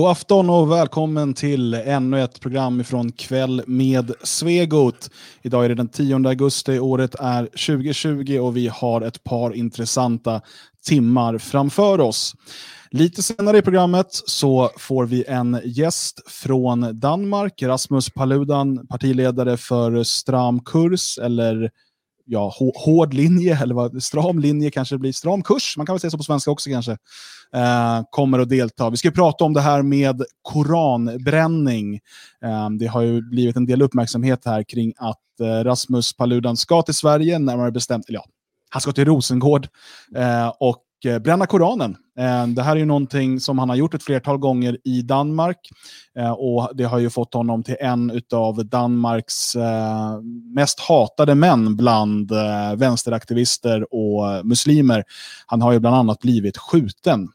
God afton och välkommen till ännu ett program från Kväll med Svegot. Idag är det den 10 augusti, året är 2020 och vi har ett par intressanta timmar framför oss. Lite senare i programmet så får vi en gäst från Danmark, Rasmus Paludan, partiledare för Stram kurs, eller ja, hård linje, eller vad, stram linje kanske det blir, stram kurs, man kan väl säga så på svenska också kanske, eh, kommer att delta. Vi ska prata om det här med koranbränning. Eh, det har ju blivit en del uppmärksamhet här kring att eh, Rasmus Paludan ska till Sverige, närmare bestämt, eller ja, han ska till Rosengård eh, och eh, bränna Koranen. Eh, det här är ju någonting som han har gjort ett flertal gånger i Danmark eh, och det har ju fått honom till en av Danmarks mest hatade män bland vänsteraktivister och muslimer. Han har ju bland annat blivit skjuten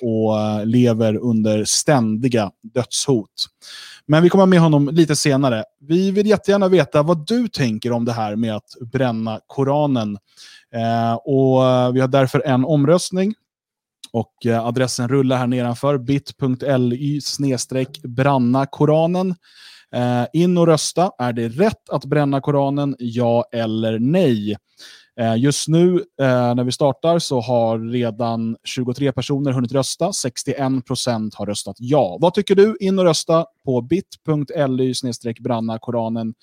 och lever under ständiga dödshot. Men vi kommer med honom lite senare. Vi vill jättegärna veta vad du tänker om det här med att bränna Koranen. Eh, och vi har därför en omröstning och eh, adressen rullar här nedanför, bit.ly branna Koranen. Eh, in och rösta. Är det rätt att bränna Koranen? Ja eller nej? Eh, just nu eh, när vi startar så har redan 23 personer hunnit rösta. 61% har röstat ja. Vad tycker du? In och rösta på bit.ly branna Koranen.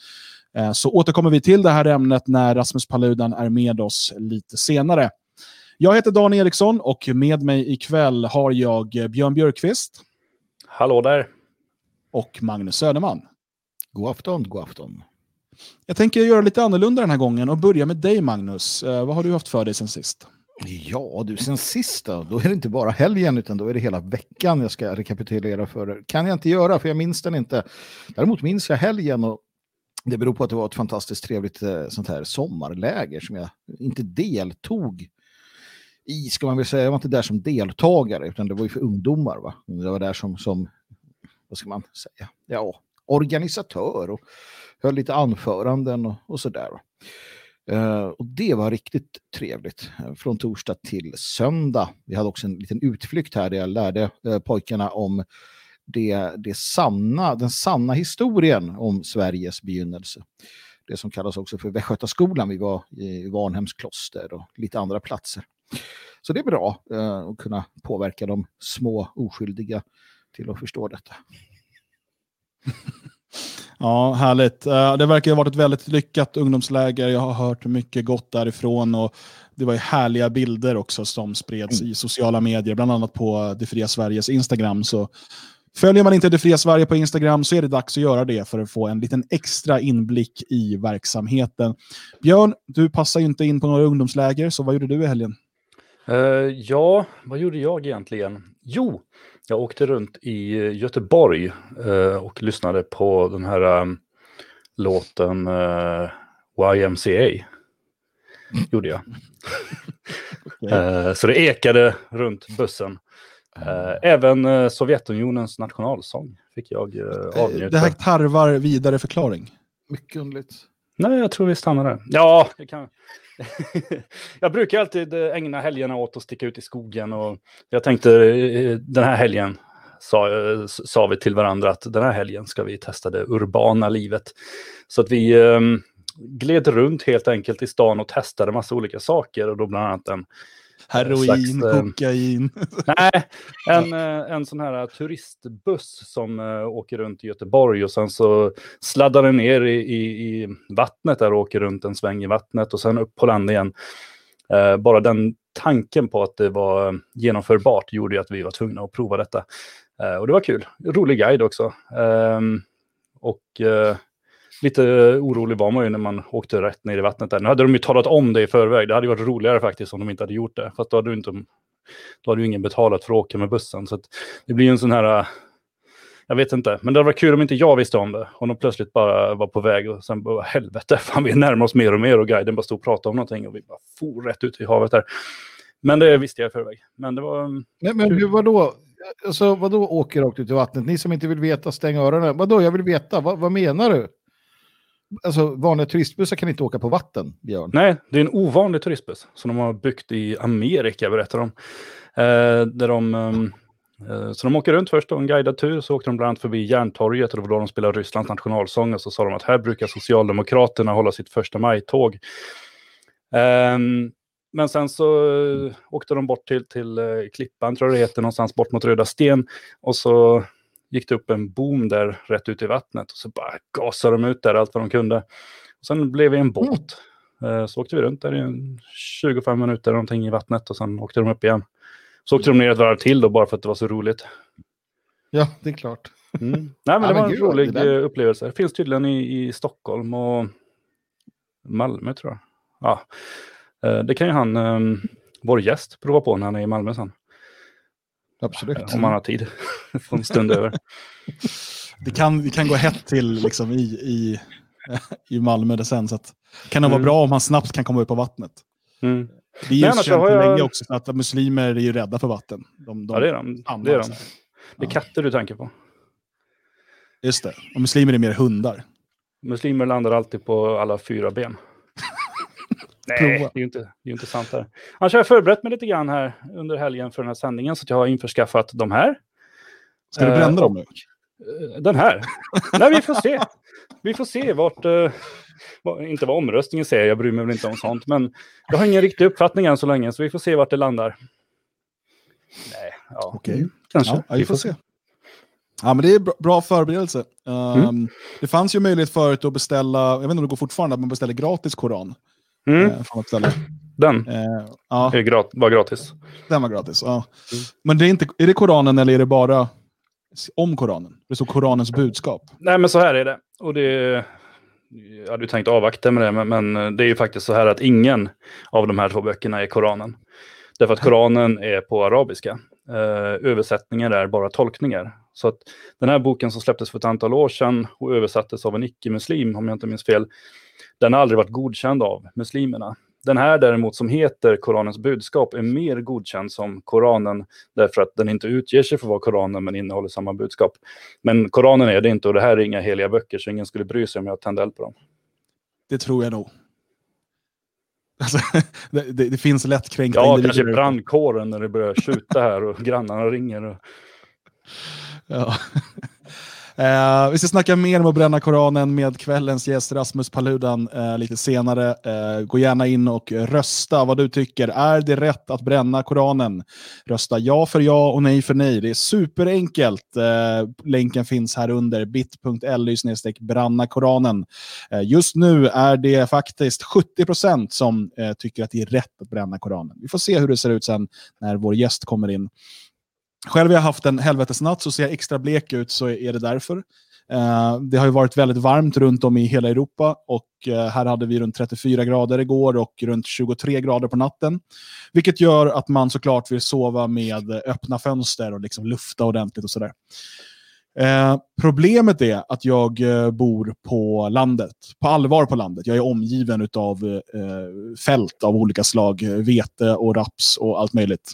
Eh, så återkommer vi till det här ämnet när Rasmus Paludan är med oss lite senare. Jag heter Dan Eriksson och med mig ikväll har jag Björn Björkqvist. Hallå där. Och Magnus Söderman. God afton, god afton. Jag tänker göra lite annorlunda den här gången och börja med dig Magnus. Eh, vad har du haft för dig sen sist? Ja, du, sen sist då, då är det inte bara helgen utan då är det hela veckan jag ska rekapitulera för. kan jag inte göra för jag minns den inte. Däremot minns jag helgen och det beror på att det var ett fantastiskt trevligt eh, sånt här sommarläger som jag inte deltog i, ska man väl säga. Jag var inte där som deltagare, utan det var ju för ungdomar. Va? Jag var där som, som vad ska man säga, ja, organisatör och höll lite anföranden och, och sådär. Uh, och det var riktigt trevligt. Från torsdag till söndag. Vi hade också en liten utflykt här där jag lärde uh, pojkarna om det, det sanna, den sanna historien om Sveriges begynnelse. Det som kallas också för Västgötaskolan. Vi var i Varnhems kloster och lite andra platser. Så det är bra uh, att kunna påverka de små oskyldiga till att förstå detta. Ja, härligt. Uh, det verkar ha varit ett väldigt lyckat ungdomsläger. Jag har hört mycket gott därifrån. Och det var ju härliga bilder också som spreds mm. i sociala medier, bland annat på Det fria Sveriges Instagram. Så Följer man inte Det fria Sverige på Instagram så är det dags att göra det för att få en liten extra inblick i verksamheten. Björn, du passar ju inte in på några ungdomsläger, så vad gjorde du i helgen? Uh, ja, vad gjorde jag egentligen? Jo, jag åkte runt i Göteborg uh, och lyssnade på den här um, låten uh, YMCA. Gjorde jag. okay. så det ekade runt bussen. Eh, även eh, Sovjetunionens nationalsång fick jag eh, avnjuta. Det här tarvar vidare förklaring. Mycket underligt. Nej, jag tror vi stannar där. Ja, det kan... jag brukar alltid ägna helgerna åt att sticka ut i skogen. Och jag tänkte den här helgen sa, sa vi till varandra att den här helgen ska vi testa det urbana livet. Så att vi um, gled runt helt enkelt i stan och testade massa olika saker. Och då bland annat en Heroin, slags, eh, kokain. Nej, en, eh, en sån här turistbuss som uh, åker runt i Göteborg och sen så sladdar den ner i, i, i, vattnet där och åker runt en sväng i vattnet och sen upp på land igen. Bara den tanken på att det var genomförbart gjorde ju att vi var tvungna att prova detta. Och det var kul. Rolig guide också. Ehm, och lite orolig var man ju när man åkte rätt ner i vattnet där. Nu hade de ju talat om det i förväg. Det hade varit roligare faktiskt om de inte hade gjort det. Fast då hade ju, inte, då hade ju ingen betalat för att åka med bussen. Så det blir ju en sån här... Jag vet inte, men det var kul om inte jag visste om det. Om de plötsligt bara var på väg och sen bara helvete, fan vi närmar oss mer och mer och guiden bara stod och pratade om någonting och vi bara for rätt ut i havet där. Men det visste jag i förväg. Men det var... Men, men hur, vadå? Alltså, vadå åker rakt ut i vattnet? Ni som inte vill veta, stäng öronen. Vadå, jag vill veta. vad, vad menar du? Alltså vanliga turistbussar kan inte åka på vatten, Björn. Nej, det är en ovanlig turistbuss som de har byggt i Amerika, berättar de. Eh, där de Eh, eh Så de åker runt först, en guidad tur, så åkte de bland annat förbi Järntorget och det var då de spelade Rysslands nationalsång och så sa de att här brukar Socialdemokraterna hålla sitt första maj-tåg. Ehm, men sen så eh, åkte de bort till, till eh, Klippan, tror jag det heter, någonstans bort mot Röda Sten. Och så gick det upp en bom där rätt ut i vattnet och så bara gasade de ut där allt vad de kunde. Och sen blev vi en båt. Eh, Så åkte vi runt där i en 25 minuter någonting i vattnet och sen åkte de upp igen. Så åkte de ner ett varv till då bara för att det var så roligt. Ja, det är klart. Mm. Nej, men Ja, det men var en gud, rolig det upplevelse. Det finns tydligen i, i Stockholm och Malmö tror jag. Ja. Eh, Det kan ju han, eh, vår gäst, prova på när han är i Malmö sen. Absolut. Om han har tid. Få en stund över. Det kan, det kan gå hett till liksom, i, i, i Malmö det sen. Så att, kan det vara Mm. bra om han snabbt kan komma upp på vattnet. Mm. Det är ju annars känt jag- länge också att muslimer är ju rädda för vatten. De, de Ja, det är de. hamnar Det är, de. det är katter du tänker på. Just det. Och muslimer är mer hundar. Muslimer landar alltid på alla fyra ben. Nej, det är ju inte, det är inte sant. Här. Annars har jag förberett mig lite grann här under helgen för den här sändningen. Så jag har införskaffat de här. Ska du Eh, bränna dem nu? Eh, Den här? Nej, vi får se. Vi får se vart... eh, inte vad omröstningen säger, jag bryr mig väl inte om sånt. Men jag har ingen riktig uppfattning än så länge, så vi får se vart det landar. Nej, ja. Okej. Kanske. Ja, vi får se. Ja, men det är bra, bra förberedelse. Um, Mm. Det fanns ju möjlighet förut att beställa, jag vet inte om det går fortfarande, att man beställer gratis koran. Mm, eh, från ett ställe. den Eh, ja, är grat var gratis. den var gratis. Ja. Mm. Men det är, inte, är det Koranen eller är det bara om Koranen? Det står Koranens budskap. Nej, men så här är det. Och det jag hade ju tänkt avvakta med det, men, men det är ju faktiskt så här att ingen av de här två böckerna är Koranen. Därför att Koranen är på arabiska. Eh, översättningar är bara tolkningar. Så att den här boken som släpptes för ett antal år sedan och översattes av en icke-muslim, om jag inte minns fel, den har aldrig varit godkänd av muslimerna. Den här däremot som heter Koranens budskap är mer godkänd som Koranen därför att den inte utger sig för att vara Koranen men innehåller samma budskap. Men Koranen är det inte och det här är inga heliga böcker så ingen skulle bry sig om jag tände eld på dem. Det tror jag nog. Alltså, det, det, det finns lättkränkta Ja, kanske brandkåren när det börjar skjuta här och grannarna ringer. Och... Ja. Eh, vi ska snacka mer om att bränna Koranen med kvällens gäst Rasmus Paludan eh, lite senare. Eh, gå gärna in och rösta vad du tycker. Är det rätt att bränna Koranen? Rösta ja för ja och nej för nej. Det är superenkelt. Eh, länken finns här under bit.ly branna Koranen. Eh, just nu är det faktiskt 70% som eh, tycker att det är rätt att bränna Koranen. Vi får se hur det ser ut sen när vår gäst kommer in. Själv har jag haft en helvetesnatt, så ser jag extra blek ut så är det därför. Eh, det har ju varit väldigt varmt runt om i hela Europa och eh, här hade vi runt 34 grader igår och runt 23 grader på natten. Vilket gör att man såklart vill sova med öppna fönster och liksom lufta ordentligt och sådär. Eh, problemet är att jag bor på landet, på allvar på landet. Jag är omgiven av fält av olika slag, vete och raps och allt möjligt.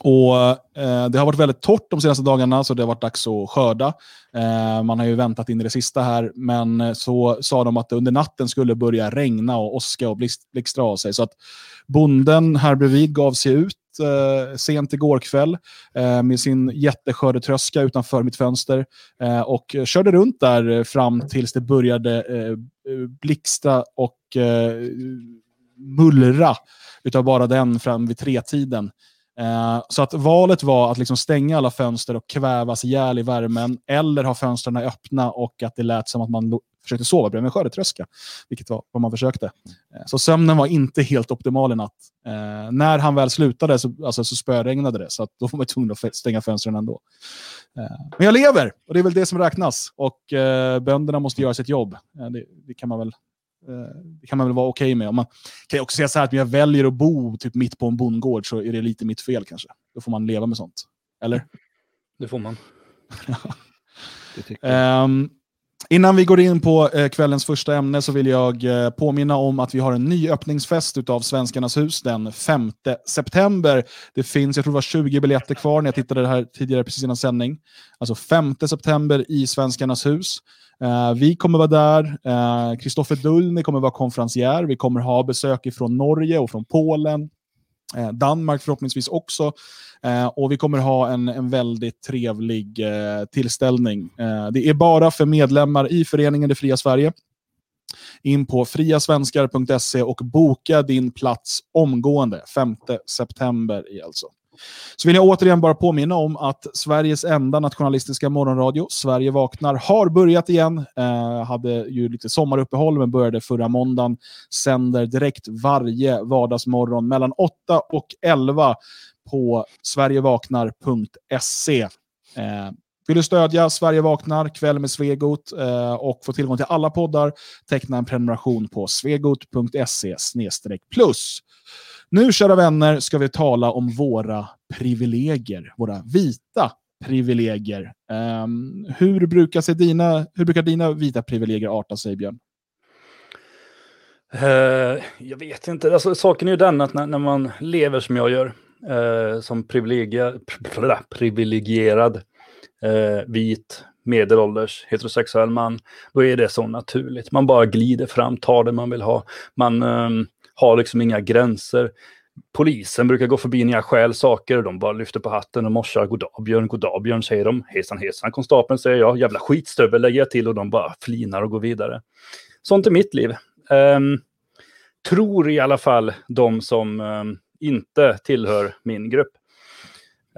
Och eh, Det har varit väldigt torrt de senaste dagarna, så det har varit dags att skörda. Eh, man har ju väntat in i det sista här, men så sa de att det under natten skulle börja regna och åska och blixtra av sig. Så att bonden här bredvid gav sig ut eh, sent igår kväll eh, med sin jätteskördetröska utanför mitt fönster eh, och körde runt där fram tills det började eh, blixtra och eh, mullra utav bara den fram vid tretiden. Eh, så att valet var att liksom stänga alla fönster och kvävas ihjäl i värmen eller ha fönstren öppna och att det lät som att man försökte sova bredvid en skördetröska. Vilket var vad man försökte. Eh, så sömnen var inte helt optimal i natt. Eh, när han väl slutade så, alltså, så spöregnade det, så att då var man tvungen att stänga fönstren ändå. Eh, men jag lever, och det är väl det som räknas. Och eh, bönderna måste göra sitt jobb. Eh, det, det kan man väl det kan man väl vara okej med. Och man kan också säga så här att om jag väljer att bo typ mitt på en bondgård så är det lite mitt fel kanske. Då får man leva med sånt. Eller? Det får man. Det. Ehm, innan vi går in på eh, kvällens första ämne så vill jag eh, påminna om att vi har en ny öppningsfest utav Svenskarnas hus den 5 september. Det finns, jag tror det var 20 biljetter kvar när jag tittade här tidigare precis innan sändning. Alltså 5 september i Svenskarnas hus. Uh, vi kommer vara där. Eh, Kristoffer Kristoffer Dullny kommer vara konferencier. Vi kommer ha besök från Norge och från Polen. Uh, Danmark förhoppningsvis också. Uh, och vi kommer ha en, en väldigt trevlig tillställning. Det är bara för medlemmar i föreningen Det Fria Sverige. In på friasvenskar.se och boka din plats omgående. 5 september är alltså. Så vill jag återigen bara påminna om att Sveriges enda nationalistiska morgonradio, Sverige vaknar, har börjat igen. Eh, hade ju lite sommaruppehåll men började förra måndagen. Sänder direkt varje vardagsmorgon mellan 8 och 11 på sverigevaknar.se. Eh, vill du stödja Sverige vaknar, kväll med Svegot eh, och få tillgång till alla poddar, teckna en prenumeration på svegot.se plus. Nu, kära vänner, ska vi tala om våra privilegier, våra vita privilegier. Um, hur, brukar sig dina, hur brukar dina vita privilegier arta sig, Björn? Uh, jag vet inte. Alltså, saken är ju den att när, när man lever som jag gör, uh, som privilegierad, uh, vit, medelålders, heterosexuell man, då är det så naturligt. Man bara glider fram, tar det man vill ha. Man ehm, har liksom inga gränser. Polisen brukar gå förbi när jag stjäl saker. De bara lyfter på hatten och morsar. Goddag Björn, goddag Björn, säger de. Hejsan hejsan konstapeln, säger jag. Jävla skitstövel lägger jag till och de bara flinar och går vidare. Sånt är mitt liv. Um, tror i alla fall de som um, inte tillhör min grupp.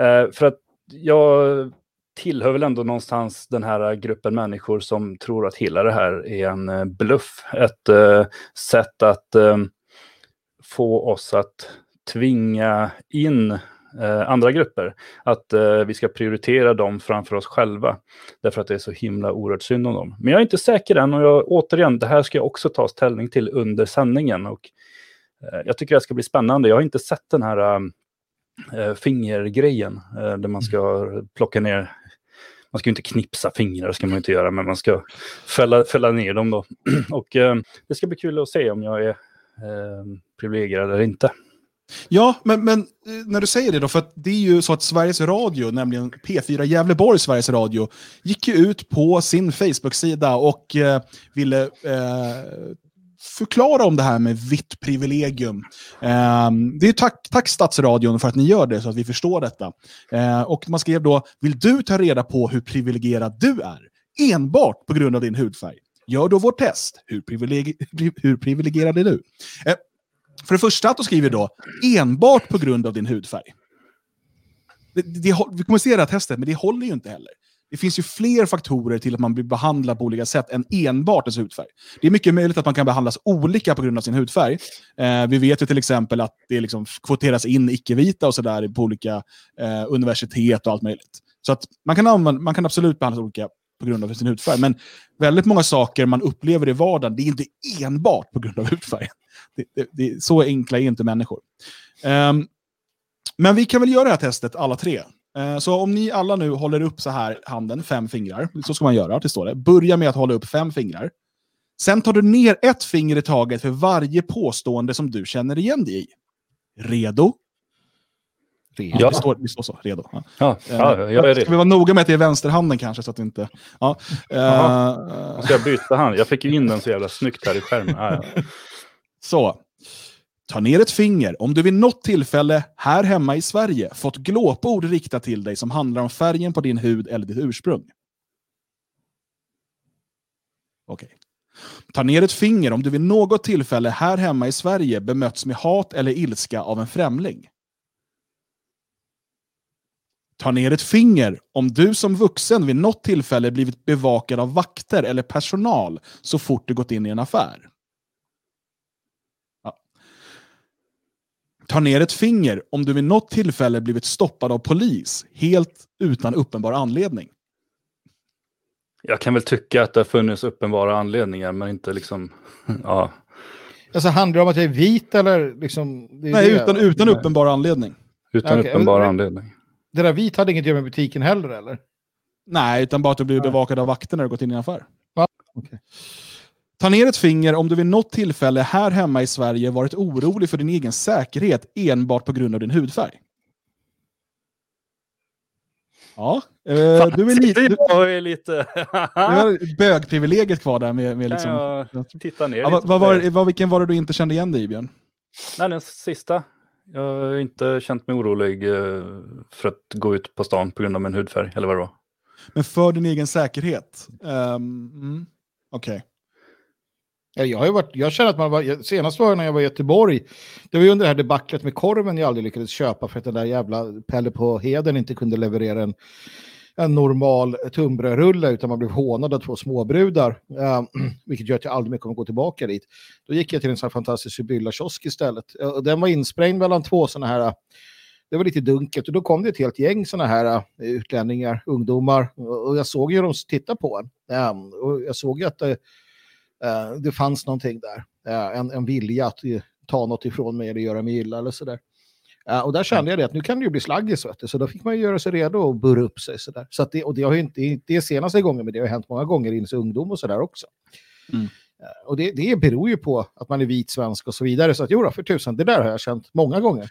Uh, för att jag tillhör väl ändå någonstans den här gruppen människor som tror att hela det här är en uh, bluff. Ett uh, sätt att um, få oss att tvinga in eh, andra grupper. Att eh, vi ska prioritera dem framför oss själva. Därför att det är så himla oerhört synd om dem. Men jag är inte säker än och jag, återigen, det här ska jag också ta ställning till under sändningen. Och, eh, jag tycker det ska bli spännande. Jag har inte sett den här eh, eh, fingergrejen eh, där man ska plocka ner man ska ju inte knipsa fingrar, ska man inte göra, men man ska fälla, fälla ner dem då. och eh, det ska bli kul att se om jag är Ehm, privilegierad eller inte. Ja, men, men eh, när du säger det då, för att det är ju så att Sveriges Radio, nämligen P4 Gävleborg Sveriges Radio, gick ju ut på sin Facebook-sida och eh, ville eh, förklara om det här med vitt privilegium. Eh, det är tack, tack Stadsradion för att ni gör det så att vi förstår detta. Eh, och man skrev då, vill du ta reda på hur privilegierad du är? Enbart på grund av din hudfärg. Gör då vårt test. Hur, privilegi hur privilegierad är du? Eh, för det första att du skriver då enbart på grund av din hudfärg. Det, det, vi kommer se det här testet, men det håller ju inte heller. Det finns ju fler faktorer till att man blir behandlad på olika sätt än enbart ens hudfärg. Det är mycket möjligt att man kan behandlas olika på grund av sin hudfärg. Eh, vi vet ju till exempel att det liksom kvoteras in icke-vita och sådär på olika eh, universitet och allt möjligt. Så att man kan, använda, man kan absolut behandlas olika på grund av sin hudfärg. Men väldigt många saker man upplever i vardagen, det är inte enbart på grund av hudfärg. Det, det, det, så enkla är inte människor. Um, men vi kan väl göra det här testet alla tre. Uh, så om ni alla nu håller upp så här handen, fem fingrar, så ska man göra, det står det. Börja med att hålla upp fem fingrar. Sen tar du ner ett finger i taget för varje påstående som du känner igen dig i. Redo? Redo. Ja. Det, står, det står så, redo. Ja. Ja, ja, jag är redo. Ska vi vara noga med att det är vänsterhanden kanske, så att inte... Ja. Uh, ska jag byta hand? Jag fick ju in den så jävla snyggt här i skärmen. Ja, ja. Så. Ta ner ett finger om du vid något tillfälle här hemma i Sverige fått glåpord riktat till dig som handlar om färgen på din hud eller ditt ursprung. Okej. Okay. Ta ner ett finger om du vid något tillfälle här hemma i Sverige bemötts med hat eller ilska av en främling. Ta ner ett finger om du som vuxen vid något tillfälle blivit bevakad av vakter eller personal så fort du gått in i en affär. Ja. Ta ner ett finger om du vid något tillfälle blivit stoppad av polis helt utan uppenbar anledning. Jag kan väl tycka att det har funnits uppenbara anledningar, men inte liksom... ja. Alltså handlar det om att jag är vit eller liksom... Nej, utan, utan uppenbar anledning. Utan okay. uppenbar anledning. Det där vit hade inget att göra med butiken heller eller? Nej, utan bara att du blir bevakad av vakter när du gått in i en affär. Ja, okay. Ta ner ett finger om du vid något tillfälle här hemma i Sverige varit orolig för din egen säkerhet enbart på grund av din hudfärg. Ja, eh, du är lite... Du, jag är lite... du har bögprivilegiet kvar där med, med liksom... Titta ner ja, vad, vad var, vad, vilken var det du inte kände igen dig i, Björn? Nej, den sista jag har inte känt mig orolig eh, för att gå ut på stan på grund av min hudfärg, eller vad det var. Men för din egen säkerhet? Um, mm, Okej. Okay. Ja, jag, har varit, jag känner att man var, senast var jag när jag var i Göteborg, det var ju under det här debaclet med korven jag aldrig lyckades köpa för att den där jävla Pelle på Heden inte kunde leverera en, en normal tunnbrödsrulle utan man blev hånad av två småbrudar, eh, vilket gör att jag aldrig mer kommer gå tillbaka dit. Då gick jag till en sån här fantastisk Sibylla-kiosk istället. Eh, och den var insprängd mellan två sådana här det var lite dunkelt och då kom det ett helt gäng sådana här eh, utlänningar, ungdomar och jag såg ju dem titta på en. Ehm, och jag såg ju att det, det fanns någonting där. En, en vilja att ta något ifrån mig eller göra mig illa eller sådär och där kände jag det att nu kan det ju bli slaggis, så då fick man ju göra sig redo och burra upp sig. Så, där. så det, och det har ju inte, det senaste gången, men det har hänt många gånger i ungdom och sådär också. Mm. och det, det beror ju på att man är vit svensk och så vidare. Så att jo, för tusan, det där har jag känt många gånger.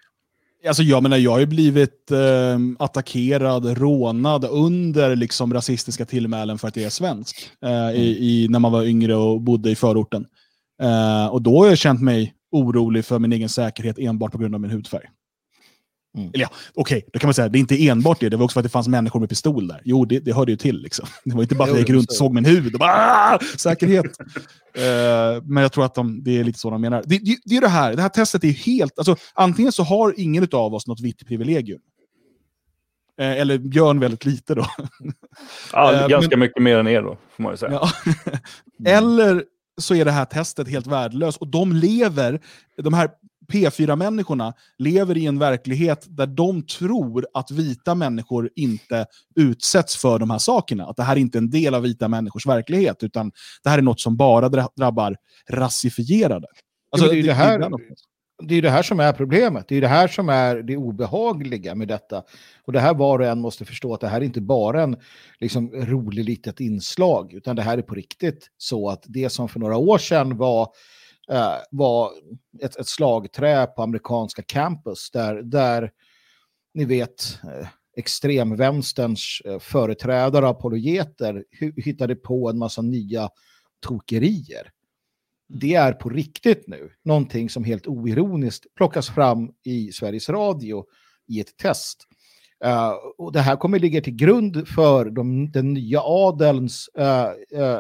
Alltså jag menar, jag har ju blivit eh, attackerad, rånad under liksom rasistiska tillmälen för att jag är svensk. Eh, mm. i, i, när man var yngre och bodde i förorten. Eh, och då har jag känt mig orolig för min egen säkerhet enbart på grund av min hudfärg. Mm. Eller ja, okej, okay, då kan man säga det är inte enbart det. Det var också för att det fanns människor med pistol där. Jo, det, det hörde ju till. Liksom. Det var inte bara att jag gick runt och såg min hud och bara ah, säkerhet. uh, men jag tror att de, det är lite så de menar. Det, det, det är det här, det här testet är helt... Alltså, antingen så har ingen av oss något vitt privilegium. Uh, eller Björn väldigt lite då. ja, uh, ganska men, mycket mer än er då, får man ju säga. Ja. eller så är det här testet helt värdelöst. Och de lever, de här P4-människorna lever i en verklighet där de tror att vita människor inte utsätts för de här sakerna. Att det här är inte är en del av vita människors verklighet, utan det här är något som bara drabbar rasifierade. Alltså, det, är det, här, det är det här som är problemet. Det är det här som är det obehagliga med detta. Och det här var och en måste förstå att det här är inte bara en liksom, rolig litet inslag, utan det här är på riktigt så att det som för några år sedan var var ett, ett slagträ på amerikanska campus där, där ni vet eh, extremvänsterns eh, företrädare och apologeter hittade på en massa nya tokerier. Det är på riktigt nu någonting som helt oironiskt plockas fram i Sveriges Radio i ett test. Uh, och det här kommer ligga till grund för de, den nya adelns uh, uh,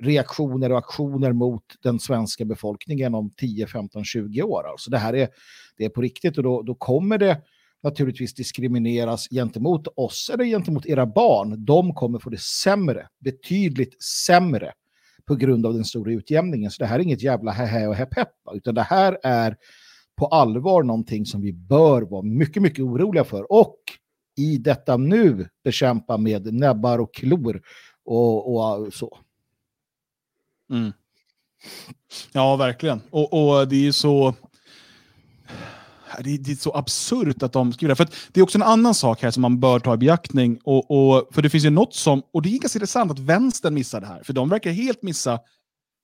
reaktioner och aktioner mot den svenska befolkningen om 10, 15, 20 år. Alltså det här är, det är på riktigt och då, då kommer det naturligtvis diskrimineras gentemot oss eller gentemot era barn. De kommer få det sämre, betydligt sämre på grund av den stora utjämningen. Så det här är inget jävla hä och häpp utan det här är på allvar någonting som vi bör vara mycket, mycket oroliga för. Och i detta nu bekämpa med näbbar och klor och, och så. Mm. Ja, verkligen. Och, och det är så... Det är, det är så absurt att de skriver det. För det är också en annan sak här som man bör ta i beaktning. Och, och, för det finns ju något som, och det är ganska intressant att vänstern missar det här. För de verkar helt missa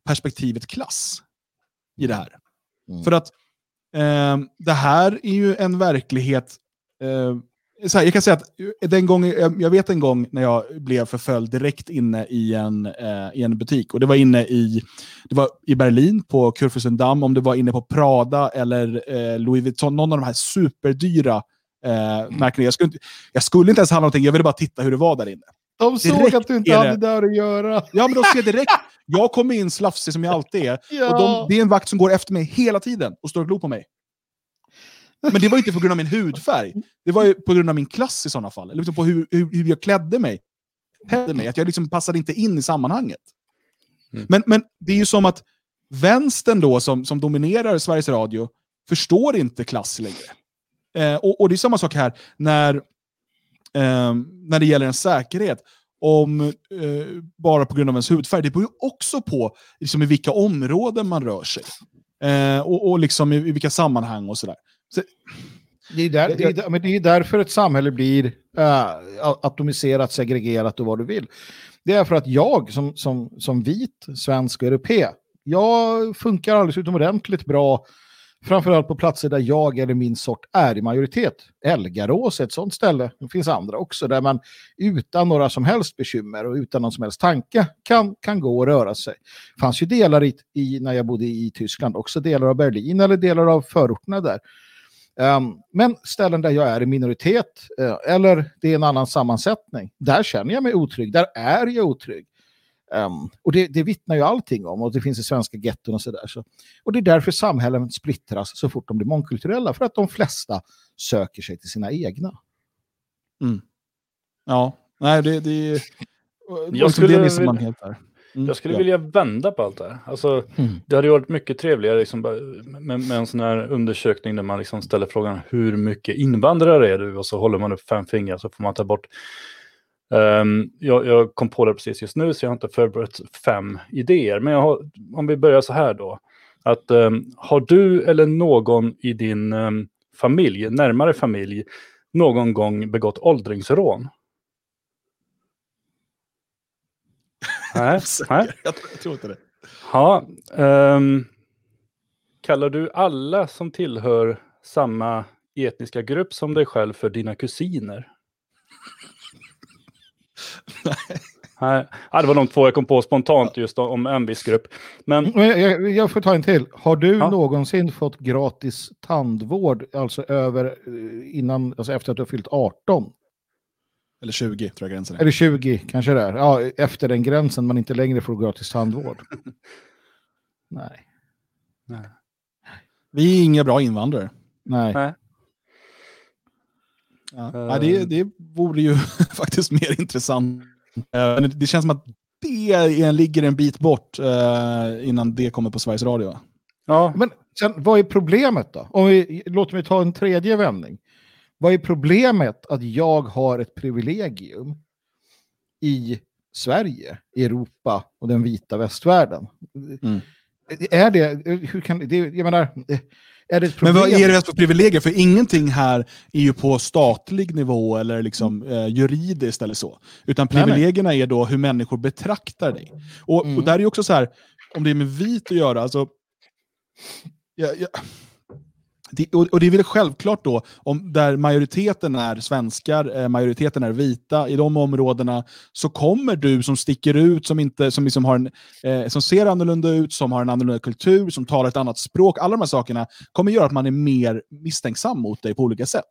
perspektivet klass i det här. Mm. För att eh, det här är ju en verklighet eh, så här, jag kan säga att den gången, jag vet en gång när jag blev förföljd direkt inne i en, eh, i en butik. Och Det var inne i, det var i Berlin på Kurfürstendamm, om det var inne på Prada eller eh, Louis Vuitton, någon av de här superdyra eh, märkena. Jag skulle, inte, jag skulle inte ens handla någonting, jag ville bara titta hur det var där inne. De såg direkt att du inte hade där att göra. Ja, men de ser direkt. Jag kommer in slafsig som jag alltid är. Ja. Och de, det är en vakt som går efter mig hela tiden och står och glor på mig. Men det var inte på grund av min hudfärg. Det var ju på grund av min klass i sådana fall. Eller liksom på hur, hur, hur jag klädde mig. Klädde mig. Att jag liksom passade inte in i sammanhanget. Mm. Men, men det är ju som att vänstern då, som, som dominerar Sveriges Radio, förstår inte klass längre. Eh, och, och, det är samma sak här när, eh, när det gäller en säkerhet. Om, eh, bara på grund av ens hudfärg. Det beror ju också på liksom, i vilka områden man rör sig. Eh, och, och liksom i, i vilka sammanhang och sådär. Så, det, är där, det, är, men det är därför ett samhälle blir äh, atomiserat, segregerat och vad du vill. Det är för att jag som, som, som vit, svensk och europé, jag funkar alldeles utomordentligt bra framförallt på platser där jag eller min sort är i majoritet. Elgarås är ett sånt ställe, det finns andra också, där man utan några som helst bekymmer och utan någon som helst tanke kan, kan gå och röra sig. Det fanns ju delar i, i, när jag bodde i Tyskland, också delar av Berlin eller delar av förorterna där Um, men ställen där jag är i minoritet uh, eller det är en annan sammansättning, där känner jag mig otrygg, där är jag otrygg. Um, och det, det vittnar ju allting om och det finns i svenska getton och sådär. Så. Och det är därför samhällen splittras så fort de blir mångkulturella, för att de flesta söker sig till sina egna. Mm. Ja, nej det, det, jag skulle, det missar man helt där. Mm, jag skulle ja. vilja vända på allt det här. Alltså, mm. Det hade varit mycket trevligare liksom, med, med, en sån här undersökning där man liksom ställer frågan hur mycket invandrare är du? Och så håller man upp fem fingrar så får man ta bort. Um, jag, jag, kom på det precis just nu så jag har inte förberett fem idéer. Men har, om vi börjar så här då. Att, um, har du eller någon i din um, familj, närmare familj, någon gång begått åldringsrån? Nej, nej. Jag, jag tror inte det. Ja, um, kallar du alla som tillhör samma etniska grupp som dig själv för dina kusiner? nej. Nej, det var de två jag kom på spontant just om en viss grupp. Men... Jag, jag får ta en till. Har du ja. någonsin fått gratis tandvård, alltså över eh, innan, alltså efter att du har fyllt 18? Eller 20 tror jag gränsen är. Eller 20 kanske det är. Ja, efter den gränsen man inte längre får gratis tandvård. Nej. Nej. Vi är inga bra invandrare. Nej. Nej. Ja. Uh... ja det, det vore ju faktiskt mer intressant. Uh, det känns som att det ligger en bit bort uh, innan det kommer på Sveriges Radio. Ja. Men sen, vad är problemet då? Om vi, låt mig ta en tredje vändning. Vad är problemet att jag har ett privilegium i Sverige, Europa och den vita västvärlden? Mm. Är det, hur kan det, jag menar, är det ett problem? Men vad är det för privilegier? För ingenting här är ju på statlig nivå eller liksom, mm. eh, juridiskt eller så. Utan privilegierna nej, nej. är då hur människor betraktar dig. Och, mm. och där är ju också så här, om det är med vit att göra, alltså, ja, ja, det, och, det är väl självklart då, om, där majoriteten är svenskar, eh, majoriteten är vita, i de områdena så kommer du som sticker ut, som, inte, som, liksom har en, eh, som ser annorlunda ut, som har en annorlunda kultur, som talar ett annat språk, alla de här sakerna kommer göra att man är mer misstänksam mot dig på olika sätt.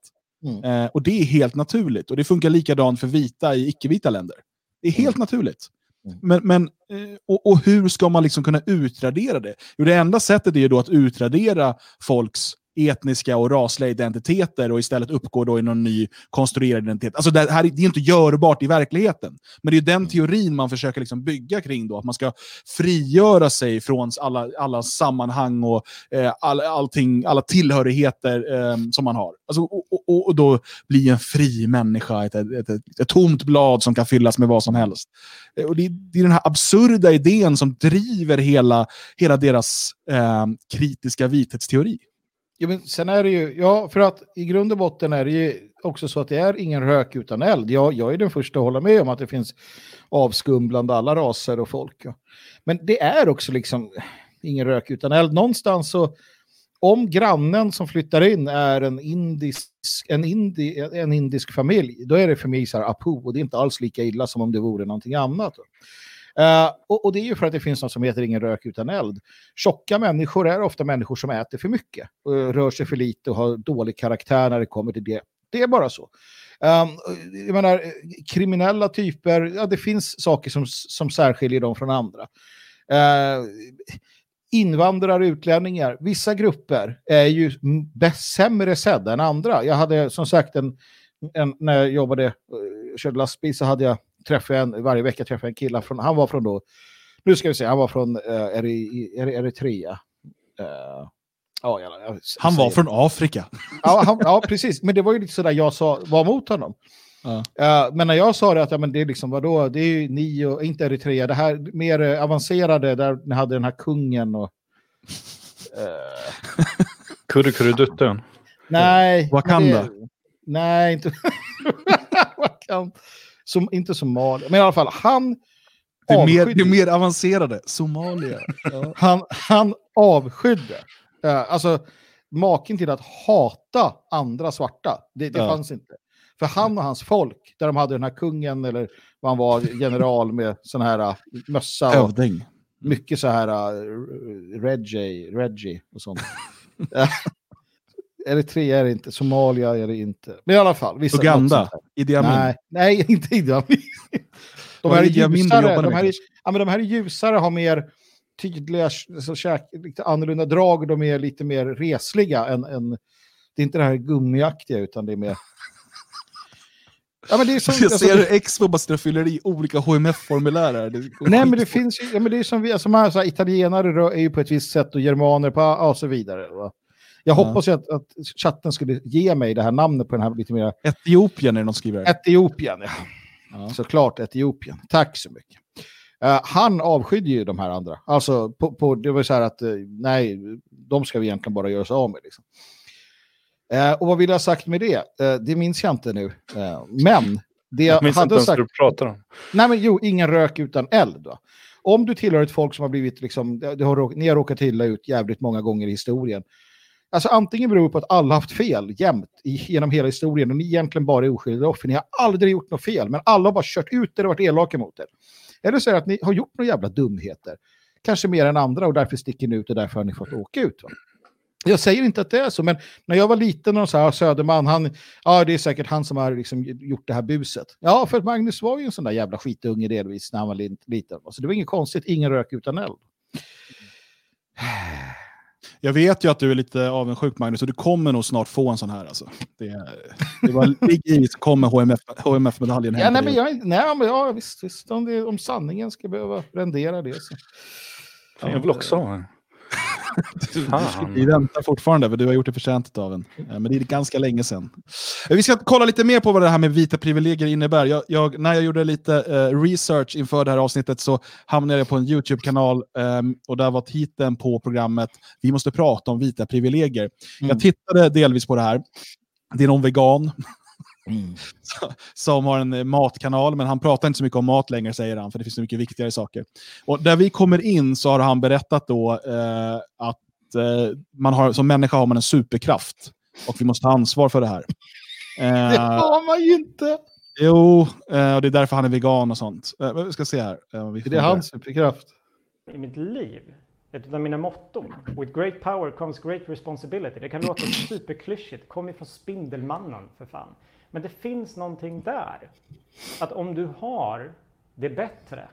Mm. Eh, och det är helt naturligt. Och det funkar likadant för vita i icke-vita länder. Det är helt mm. naturligt. Mm. Men, men, eh, och, och, hur ska man liksom kunna utradera det? Jo, det enda sättet är ju då att utradera folks etniska och rasliga identiteter och istället uppgår då i någon ny konstruerad identitet. Alltså det här det är inte görbart i verkligheten. Men det är den teorin man försöker liksom bygga kring då, att man ska frigöra sig från alla, alla sammanhang och eh, all, allting, alla tillhörigheter eh, som man har. Alltså, och, och, och, då bli en fri människa, ett, ett, ett, ett, tomt blad som kan fyllas med vad som helst. Eh, och det, det är den här absurda idén som driver hela, hela deras eh, kritiska vithetsteori. Ja, men sen är det ju, ja, för att i grund och botten är det ju också så att det är ingen rök utan eld. Jag, jag är den första att hålla med om att det finns avskum bland alla raser och folk. Ja. Men det är också liksom ingen rök utan eld. Någonstans så, om grannen som flyttar in är en indisk, en indi, en indisk familj, då är det för mig så här apu, och det är inte alls lika illa som om det vore någonting annat. Uh, och, och, det är ju för att det finns något som heter ingen rök utan eld. Tjocka människor är ofta människor som äter för mycket, och rör sig för lite och har dålig karaktär när det kommer till det. Det är bara så. Um, jag menar, kriminella typer, ja, det finns saker som, som särskiljer dem från andra. Uh, invandrare, utlänningar, vissa grupper är ju sämre sedda än andra. Jag hade som sagt en, en när jag jobbade, eh, körde lastbil så hade jag träffar en, varje vecka träffar jag en kille från, han var från då, nu ska vi se, han var från uh, Eritrea. Uh, ja, jag, jag, han var från Afrika. Ja, han, ja, precis. Men det var ju lite sådär jag sa, var mot honom. Ja. Uh, men när jag sa det att ja, men det är liksom, vadå, det är ju ni och inte Eritrea, det här mer uh, avancerade, där ni hade den här kungen och... Uh... Kurrekurredutten? Nej. Wakanda? Det, nej, inte... Wakanda. Som, inte Somalia, men i alla fall han det är, mer, det är mer avancerade. Somalia. Han, han avskydde. Uh, alltså maken till att hata andra svarta. Det, det ja. fanns inte. För han och hans folk, där de hade den här kungen eller vad han var, general med sån här uh, mössa. Övding. Mycket så här uh, Reggie, Reggie och sånt. Eritrea är det inte, Somalia är det inte. Men i alla fall. Vissa, Uganda, Idi Amin. Nej, nej, inte Idi Amin. De här, är ljusare, de, här är, ja, men de här är ljusare, har mer tydliga, så käk, lite annorlunda drag, de är lite mer resliga än, än det är inte det här gummiaktiga, utan det är mer... Ja, men det är som, jag ser alltså, Expo bara fyller i olika HMF-formulär här. Nej, men det finns ju, ja, men det är som vi, alltså, man, så här, italienare är ju på ett visst sätt och germaner på och så vidare. Va? Jag ja. hoppas ju att, att chatten skulle ge mig det här namnet på den här lite mer... Etiopien är det någon skriver. Etiopien, ja. ja. Såklart Etiopien. Tack så mycket. Uh, han avskydde ju de här andra. Alltså, på, på, det var så här att uh, nej, de ska vi egentligen bara göra oss av med. Liksom. Uh, och vad vill jag ha sagt med det? det minns jag inte nu. men det jag, jag minns hade inte sagt... du pratar om. Nej, men jo, ingen rök utan eld. Då. Om du tillhör ett folk som har blivit, liksom, det har, ni har råkat illa ut jävligt många gånger i historien. Alltså antingen beror det på att alla haft fel jämt genom hela historien och ni egentligen bara är oskyldiga offer. Ni har aldrig gjort något fel, men alla har bara kört ut er och varit elaka mot er. Eller så är det att ni har gjort några jävla dumheter. Kanske mer än andra och därför sticker ni ut och därför har ni fått åka ut. Va? Jag säger inte att det är så, men när jag var liten och så här, Söderman, han, ja det är säkert han som har liksom gjort det här buset. Ja, för att Magnus var ju en sån där jävla skitunge delvis när han var liten. Så det var inget konstigt, ingen rök utan eld. Jag vet ju att du är lite avundsjuk Magnus, och du kommer nog snart få en sån här. Alltså. Det, det var, ligg i så kommer HMF-medaljen HMF ja, nej, men jag, nej, men ja, visst, visst om, det, om sanningen ska behöva rendera det. Så. Jag vill också ha vi väntar fortfarande, för du har gjort det förtjänt av en. Men det är ganska länge sedan. Vi ska kolla lite mer på vad det här med vita privilegier innebär. Jag, jag, när jag gjorde lite uh, research inför det här avsnittet så hamnade jag på en YouTube-kanal um, och där var titeln på programmet Vi måste prata om vita privilegier. Mm. Jag tittade delvis på det här. Det är någon vegan Mm. som har en eh, matkanal, men han pratar inte så mycket om mat längre, säger han, för det finns så mycket viktigare saker. Och där vi kommer in så har han berättat då eh, att eh, man har, som människa har man en superkraft och vi måste ta ansvar för det här. Eh, det har man ju inte! Jo, eh, och det är därför han är vegan och sånt. Eh, vi ska se här. vi är det hans superkraft? I mitt liv ett av mina motton. With great power comes great responsibility. Det kan låta superklyschigt. Kom ifrån Spindelmannen för fan. Men det finns någonting där. Att om du har det bättre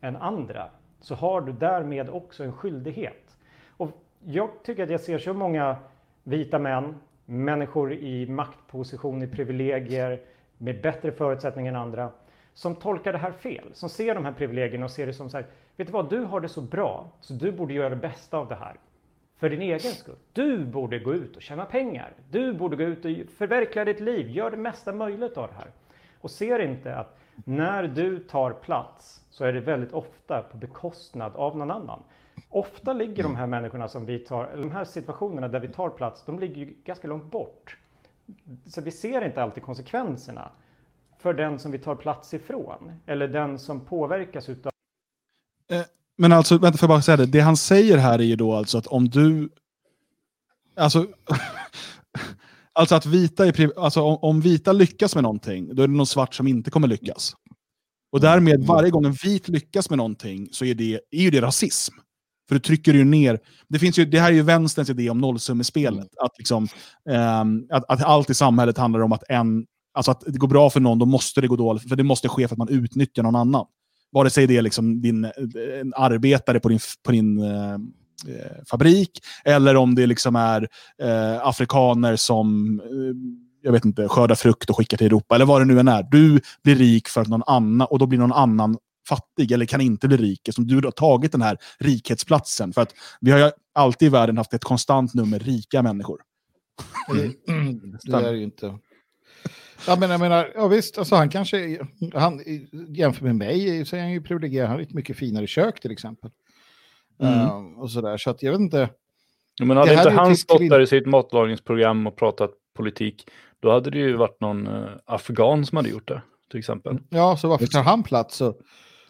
än andra så har du därmed också en skyldighet. Och jag tycker att jag ser så många vita män, människor i maktposition, i privilegier, med bättre förutsättningar än andra, som tolkar det här fel, som ser de här privilegierna och ser det som så här, vet du vad, du har det så bra, så du borde göra det bästa av det här för din egen skull. Du borde gå ut och tjäna pengar. Du borde gå ut och förverkliga ditt liv. Gör det mesta möjligt av det här. Och ser inte att när du tar plats så är det väldigt ofta på bekostnad av någon annan. Ofta ligger de här människorna som vi tar, eller de här situationerna där vi tar plats, de ligger ju ganska långt bort. Så vi ser inte alltid konsekvenserna för den som vi tar plats ifrån eller den som påverkas utav eh, men alltså, vänta, för jag bara säga det. Det han säger här är ju då alltså att om du... Alltså, alltså att vita är, alltså om, om, vita lyckas med någonting, då är det någon svart som inte kommer lyckas. Och därmed, mm. varje gång en vit lyckas med någonting, så är, det, är ju det rasism. För du trycker ju ner... Det, finns ju, det här är ju vänsterns idé om nollsummespelet. Mm. Att, liksom, um, att, att allt i samhället handlar om att en... Alltså att det går bra för någon, då måste det gå dåligt. För det måste ske för att man utnyttjar någon annan. Vare sig det är liksom din, en arbetare på din, på din eh, eh, fabrik eller om det liksom är eh, afrikaner som eh, jag vet inte, skördar frukt och skickar till Europa, eller vad det nu än är. Du blir rik för att någon annan, och då blir någon annan fattig eller kan inte bli rik. Som du har tagit den här rikhetsplatsen. För att vi har ju alltid i världen haft ett konstant nummer rika människor. Mm. Det är ju inte. Ja, men jag menar, ja visst, alltså han kanske, han, jämfört med mig så är han ju privilegierad. Han har ett mycket finare kök till exempel. Mm. Uh, och sådär, så att jag vet inte. Ja, men hade inte han stått där i sitt matlagningsprogram och pratat politik, då hade det ju varit någon uh, afghan som hade gjort det, till exempel. Ja, så varför tar han plats? Och,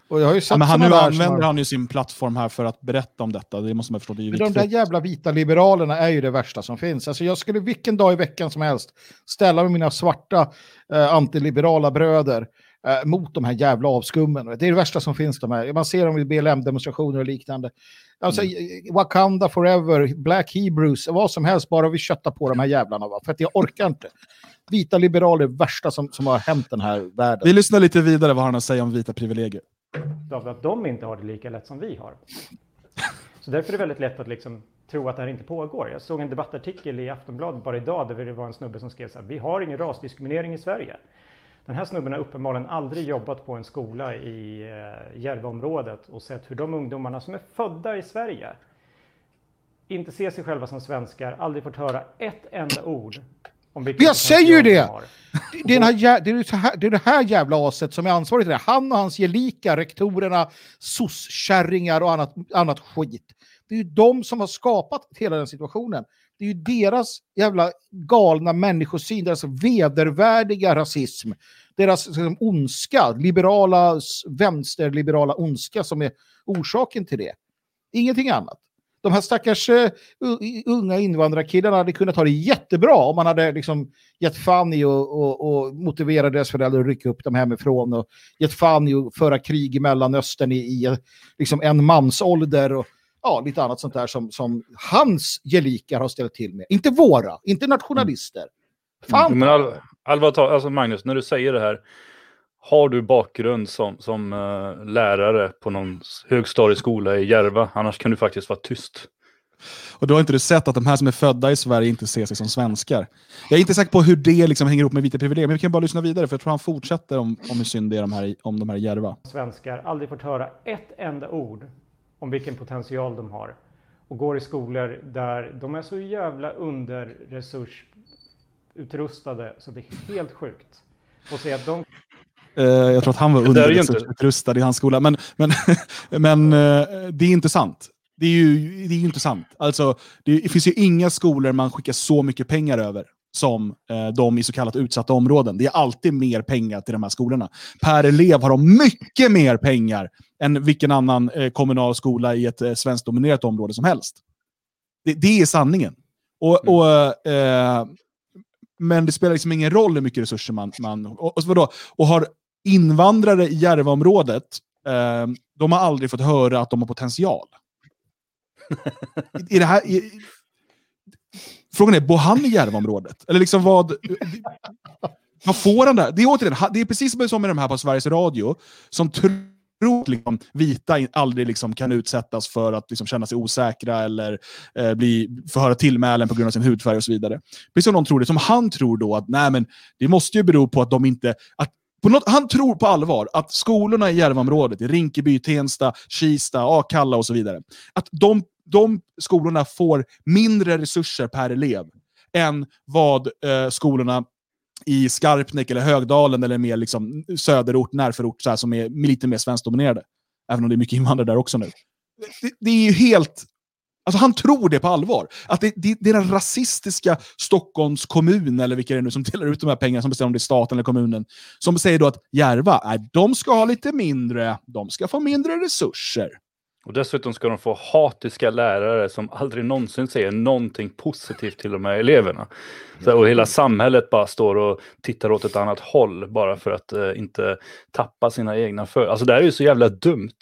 Och jag har ju sett Ja, men han, nu använder han ju sin plattform här för att berätta om detta. Det måste man förstå. Det är ju de där jävla vita liberalerna är ju det värsta som finns. Alltså jag skulle vilken dag i veckan som helst ställa med mina svarta eh, antiliberala bröder eh, mot de här jävla avskummen. Det är det värsta som finns. De här. Man ser dem i BLM-demonstrationer och liknande. Alltså, Mm. Wakanda forever, Black Hebrews, vad som helst, bara vi köttar på de här jävlarna. Va? För att jag orkar inte. Vita liberaler är det värsta som, som har hänt den här världen. Vi lyssnar lite vidare vad han har att säga om vita privilegier av att de inte har det lika lätt som vi har. Så därför är det väldigt lätt att liksom tro att det här inte pågår. Jag såg en debattartikel i Aftonbladet bara idag där det var en snubbe som skrev så här, vi har ingen rasdiskriminering i Sverige. Den här snubben har uppenbarligen aldrig jobbat på en skola i eh, Järvaområdet och sett hur de ungdomarna som är födda i Sverige inte ser sig själva som svenskar, aldrig fått höra ett enda ord jag säger ju det! har. Det är, här, det, är här, det är det här jävla aset som är ansvarig för det. Han och hans gelika, rektorerna, soc-kärringar och annat, annat skit. Det är ju de som har skapat hela den situationen. Det är ju deras jävla galna människosyn, deras vedervärdiga rasism, deras liksom, ondska, liberala, vänsterliberala ondska som är orsaken till det. Ingenting annat. De här stackars eh, u- unga invandrarkillarna hade kunnat ha det jättebra om man hade liksom gett fan i och, och, och motivera deras föräldrar att rycka upp dem hemifrån och gett fan i att föra krig i Mellanöstern i, i liksom en mansålder och ja, lite annat sånt där som, som hans gelikar har ställt till med. Inte våra, inte nationalister. Fan! Men all, allvar alltså Magnus, när du säger det här, har du bakgrund som, som eh, lärare på någon högstadieskola i Järva? Annars kan du faktiskt vara tyst. Och då har inte du sett att de här som är födda i Sverige inte ser sig som svenskar. Jag är inte säker på hur det liksom hänger ihop med vita privilegier, men vi kan bara lyssna vidare, för jag tror han fortsätter om, om hur synd det är de här, om de här i Järva. svenskar aldrig fått höra ett enda ord om vilken potential de har och går i skolor där de är så jävla underresursutrustade så det är helt sjukt. Och säga att de jag tror att han var inte- underresursutrustad i hans skola, men, men, men eh, det är inte sant. Det är ju, det är ju inte sant. Alltså, det finns ju inga skolor man skickar så mycket pengar över som eh, de i så kallat utsatta områden. Det är alltid mer pengar till de här skolorna. Per elev har de mycket mer pengar än vilken annan eh, kommunal skola i ett eh, svenskt dominerat område som helst. Det, det är sanningen. Och, Mm. och, eh, men det spelar liksom ingen roll hur mycket resurser man... man och, och, vadå? och har invandrare i Järvaområdet, eh, de har aldrig fått höra att de har potential. I, i det här, i, frågan är, bor han i Järvaområdet? Eller liksom vad... Vad får han där? Det är, återigen, det är precis som med de här på Sveriges Radio, som tror att liksom, vita aldrig liksom, kan utsättas för att liksom, känna sig osäkra eller eh, bli, få höra tillmälen på grund av sin hudfärg och så vidare. Precis som de tror det. Som han tror då att nej, men det måste ju bero på att de inte... Att, något, han tror på allvar att skolorna i Järvaområdet, i Rinkeby, Tensta, Kista, Akalla och så vidare, att de, de skolorna får mindre resurser per elev än vad eh, skolorna i Skarpnäck eller Högdalen eller mer liksom söderort, närförort, så här, som är lite mer svenskdominerade. Även om det är mycket invandrare där också nu. Det, det är ju helt... Alltså han tror det på allvar. Att det, det, det är den rasistiska Stockholms kommun, eller vilka det är nu som delar ut de här pengarna, som bestämmer om det är staten eller kommunen, som säger då att Järva, nej, de ska ha lite mindre, de ska få mindre resurser. Och dessutom ska de få hatiska lärare som aldrig någonsin säger någonting positivt till de här eleverna. Så, och hela samhället bara står och tittar åt ett annat håll bara för att eh, inte tappa sina egna för. Alltså det här är ju så jävla dumt.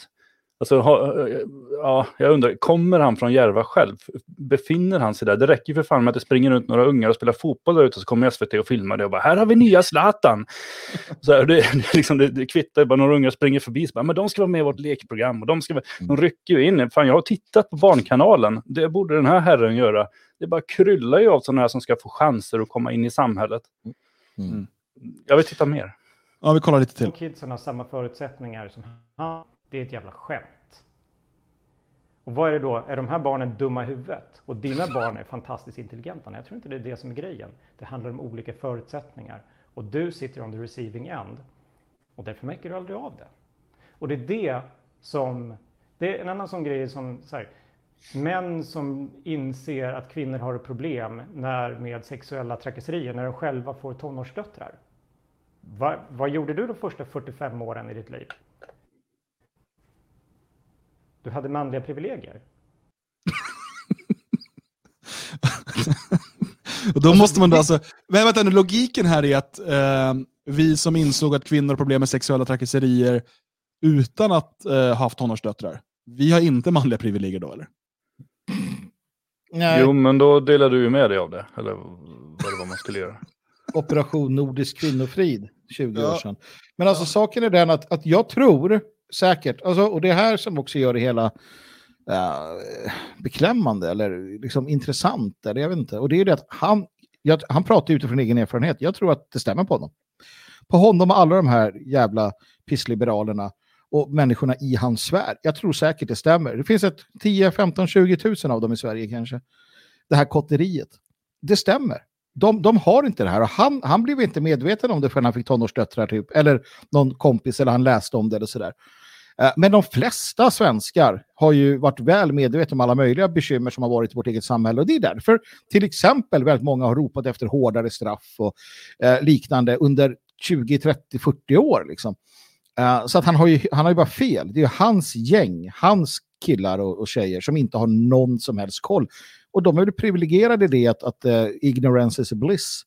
Alltså, ha, eh, ja, jag undrar, kommer han från Järva själv? Befinner han sig där? Det räcker ju för fan med att det springer runt några ungar och spelar fotboll där ute så kommer SVT och filmar det och bara här har vi nya Zlatan. Så här, det, det, liksom, det, det kvittar ju bara några ungar springer förbi så bara, men de ska vara med i vårt lekprogram och de ska vara, de rycker ju in. Fan, jag har tittat på Barnkanalen. Det borde den här herren göra. Det bara kryllar ju av sådana här som ska få chanser att komma in i samhället. Mm. Jag vill titta mer. Ja, vi kollar lite till. kidsen har samma förutsättningar som han, det är ett jävla skämt. Och vad är det då? Är de här barnen dumma i huvudet? Och dina barn är fantastiskt intelligenta? Nej, jag tror inte det är det som är grejen. Det handlar om olika förutsättningar. Och du sitter on the receiving end. Och därför märker du aldrig av det. Och det är det som... Det är en annan sån grej som så här, män som inser att kvinnor har ett problem när, med sexuella trakasserier när de själva får tonårsdöttrar. Va, vad gjorde du de första 45 åren i ditt liv? Du hade manliga privilegier. Och då måste man då alltså, men vänta nu, logiken här är att eh, vi som insåg att kvinnor har problem med sexuella trakasserier utan att eh, ha haft tonårsdöttrar, vi har inte manliga privilegier då eller? Nej, Jo, men då delar du ju med dig av det. Eller vad det var man skulle göra. Operation Nordisk kvinnofrid 20 Ja. år sedan. Men alltså saken är den att, att jag tror säkert, alltså, och det är här som också gör det hela eh, beklämmande eller liksom intressant. Eller jag vet inte. Och det är det att han, jag, han pratar utifrån egen erfarenhet. Jag tror att det stämmer på honom. På honom och alla de här jävla pissliberalerna och människorna i hans sfär. Jag tror säkert det stämmer. Det finns ett 10, 15, 20 tusen av dem i Sverige kanske. Det här kotteriet. Det stämmer. De, de har inte det här. Och han, han blev inte medveten om det förrän han fick tonårsdöttrar, typ. eller någon kompis, eller han läste om det eller sådär. Eh, Men de flesta svenskar har ju varit väl medvetna om alla möjliga bekymmer som har varit i vårt eget samhälle. Och det är därför till exempel väldigt många har ropat efter hårdare straff och eh, liknande under 20, 30, 40 år. Liksom. Eh, så att han har, ju, han har ju bara fel. Det är ju hans gäng, hans killar och, och tjejer som inte har någon som helst koll. Och de är väl privilegierade i det att, att eh, ignorance is a bliss.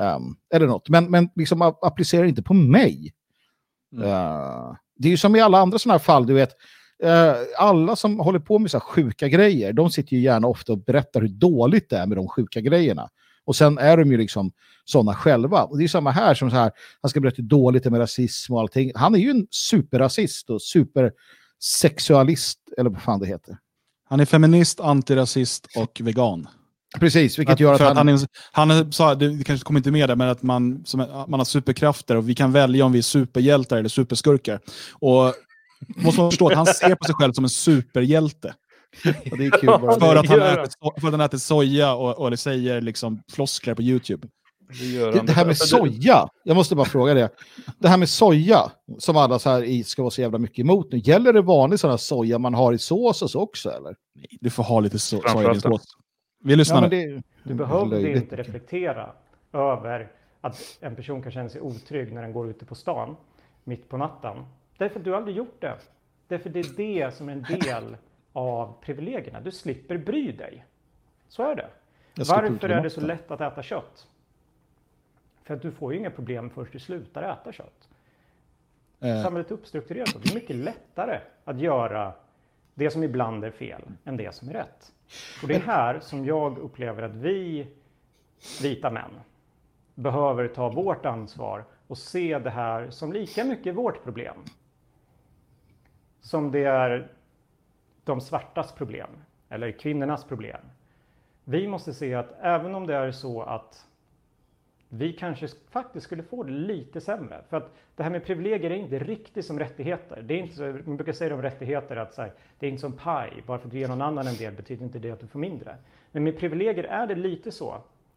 ehm, eller något. Men, men liksom applicera inte på mig. Mm. Eh, det är ju som i alla andra sådana här fall, du vet. Eh, alla som håller på med så här sjuka grejer, de sitter ju gärna ofta och berättar hur dåligt det är med de sjuka grejerna. Och sen är de ju liksom sådana själva. Och det är samma här som så här, han ska berätta hur dåligt det är med rasism och allting. Han är ju en superrasist och supersexualist, eller vad fan det heter. Han är feminist, antirasist och vegan. Precis, vilket Att- gör att han... han, är, han är, sa, det kanske kommer inte med det, men att man, som, man har superkrafter och vi kan välja om vi är superhjältar eller superskurkar. Och måste man förstå att han ser på sig själv som en superhjälte. och det är kul bara. För att han gör äter, för att han äter soja och, och säger liksom floskler på YouTube. Det, Det, det här med Alltså, soja, jag måste bara fråga det. Det här med soja, som alla så här i ska vara så jävla mycket emot nu, gäller det vanlig sån här soja man har i sås och så också eller? Du får ha lite so- soja i din sås. Vi lyssnar Ja, det, Du behövde löjligt. inte reflektera över att en person kan känna sig otrygg när den går ute på stan mitt på natten. Därför att du aldrig gjort det. Därför det är det som är en del av privilegierna. Du slipper bry dig. Så är det. Varför är det så lätt att äta kött? För att du får ju inga problem förrän du slutar äta kött. Eh, Samhället är uppstrukturerat så. Det är mycket lättare att göra det som ibland är fel än det som är rätt. Och det är här som jag upplever att vi vita män behöver ta vårt ansvar och se det här som lika mycket vårt problem som det är de svartas problem eller kvinnornas problem. Vi måste se att även om det är så att vi kanske faktiskt skulle få det lite sämre. För att det här med privilegier är inte riktigt som rättigheter. Det är inte så, man brukar säga om rättigheter att så här, det är inte som paj, bara för att du ger någon annan en del betyder inte det att du får mindre. Men med privilegier är det lite så.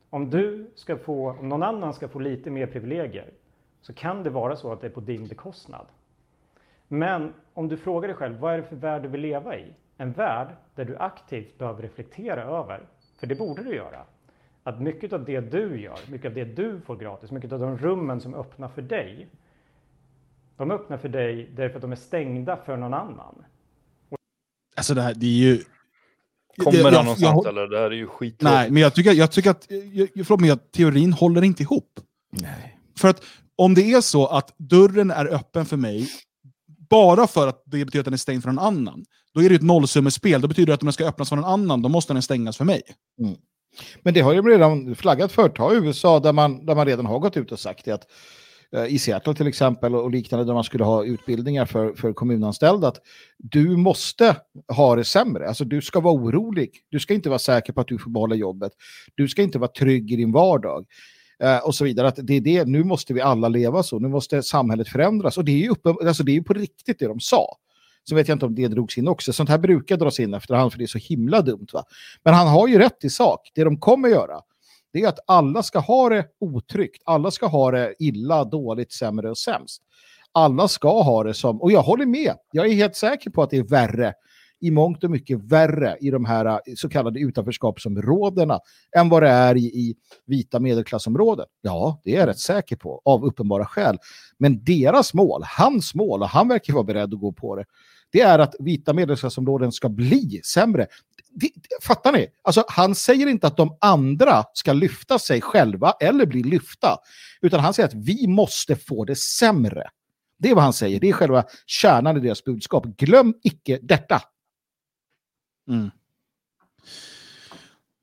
Om du ska få, om någon annan ska få lite mer privilegier så kan det vara så att det är på din bekostnad. Men om du frågar dig själv, vad är det för värld du vill leva i? En värld där du aktivt behöver reflektera över, för det borde du göra, att mycket av det du gör, mycket av det du får gratis, mycket av de rummen som öppnar för dig, de öppnar för dig därför att de är stängda för någon annan. alltså det här, det är ju... Kommer han jag- någonstans jag- eller? Det här är ju skit. Nej, men jag tycker, jag tycker att jag, förlåt, jag, teorin håller inte ihop. Nej. För att om det är så att dörren är öppen för mig bara för att det betyder att den är stängd för någon annan, då är det ju ett nollsummespel. Då betyder det att om den ska öppnas för någon annan, då måste den stängas för mig. Men det har ju redan flaggat för. Ta USA där man, där man redan har gått ut och sagt det. Att, eh, I Seattle till exempel och liknande där man skulle ha utbildningar för, för kommunanställda. Att du måste ha det sämre. Alltså du ska vara orolig. Du ska inte vara säker på att du får behålla jobbet. Du ska inte vara trygg i din vardag. Eh, och så vidare. Att det är det, nu måste vi alla leva så. Nu måste samhället förändras. Och det är ju, uppe, alltså det är ju på riktigt det de sa. Så vet jag inte om det drogs in också. Sånt här brukar dras in efterhand för det är så himla dumt. Va? Men han har ju rätt i sak. Det de kommer göra det är att alla ska ha det otryggt. Alla ska ha det illa, dåligt, sämre och sämst. Alla ska ha det som, och jag håller med, jag är helt säker på att det är värre, i mångt och mycket värre i de här eh, så kallade utanförskapsområdena än vad det är i, i vita medelklassområden. Ja, det är jag rätt säker på, av uppenbara skäl. Men deras mål, hans mål, och han verkar vara beredd att gå på det, det är att vita medelklassområden ska bli sämre. Det, fattar ni? Alltså, han säger inte att de andra ska lyfta sig själva eller bli lyfta, utan han säger att vi måste få det sämre. Det är vad han säger. Det är själva kärnan i deras budskap. Glöm icke detta. Mm.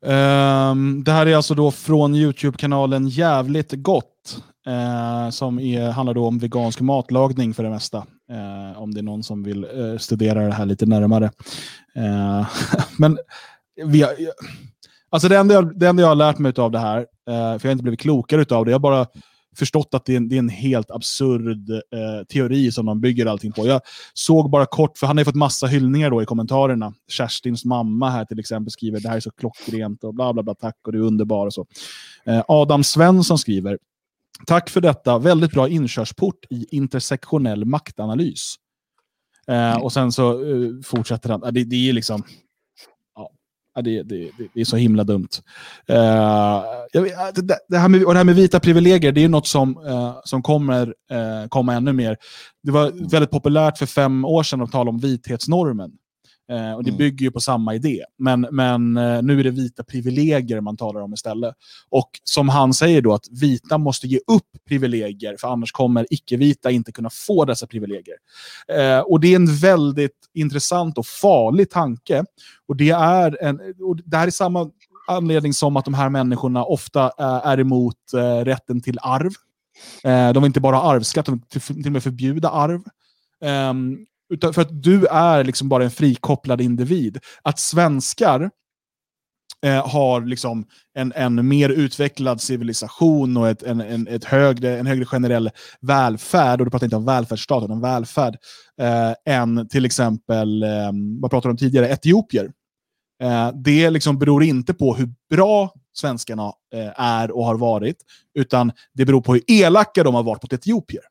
Um, det här är alltså då från YouTube-kanalen Jävligt Gott. Uh, som är, handlar då om vegansk matlagning för det mesta. Eh, om det är någon som vill eh, studera det här lite närmare. Eh, men vi har, alltså det enda, jag, det enda jag har lärt mig av det här, eh, för jag har inte blivit klokare av det, jag har bara förstått att det är en, det är en helt absurd eh, teori som de bygger allting på. Jag såg bara kort, för han har ju fått massa hyllningar då i kommentarerna. Kerstins mamma här till exempel skriver det här är så klockrent och bla bla bla, tack och du är underbar och så. Eh, Adam Svensson skriver Tack för detta, väldigt bra inkörsport i intersektionell maktanalys. Eh, och sen så eh, fortsätter han, det, det är liksom Ja, det, det, det, är så himla dumt. Uh, det, det, här med, och det här med vita privilegier, det är något som, uh, som kommer uh, komma ännu mer. Det var väldigt populärt för fem år sedan att tala om vithetsnormen. Eh, och Det mm. bygger ju på samma idé. Men, men eh, nu är det vita privilegier man talar om istället. Och som han säger då, att vita måste ge upp privilegier, för annars kommer icke-vita inte kunna få dessa privilegier. Eh, och Det är en väldigt intressant och farlig tanke. Och Det, är en, och det här är samma anledning som att de här människorna ofta eh, är emot eh, rätten till arv. Eh, de vill inte bara ha arvsskatt, de vill till och med förbjuda arv. Um, utan för att du är liksom bara en frikopplad individ. Att svenskar eh, har liksom en, en mer utvecklad civilisation och ett, en, en, ett högre, en högre generell välfärd, och du pratar inte om välfärdsstat, utan välfärd, eh, än till exempel, eh, vad pratade om tidigare, etiopier. Eh, det liksom beror inte på hur bra svenskarna eh, är och har varit, utan det beror på hur elaka de har varit mot etiopier.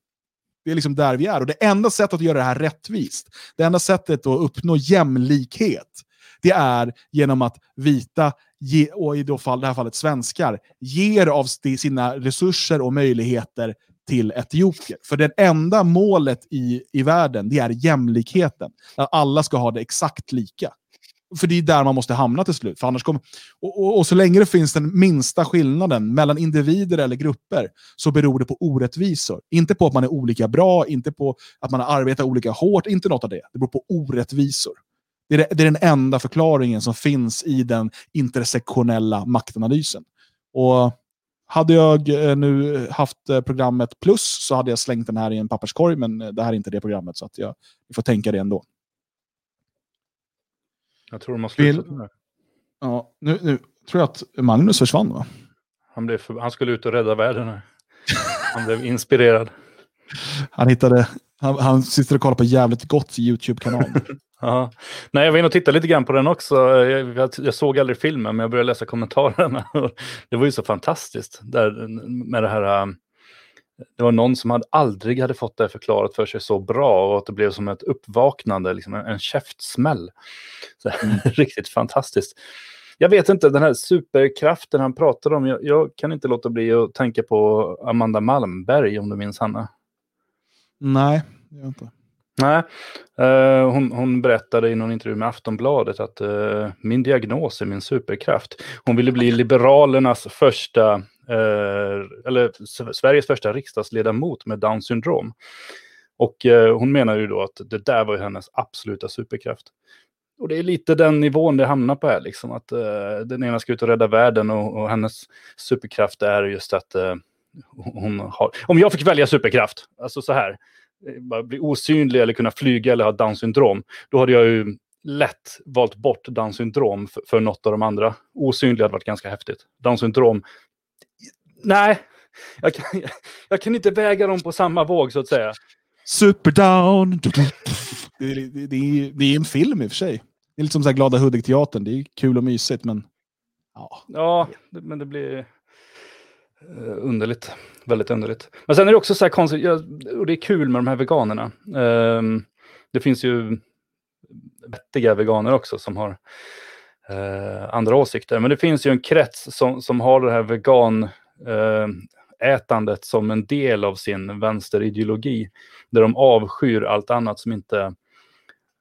Det är liksom där vi är. Och det enda sättet att göra det här rättvist, det enda sättet att uppnå jämlikhet, det är genom att vita, ge, och i det här fallet svenskar, ger av sina resurser och möjligheter till etiopier. För det enda målet i, i världen, det är jämlikheten. Att alla ska ha det exakt lika. För det är där man måste hamna till slut. För annars kommer, och, och, och, så länge det finns den minsta skillnaden mellan individer eller grupper så beror det på orättvisor. Inte på att man är olika bra, inte på att man arbetar olika hårt, inte något av det. Det beror på orättvisor. Det är, det, det är den enda förklaringen som finns i den intersektionella maktanalysen. Och hade jag eh, nu haft eh, programmet plus så hade jag slängt den här i en papperskorg, men eh, det här är inte det programmet, så att jag, får tänka det ändå. Jag tror de har slutat nu. Ja, nu, nu tror jag att Magnus försvann va? Han, blev för, han skulle ut och rädda världen. Han blev inspirerad. Han hittade, han, han sitter och kollar på jävligt gott YouTube-kanal. ja. Nej, jag var inne och tittade lite grann på den också. Jag, jag, jag, såg aldrig filmen, men jag började läsa kommentarerna. det var ju så fantastiskt där, med det här det var någon som hade aldrig hade fått det förklarat för sig så bra och att det blev som ett uppvaknande, liksom en, en käftsmäll. Så, mm. riktigt fantastiskt. Jag vet inte, den här superkraften han pratar om, jag, jag, kan inte låta bli att tänka på Amanda Malmberg, om du minns Hanna. Nej, jag vet inte. Nej, uh, hon, hon, berättade i någon intervju med Aftonbladet att uh, min diagnos är min superkraft. Hon ville bli Liberalernas första Eh, eller Sveriges första riksdagsledamot med Downs syndrom. Och eh, hon menar ju då att det där var ju hennes absoluta superkraft. Och det är lite den nivån det hamnar på här, liksom att uh, den ena ska ut och rädda världen och, och hennes superkraft är just att uh, hon har... Om jag fick välja superkraft, alltså så här, bara bli osynlig eller kunna flyga eller ha Downs syndrom, då hade jag ju lätt valt bort Downs syndrom för, för något av de andra. Osynlig hade varit ganska häftigt. Downs syndrom nej, jag kan, jag kan inte väga dem på samma våg så att säga. Superdown! Det är, det, det, det är en film i och för sig. Det är lite som så här Glada Hudik-teatern. Det är kul och mysigt, men... Ja, ja men det blir uh, underligt. Väldigt underligt. Men sen är det också så här konstigt, och det är kul med de här veganerna. Um, det finns ju vettiga veganer också som har uh, andra åsikter. Men det finns ju en krets som, som har det här vegan Eh, ätandet som en del av sin vänsterideologi. Där de avskyr allt annat som inte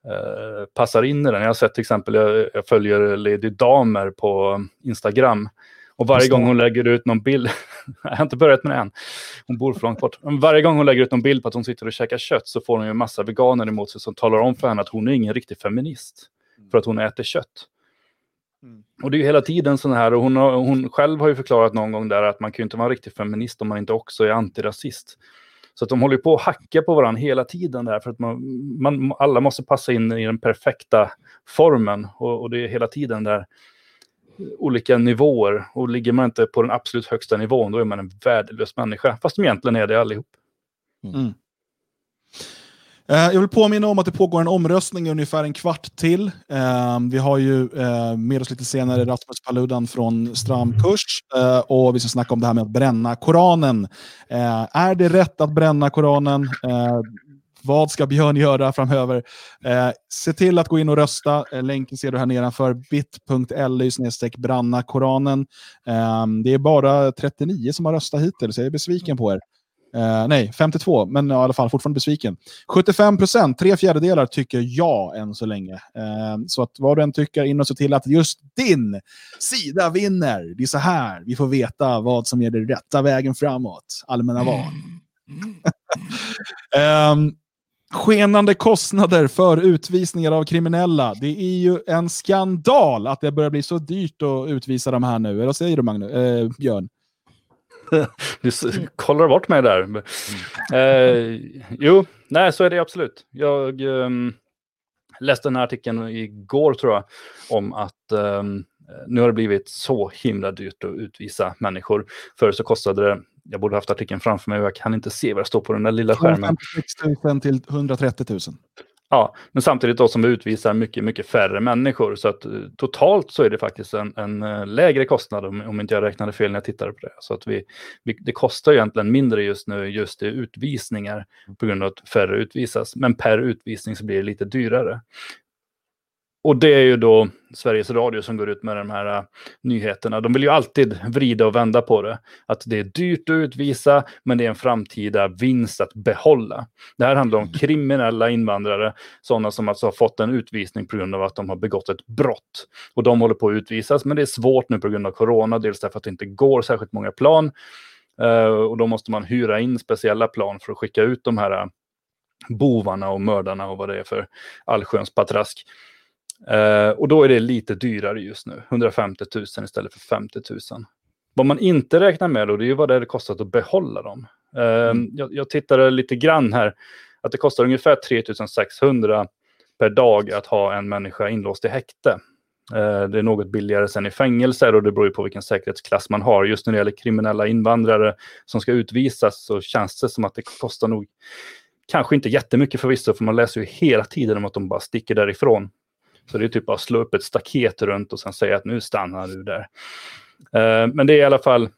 eh, passar in i den. Jag har sett till exempel, jag, jag följer Lady Damer på Instagram. Och varje gång hon lägger ut någon bild, jag har inte börjat med det än, hon bor för långt bort. Varje gång hon lägger ut någon bild på att hon sitter och käkar kött så får hon ju en massa veganer emot sig som talar om för henne att hon är ingen riktig feminist. För att hon äter kött. Mm. Och det är ju hela tiden sån här, och hon, har, hon själv har ju förklarat någon gång där att man kan ju inte vara riktig feminist om man inte också är antirasist. Så att de håller på att hacka på varandra hela tiden där, för att man, man, alla måste passa in i den perfekta formen. Och, och det är hela tiden där olika nivåer. Och ligger man inte på den absolut högsta nivån, då är man en värdelös människa. Fast de egentligen är det allihop. Mm. Eh, jag vill påminna om att det pågår en omröstning i ungefär en kvart till. Ehm, vi har ju eh, med oss lite senare Rasmus Paludan från Stramkurs eh, och vi ska snacka om det här med att bränna Koranen. Är det rätt att bränna Koranen? Vad ska Björn göra framöver? Eh, Se till att gå in och rösta. Eh, Länken ser du här nedanför. bit.ly branna Koranen. Eh, Det är bara 39 som har röstat hittills, jag är besviken på er. Eh, nej, 52, men i alla fall fortfarande besviken. 75 procent, tre fjärdedelar, tycker ja än så länge. Eh, så att vad du än tycker, in och se till att just din sida vinner. Det är så här vi får veta vad som är den rätta vägen framåt. Allmänna val. Ehm, skenande kostnader för utvisningar av kriminella. Det är ju en skandal att det börjar bli så dyrt att utvisa de här nu. Eller vad säger du, Magnus? Eh, Björn? Du kollar bort mig där. Eh, jo, nej så är det absolut. Jag ehm, läste den här artikeln igår tror jag om att ehm, nu har det blivit så himla dyrt att utvisa människor. Förr så kostade det, jag borde haft artikeln framför mig och jag kan inte se vad det står på den där lilla skärmen. 56 000 till 130 000. Ja, men samtidigt då som vi utvisar mycket, mycket färre människor. Så att eh, totalt så är det faktiskt en, en eh, lägre kostnad om, om inte jag räknade fel när jag tittade på det. Så att vi, vi, det kostar ju egentligen mindre just nu just i utvisningar på grund av att färre utvisas. Men per utvisning så blir det lite dyrare. Och det är ju då Sveriges Radio som går ut med de här uh, nyheterna. De vill ju alltid vrida och vända på det. Att det är dyrt att utvisa, men det är en framtida vinst att behålla. Det här handlar om kriminella invandrare, sådana som alltså har fått en utvisning på grund av att de har begått ett brott. Och de håller på att utvisas, men det är svårt nu på grund av corona, dels därför att det inte går särskilt många plan. Uh, och då måste man hyra in speciella plan för att skicka ut de här uh, bovarna och mördarna och vad det är för allsköns patrask. Uh, och då är det lite dyrare just nu, 150 000 istället för 50 000. Vad man inte räknar med då, det är ju vad det hade kostat att behålla dem. Uh, Mm. jag, jag tittade lite grann här, att det kostar ungefär 3 600 per dag att ha en människa inlåst i häkte. Uh, det är något billigare sen i fängelser och det beror ju på vilken säkerhetsklass man har. Just när det gäller kriminella invandrare som ska utvisas så känns det som att det kostar nog kanske inte jättemycket förvisso, för man läser ju hela tiden om att de bara sticker därifrån. Så det är typ bara att slå upp ett staket runt och sen säga att nu stannar du där. Uh, men det är i alla fall,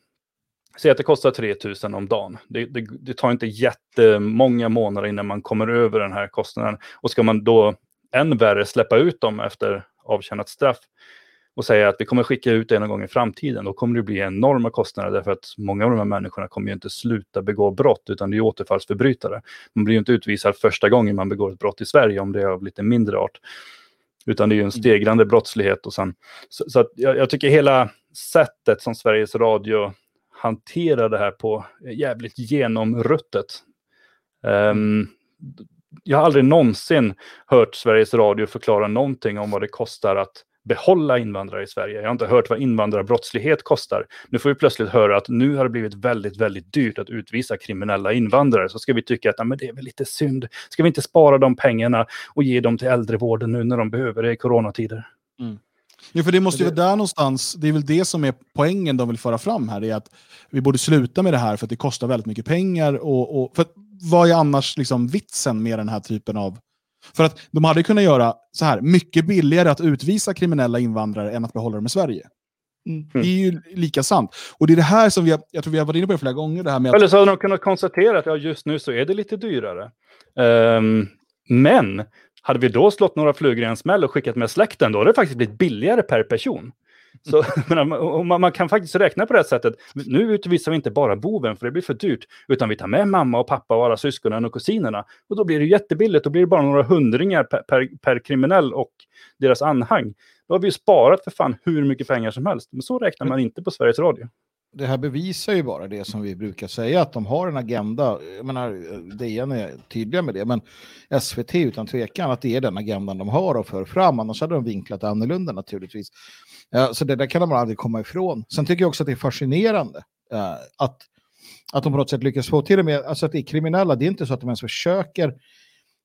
säg att det kostar 3000 om dagen. Det, det, det, tar inte jättemånga månader innan man kommer över den här kostnaden. Och ska man då än värre släppa ut dem efter avtjänat straff och säga att vi kommer skicka ut det någon gång i framtiden, då kommer det bli enorma kostnader därför att många av de här människorna kommer ju inte sluta begå brott utan det är återfallsförbrytare. Man blir ju inte utvisad första gången man begår ett brott i Sverige om det är av lite mindre art. Utan det är ju en stegrande brottslighet. Och sen, så, så jag, jag, tycker hela sättet som Sveriges Radio hanterar det här på är jävligt genomruttet. Um, jag har aldrig någonsin hört Sveriges Radio förklara någonting om vad det kostar att behålla invandrare i Sverige. Jag har inte hört vad invandrarbrottslighet kostar. Nu får vi plötsligt höra att nu har det blivit väldigt, väldigt dyrt att utvisa kriminella invandrare. Så ska vi tycka att men det är väl lite synd. Ska vi inte spara de pengarna och ge dem till äldrevården nu när de behöver det i coronatider? Mm. Jo, för det måste ju vara där någonstans, det är väl det som är poängen de vill föra fram här, det är att vi borde sluta med det här för att det kostar väldigt mycket pengar. Och, och för vad är annars liksom vitsen med den här typen av för att de hade kunnat göra så här, mycket billigare att utvisa kriminella invandrare än att behålla dem i Sverige. Mm. Det är ju lika sant. Och det är det här som vi har, jag tror vi har varit inne på det flera gånger. Det här med att... Eller så hade de kunnat konstatera att ja, just nu så är det lite dyrare. Um, men hade vi då slått några flugor i en smäll och skickat med släkten, då hade det faktiskt blivit billigare per person. Så, man, man, kan faktiskt räkna på det sättet. Nu utvisar vi inte bara boven för det blir för dyrt, utan vi tar med mamma och pappa och alla syskonen och kusinerna. Och då blir det jättebilligt, då blir det bara några hundringar per, per, per kriminell och deras anhang. Då har vi ju sparat för fan hur mycket pengar som helst. Men så räknar man inte på Sveriges Radio det här bevisar ju bara det som vi brukar säga, att de har en agenda. Jag menar, DN är tydliga med det, men SVT utan tvekan att det är den agendan de har och för fram, annars hade de vinklat annorlunda naturligtvis. Eh, så det där kan de aldrig komma ifrån. Sen tycker jag också att det är fascinerande eh, att, att de på något sätt lyckas få till det med, alltså att det är kriminella, det är inte så att de ens försöker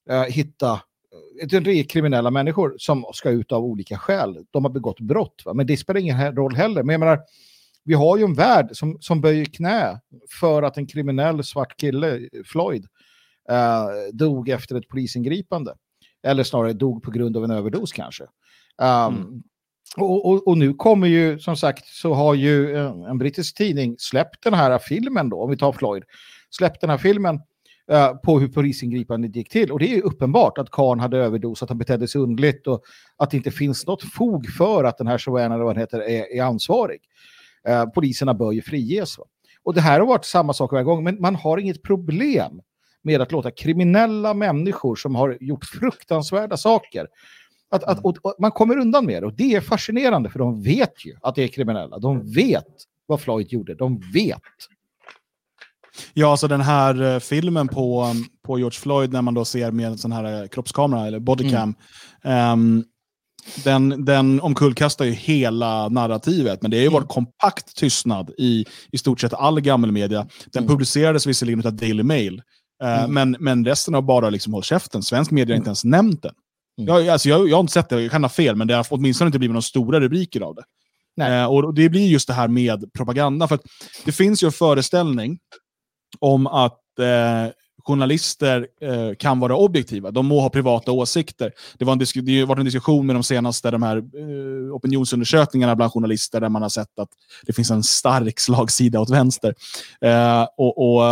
eh, hitta det är kriminella människor som ska ut av olika skäl. De har begått brott, va? men det spelar ingen roll heller. Men jag menar, vi har ju en värld som, som böjer knä för att en kriminell svart kille, Floyd, eh, dog efter ett polisingripande. Eller snarare dog på grund av en överdos kanske. Um, mm. och, och, och, nu kommer ju, som sagt, så har ju en, en, brittisk tidning släppt den här filmen då, om vi tar Floyd, släppt den här filmen uh, på hur polisingripandet gick till. Och det är ju uppenbart att Khan hade överdos, att han betedde sig undligt och att det inte finns något fog för att den här Joanna, vad heter, är, är ansvarig. Eh, poliserna bör ju friges. Va? Och det här har varit samma sak varje gång, men man har inget problem med att låta kriminella människor som har gjort fruktansvärda saker att, att, och, och man kommer undan med det. Och det är fascinerande, för de vet ju att det är kriminella. De vet vad Floyd gjorde. De vet. Ja, alltså den här uh, filmen på, på George Floyd när man då ser med en sån här uh, kroppskamera eller bodycam. Mm. Um, den, den omkullkastar ju hela narrativet, men det har ju mm. varit kompakt tystnad i i stort sett all gammelmedia. Den mm. publicerades visserligen av Daily Mail, uh, mm. men, men resten har bara liksom hållit käften. Svensk media har inte ens nämnt den. Mm. Jag, alltså, jag, jag har inte sett det, jag kan ha fel, men det har åtminstone inte blivit några stora rubriker av det. Uh, och Det blir just det här med propaganda. För det finns ju en föreställning om att eh, journalister eh, kan vara objektiva. De må ha privata åsikter. Det, var en det har varit en diskussion med de senaste de här, eh, opinionsundersökningarna bland journalister där man har sett att det finns en stark slagsida åt vänster. Eh, och, och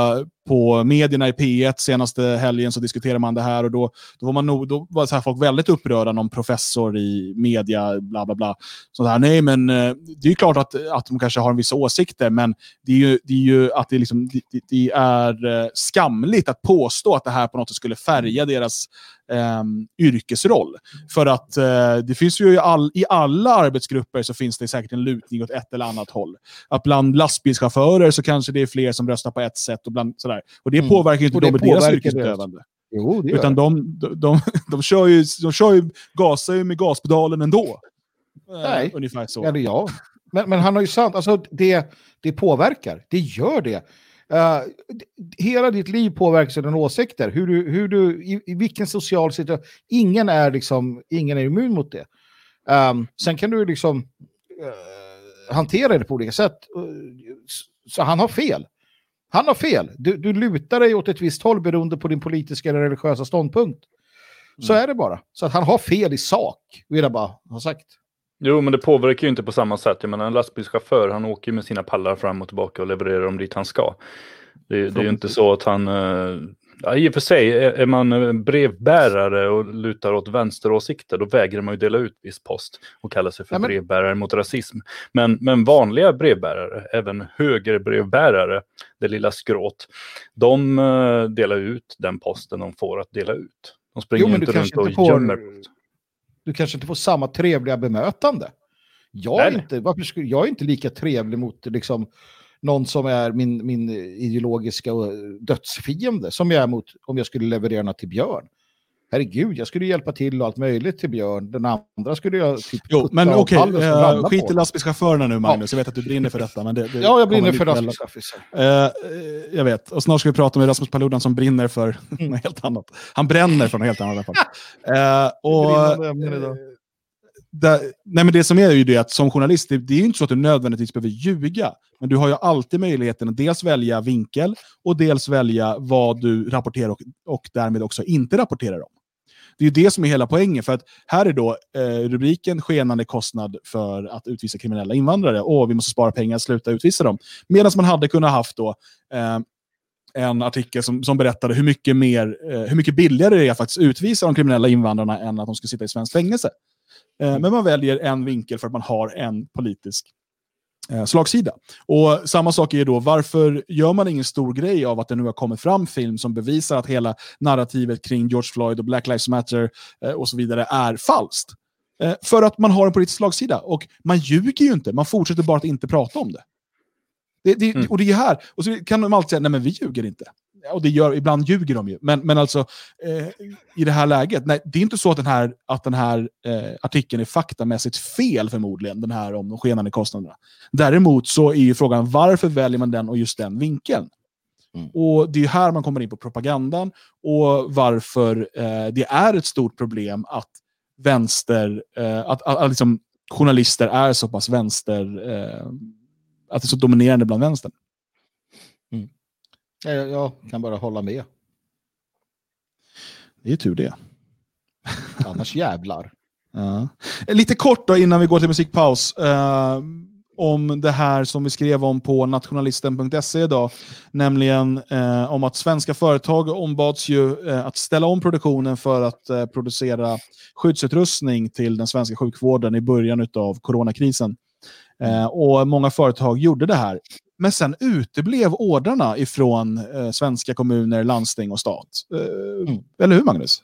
på medierna i P1 senaste helgen så diskuterade man det här och då, då var, man nog, då var så här folk väldigt upprörda. Någon professor i media, bla bla bla. Så här, nej, men eh, det är klart att, att de kanske har en vissa åsikter, men det är ju, det är ju att det, liksom, det, det är eh, skamligt att påstå att det här på något sätt skulle färga deras eh, yrkesroll. För att eh, det finns ju i, all, i alla arbetsgrupper så finns det säkert en lutning åt ett eller annat håll. Att bland lastbilschaufförer så kanske det är fler som röstar på ett sätt och bland sådär. Och det mm. påverkar ju inte dem i deras yrkesutövande. Jo, det Utan de, de, de, de, kör ju, de kör ju, gasar ju med gaspedalen ändå. Eh, Nej, ungefär så. Eller ja. Men, men han har ju sant, alltså det, det påverkar, det gör det. Uh, hela ditt liv påverkas av dina åsikter. Hur du, hur du, i, i, vilken social situation. Ingen är, liksom, ingen är immun mot det. Um, sen kan du liksom uh, hantera det på olika sätt. Uh, så han har fel. Han har fel. Du, du lutar dig åt ett visst håll beroende på din politiska eller religiösa ståndpunkt. Så mm. är det bara. Så att han har fel i sak, vill jag bara ha sagt. Jo, men det påverkar ju inte på samma sätt. Jag menar, en lastbilschaufför, han åker med sina pallar fram och tillbaka och levererar dem dit han ska. Det, det är ju inte så att han... Eh, ja, I och för sig, är man brevbärare och lutar åt vänsteråsikter, då vägrar man ju dela ut viss post och kalla sig för ja, men... brevbärare mot rasism. Men, men vanliga brevbärare, även högerbrevbärare, det lilla skråt, de uh, delar ut den posten de får att dela ut. De springer jo, inte runt och inte gömmer post du kanske inte får samma trevliga bemötande. Jag är, inte, varför skulle, jag är inte lika trevlig mot liksom, någon som är min, min ideologiska dödsfiende som jag är mot om jag skulle leverera något till Björn. Herregud, jag skulle hjälpa till och allt möjligt till Björn. Den andra skulle jag typ... Jo, men okej, okay, uh, skit i lastbilschaufförerna nu Magnus. Ja. Jag vet att du brinner för detta. Men det, det ja, jag brinner för lastbilschaufförer. Uh, jag vet. Och snart ska vi prata med Rasmus Paludan som brinner för mm. något helt annat. Han bränner för något helt annat. uh, och, där, nej men det som är ju det att som journalist, det, det är ju inte så att du nödvändigtvis behöver ljuga. Men du har ju alltid möjligheten att dels välja vinkel och dels välja vad du rapporterar och, och därmed också inte rapporterar om. Det är det som är hela poängen. För att här är då eh, rubriken skenande kostnad för att utvisa kriminella invandrare. Åh, vi måste spara pengar, sluta utvisa dem. Medan man hade kunnat haft då eh, en artikel som, som berättade hur mycket, mer, eh, hur mycket billigare det är att faktiskt utvisa de kriminella invandrarna än att de ska sitta i svenskt fängelse. Eh, men man väljer en vinkel för att man har en politisk eh, slagsida. Och samma sak är då, varför gör man ingen stor grej av att det nu har kommit fram film som bevisar att hela narrativet kring George Floyd och Black Lives Matter eh, och så vidare är falskt? Eh, för att man har en politisk slagsida. Och man ljuger ju inte, man fortsätter bara att inte prata om det. det, det Mm. Och det är här, och så kan de alltid säga, nej men vi ljuger inte. Och det gör, ibland ljuger de ju. Men, men alltså, eh, i det här läget, nej, det är inte så att den här, att den här eh, artikeln är faktamässigt fel förmodligen, den här om de skenande kostnaderna. Däremot så är ju frågan, varför väljer man den och just den vinkeln? Mm. Och det är här man kommer in på propagandan och varför eh, det är ett stort problem att vänster, eh, att, att, att liksom, journalister är så pass vänster, eh, att det är så dominerande bland vänstern. Jag, jag kan bara hålla med. Det är ju tur det. Annars jävlar. Ja. Lite kort då innan vi går till musikpaus. Eh, om det här som vi skrev om på nationalisten.se idag. Nämligen eh, om att svenska företag ombads ju eh, att ställa om produktionen för att eh, producera skyddsutrustning till den svenska sjukvården i början av coronakrisen. Eh, och många företag gjorde det här. Men sen uteblev ordrarna ifrån eh, svenska kommuner, landsting och stat. Eh, Mm. Eller hur Magnus?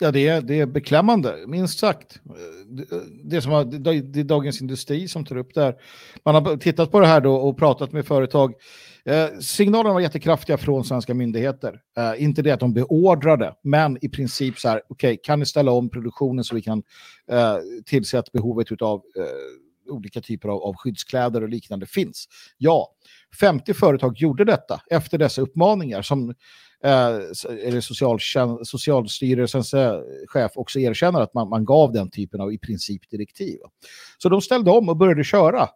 Ja, det är, det är beklämmande, minst sagt. Det, det, som har, det, det är Dagens Industri som tar upp det här. Man har tittat på det här då och pratat med företag. Eh, signalerna var jättekraftiga från svenska myndigheter. Eh, inte det att de beordrade, men i princip så här, okej, kan ni ställa om produktionen så vi kan eh, tillse att behovet av eh, olika typer av, av skyddskläder och liknande finns? Ja, 50 företag gjorde detta efter dessa uppmaningar som eh, Socialstyrelsens eh, chef också erkänner att man, man gav den typen av i princip direktiv. Så de ställde om och började köra.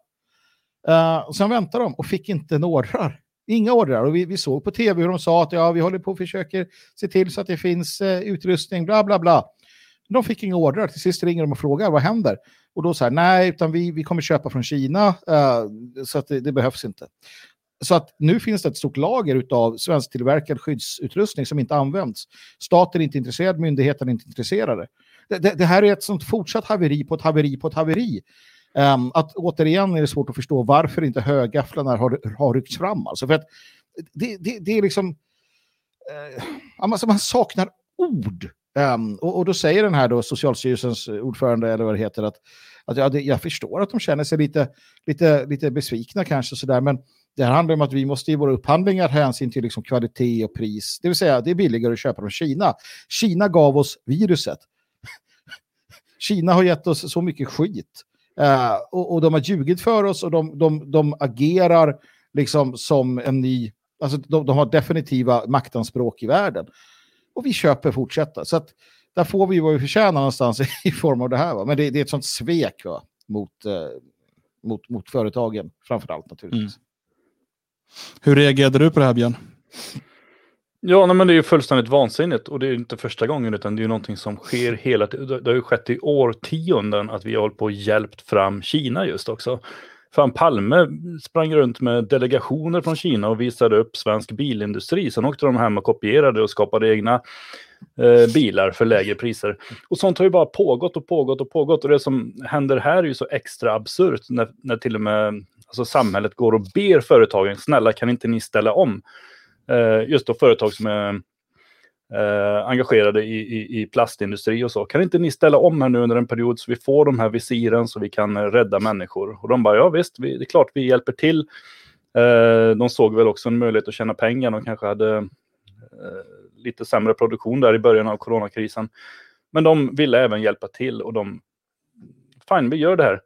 Eh, och sen väntade de och fick inte några Inga ordrar. Och vi, vi såg på tv hur de sa att ja, vi håller på och försöker se till så att det finns eh, utrustning, bla bla bla. De fick inga ordrar. Till sist ringer de och frågar vad händer. Och då så här, nej, utan vi, vi kommer köpa från Kina, uh, så att det, det behövs inte. Så att nu finns det ett stort lager av svensktillverkad skyddsutrustning som inte används. Staten är inte intresserad, myndigheten är inte intresserade. Det, det, det här är ett sånt fortsatt haveri på ett haveri på ett haveri. Um, att återigen är det svårt att förstå varför inte högafflarna har, har ryckts fram. Alltså för att det, det, det är liksom... Uh, alltså man saknar ord. Um, och, och då säger den här då Socialstyrelsens ordförande, eller vad det heter, att, att ja, det, jag förstår att de känner sig lite, lite, lite besvikna kanske, sådär, men det här handlar om att vi måste i våra upphandlingar ta hänsyn till liksom kvalitet och pris. Det vill säga, det är billigare att köpa från Kina. Kina gav oss viruset. Kina har gett oss så mycket skit. Uh, och, och de har ljugit för oss och de, de, de agerar liksom som en ny... Alltså de, de har definitiva maktanspråk i världen. Och vi köper fortsätta. Så att där får vi vad vi förtjänar någonstans i form av det här. Va? Men det, det är ett sånt svek va? Mot, eh, mot, mot företagen, framför allt naturligtvis. Hur reagerade du på det här Björn? Ja, nej, men det är ju fullständigt vansinnigt och det är inte första gången utan det är ju någonting som sker hela tiden. Det har ju skett i årtionden att vi har hållit på och hjälpt fram Kina just också. Fan, Palme sprang runt med delegationer från Kina och visade upp svensk bilindustri. Sen åkte de hem och kopierade och skapade egna eh, bilar för lägre priser. Och sånt har ju bara pågått och pågått och pågått. Och det som händer här är ju så extra absurt när, när till och med alltså, samhället går och ber företagen, snälla kan inte ni ställa om? Eh, just då företag som är eh, engagerade i, i, i plastindustri och så. Kan inte ni ställa om här nu under en period så vi får de här visiren så vi kan eh, rädda människor? Och de bara, ja visst, vi, det är klart vi hjälper till. Eh, de såg väl också en möjlighet att tjäna pengar. De kanske hade eh, lite sämre produktion där i början av coronakrisen. Men de ville även hjälpa till och de, fine vi gör det här.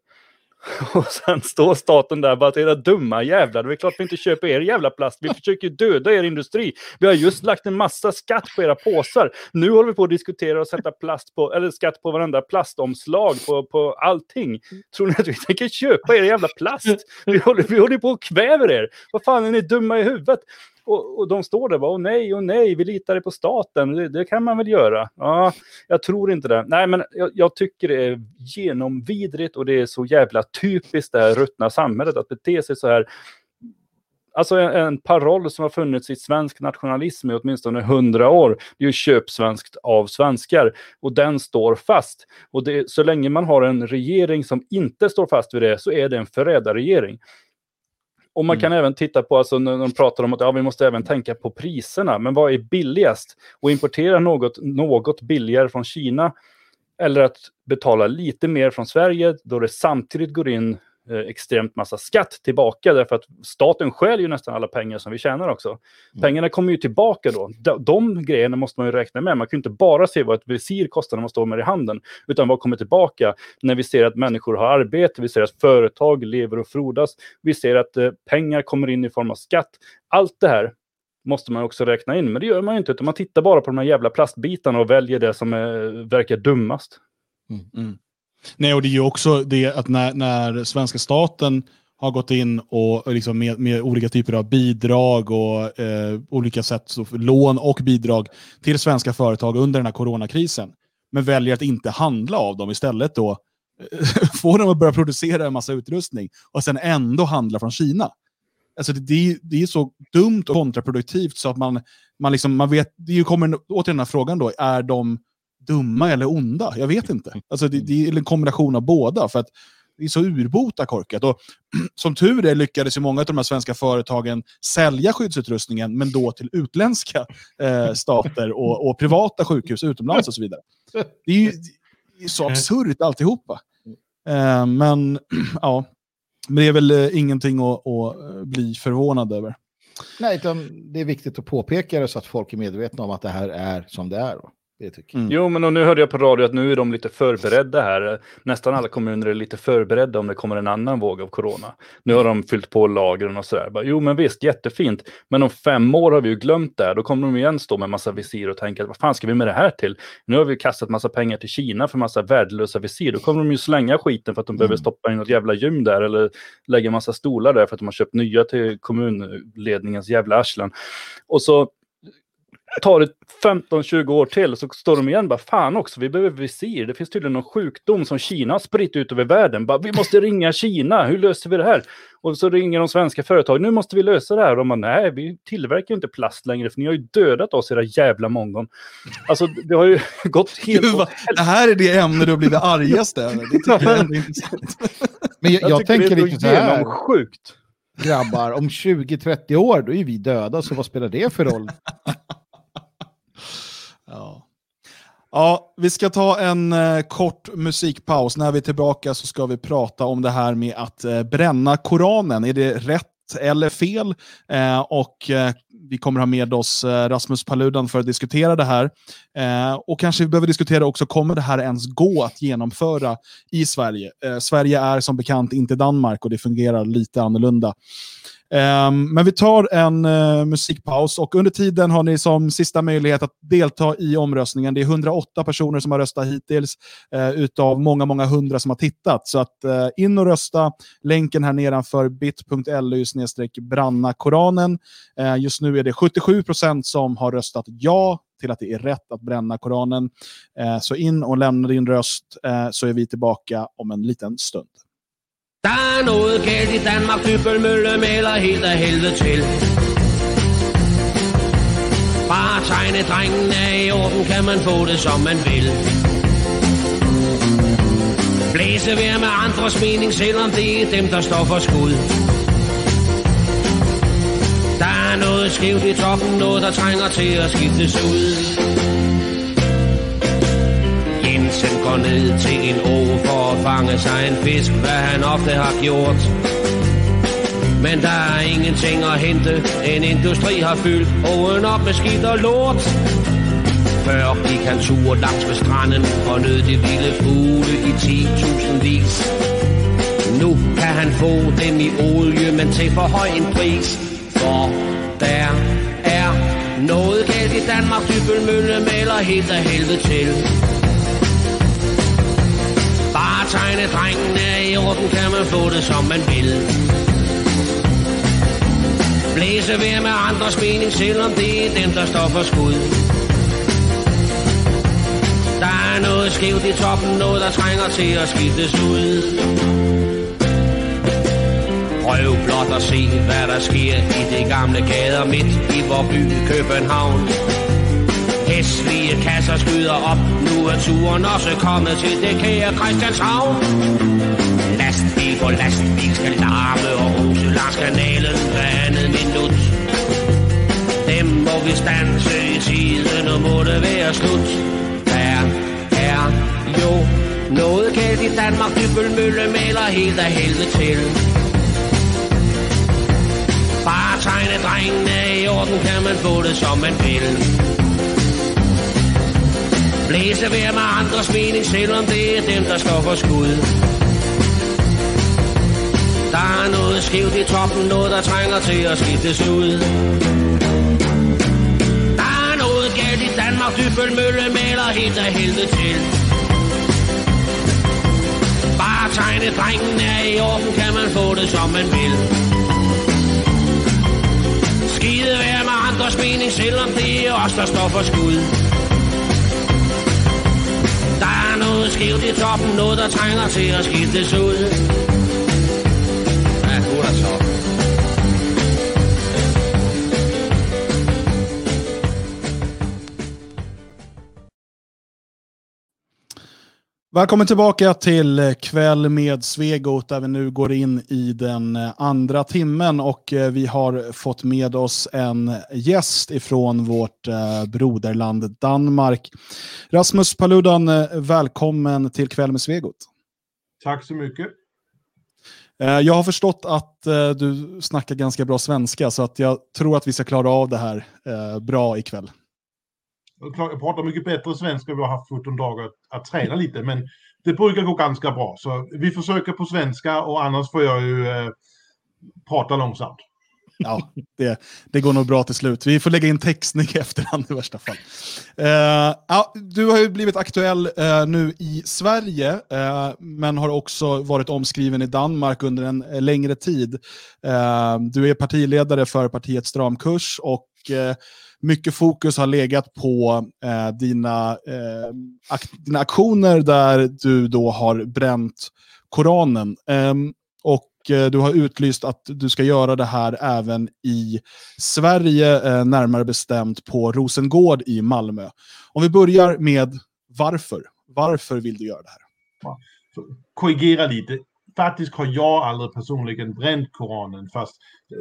Och sen står staten där bara era dumma jävlar, det är klart vi inte köper er jävla plast. Vi försöker ju döda er industri. Vi har just lagt en massa skatt på era påsar. Nu håller vi på att diskutera att sätta plast på, eller skatt på varenda plastomslag på, på allting. Tror ni att vi tänker köpa er jävla plast? Vi håller, vi håller på och kväver er. Vad fan är ni dumma i huvudet? Och, och de står där och bara, åh nej, åh nej, vi litar på staten, det, det kan man väl göra. Ja, jag tror inte det. Nej, men jag, jag tycker det är genomvidrigt och det är så jävla typiskt det här ruttna samhället att bete sig så här. Alltså en, en paroll som har funnits i svensk nationalism i åtminstone hundra år. Det är ju köp svenskt av svenskar. Och den står fast. Och det, så länge man har en regering som inte står fast vid det så är det en förrädarregering. Och man kan även titta på, alltså när de pratar om att ja, vi måste även tänka på priserna. Men vad är billigast? Och importera något, något billigare från Kina eller att betala lite mer från Sverige då det samtidigt går in extremt massa skatt tillbaka därför att staten stjäl ju nästan alla pengar som vi tjänar också. Mm. Pengarna kommer ju tillbaka då. De, de grejerna måste man ju räkna med. Man kan ju inte bara se vad ett visir kostar när man står med det i handen, utan vad kommer tillbaka när vi ser att människor har arbete, vi ser att företag lever och frodas, vi ser att eh, pengar kommer in i form av skatt. Allt det här måste man också räkna in, men det gör man ju inte, utan man tittar bara på de här jävla plastbitarna och väljer det som är, verkar dummast. Nej, och det är ju också det att när, när svenska staten har gått in och liksom med, med olika typer av bidrag och eh, olika sätt, så lån och bidrag till svenska företag under den här coronakrisen, men väljer att inte handla av dem istället då, får dem att börja producera en massa utrustning och sen ändå handla från Kina. Alltså det, det, är- det är så dumt och kontraproduktivt så att man, man, liksom, man vet, det kommer återigen den här frågan då, är de dumma eller onda? Jag vet inte. Alltså det, det är en kombination av båda. För att det är så urbota korkat. Och som tur är lyckades ju många av de här svenska företagen sälja skyddsutrustningen, men då till utländska eh, stater och, och privata sjukhus utomlands och så vidare. Det är ju det är så absurt alltihopa. Eh, men ja, men det är väl eh, ingenting att, att eh, bli förvånad över. Nej, det är viktigt att påpeka det så att folk är medvetna om att det här är som det är. va? Det tycker jag. Mm. Jo, men och nu hörde jag på radio att nu är de lite förberedda här. Nästan alla kommuner är lite förberedda om det kommer en annan våg av corona. Nu har de fyllt på lagren och sådär. Bara, Jo, men visst, jättefint. Men om fem år har vi ju glömt det här. Då kommer de igen stå med massa visir och tänka, vad fan ska vi med det här till? Nu har vi kastat massa pengar till Kina för massa värdelösa visir. Då kommer de ju slänga skiten för att de behöver stoppa in något jävla gym där eller lägga massa stolar där för att de har köpt nya till kommunledningens jävla arslen. Och så tar det 15-20 år till så står de igen bara fan också, vi behöver visir. Det finns tydligen någon sjukdom som Kina har spritt ut över världen. Bara, vi måste ringa Kina, hur löser vi det här? Och så ringer de svenska företag, nu måste vi lösa det här. Och de bara, nej, vi tillverkar inte plast längre för ni har ju dödat oss era jävla mongon. Alltså det har ju gått helt... Gud, det här är det ämne du har blivit argast över. Det tycker jag är intressant. Men jag, jag, tycker tänker lite så här, sjukt. grabbar, om 20-30 år då är vi döda, så vad spelar det för roll? Ja. Vi ska ta en eh, kort musikpaus. När vi är tillbaka så ska vi prata om det här med att eh, bränna Koranen. Är det rätt eller fel? Eh, och eh, vi kommer ha med oss eh, Rasmus Paludan för att diskutera det här. Eh, och kanske vi behöver diskutera också, kommer det här ens gå att genomföra i Sverige? Eh, Sverige är som bekant inte Danmark och det fungerar lite annorlunda. Um, men vi tar en uh, musikpaus och under tiden har ni som sista möjlighet att delta i omröstningen. Det är 108 personer som har röstat hittills uh, utav många, många hundra som har tittat. Så att uh, in och rösta. Länken här nedanför bit.ly branna Koranen. Just nu är det 77 procent som har röstat ja till att det är rätt att bränna Koranen. Så in och lämna din röst så är vi tillbaka om en liten stund. Der er noget galt i Danmark, Dybbølmølle maler helt af helvede til. Bare tegne drengen er i orden, kan man få det som man vil. Blæse vær med andres mening, selvom det er dem, der står for skud. Der er noget skævt i toppen, noget der trænger til at skiftes ud. Jensen går ned til en å for fange sig en fisk, hvad han ofte har gjort. Men der er ingenting at hente, en industri har fyldt åen op med skidt og lort. Før gik han tur langs med stranden og nød de vilde fugle i 10.000 vis. Nu kan han få dem i olie, men til for høj en pris. For der er noget galt i Danmark, Dybbølmølle maler helt af helvede til. Tegne drengen er i orden, kan man få det som man vil. Blæse vær med andres mening, selvom det er dem, der står for skud. Der er noget skævt i toppen, noget der trænger til at skiftes ud. Prøv blot at se, hvad der sker i det gamle gader midt i vor by København. Hæslige kasser skyder op, turen også kommet til det kære Christianshavn. Lastbil på lastbil skal larme og huse langs kanalen hver andet minut. Dem må vi stanse i tiden, og må det være slut. Der er jo noget galt i Danmark, Dybbølmølle maler helt af helvede til. Bare tegne drengene i orden, kan man få det som man vil. Blæse hver med andres mening, selvom det er dem, der står for skud. Der er noget skævt i toppen, noget der trænger til at skiftes ud. Der er noget galt i Danmark, Dybbølmølle maler helt af helvede til. Bare tegne drengen er i orden, kan man få det som man vil. Skide være med andres mening, selvom det er os, der står for skud. Noget skævt i toppen, noget der trænger til at skiftes ud. Välkommen tillbaka till eh, Kväll med Svegot där vi nu går in i den eh, andra timmen och eh, vi har fått med oss en gäst ifrån vårt broderland Danmark. Rasmus Paludan, välkommen till Kväll med Svegot. Tack så mycket. Jag har förstått att du snackar ganska bra svenska så att jag tror att vi ska klara av det här bra ikväll. Jag pratar mycket bättre svenska. Vi har haft 14 dagar att träna lite, men det brukar gå ganska bra. Så vi försöker på svenska och annars får jag ju eh, prata långsamt. Ja, det, det går nog bra till slut. Vi får lägga in textning i efterhand i värsta fall. Uh, ja, du har ju blivit aktuell uh, nu i Sverige, uh, men har också varit omskriven i Danmark under en längre tid. du är partiledare för partiet Stramkurs och mycket fokus har legat på eh, dina, eh, ak dina aktioner där du då har bränt Koranen. Ehm, eh, och du har utlyst att du ska göra det här även i Sverige, eh, närmare bestämt på Rosengård i Malmö. Om vi börjar med varför. Varför vill du göra det här? Korrigera lite faktiskt har jag aldrig personligen bränt Koranen. Fast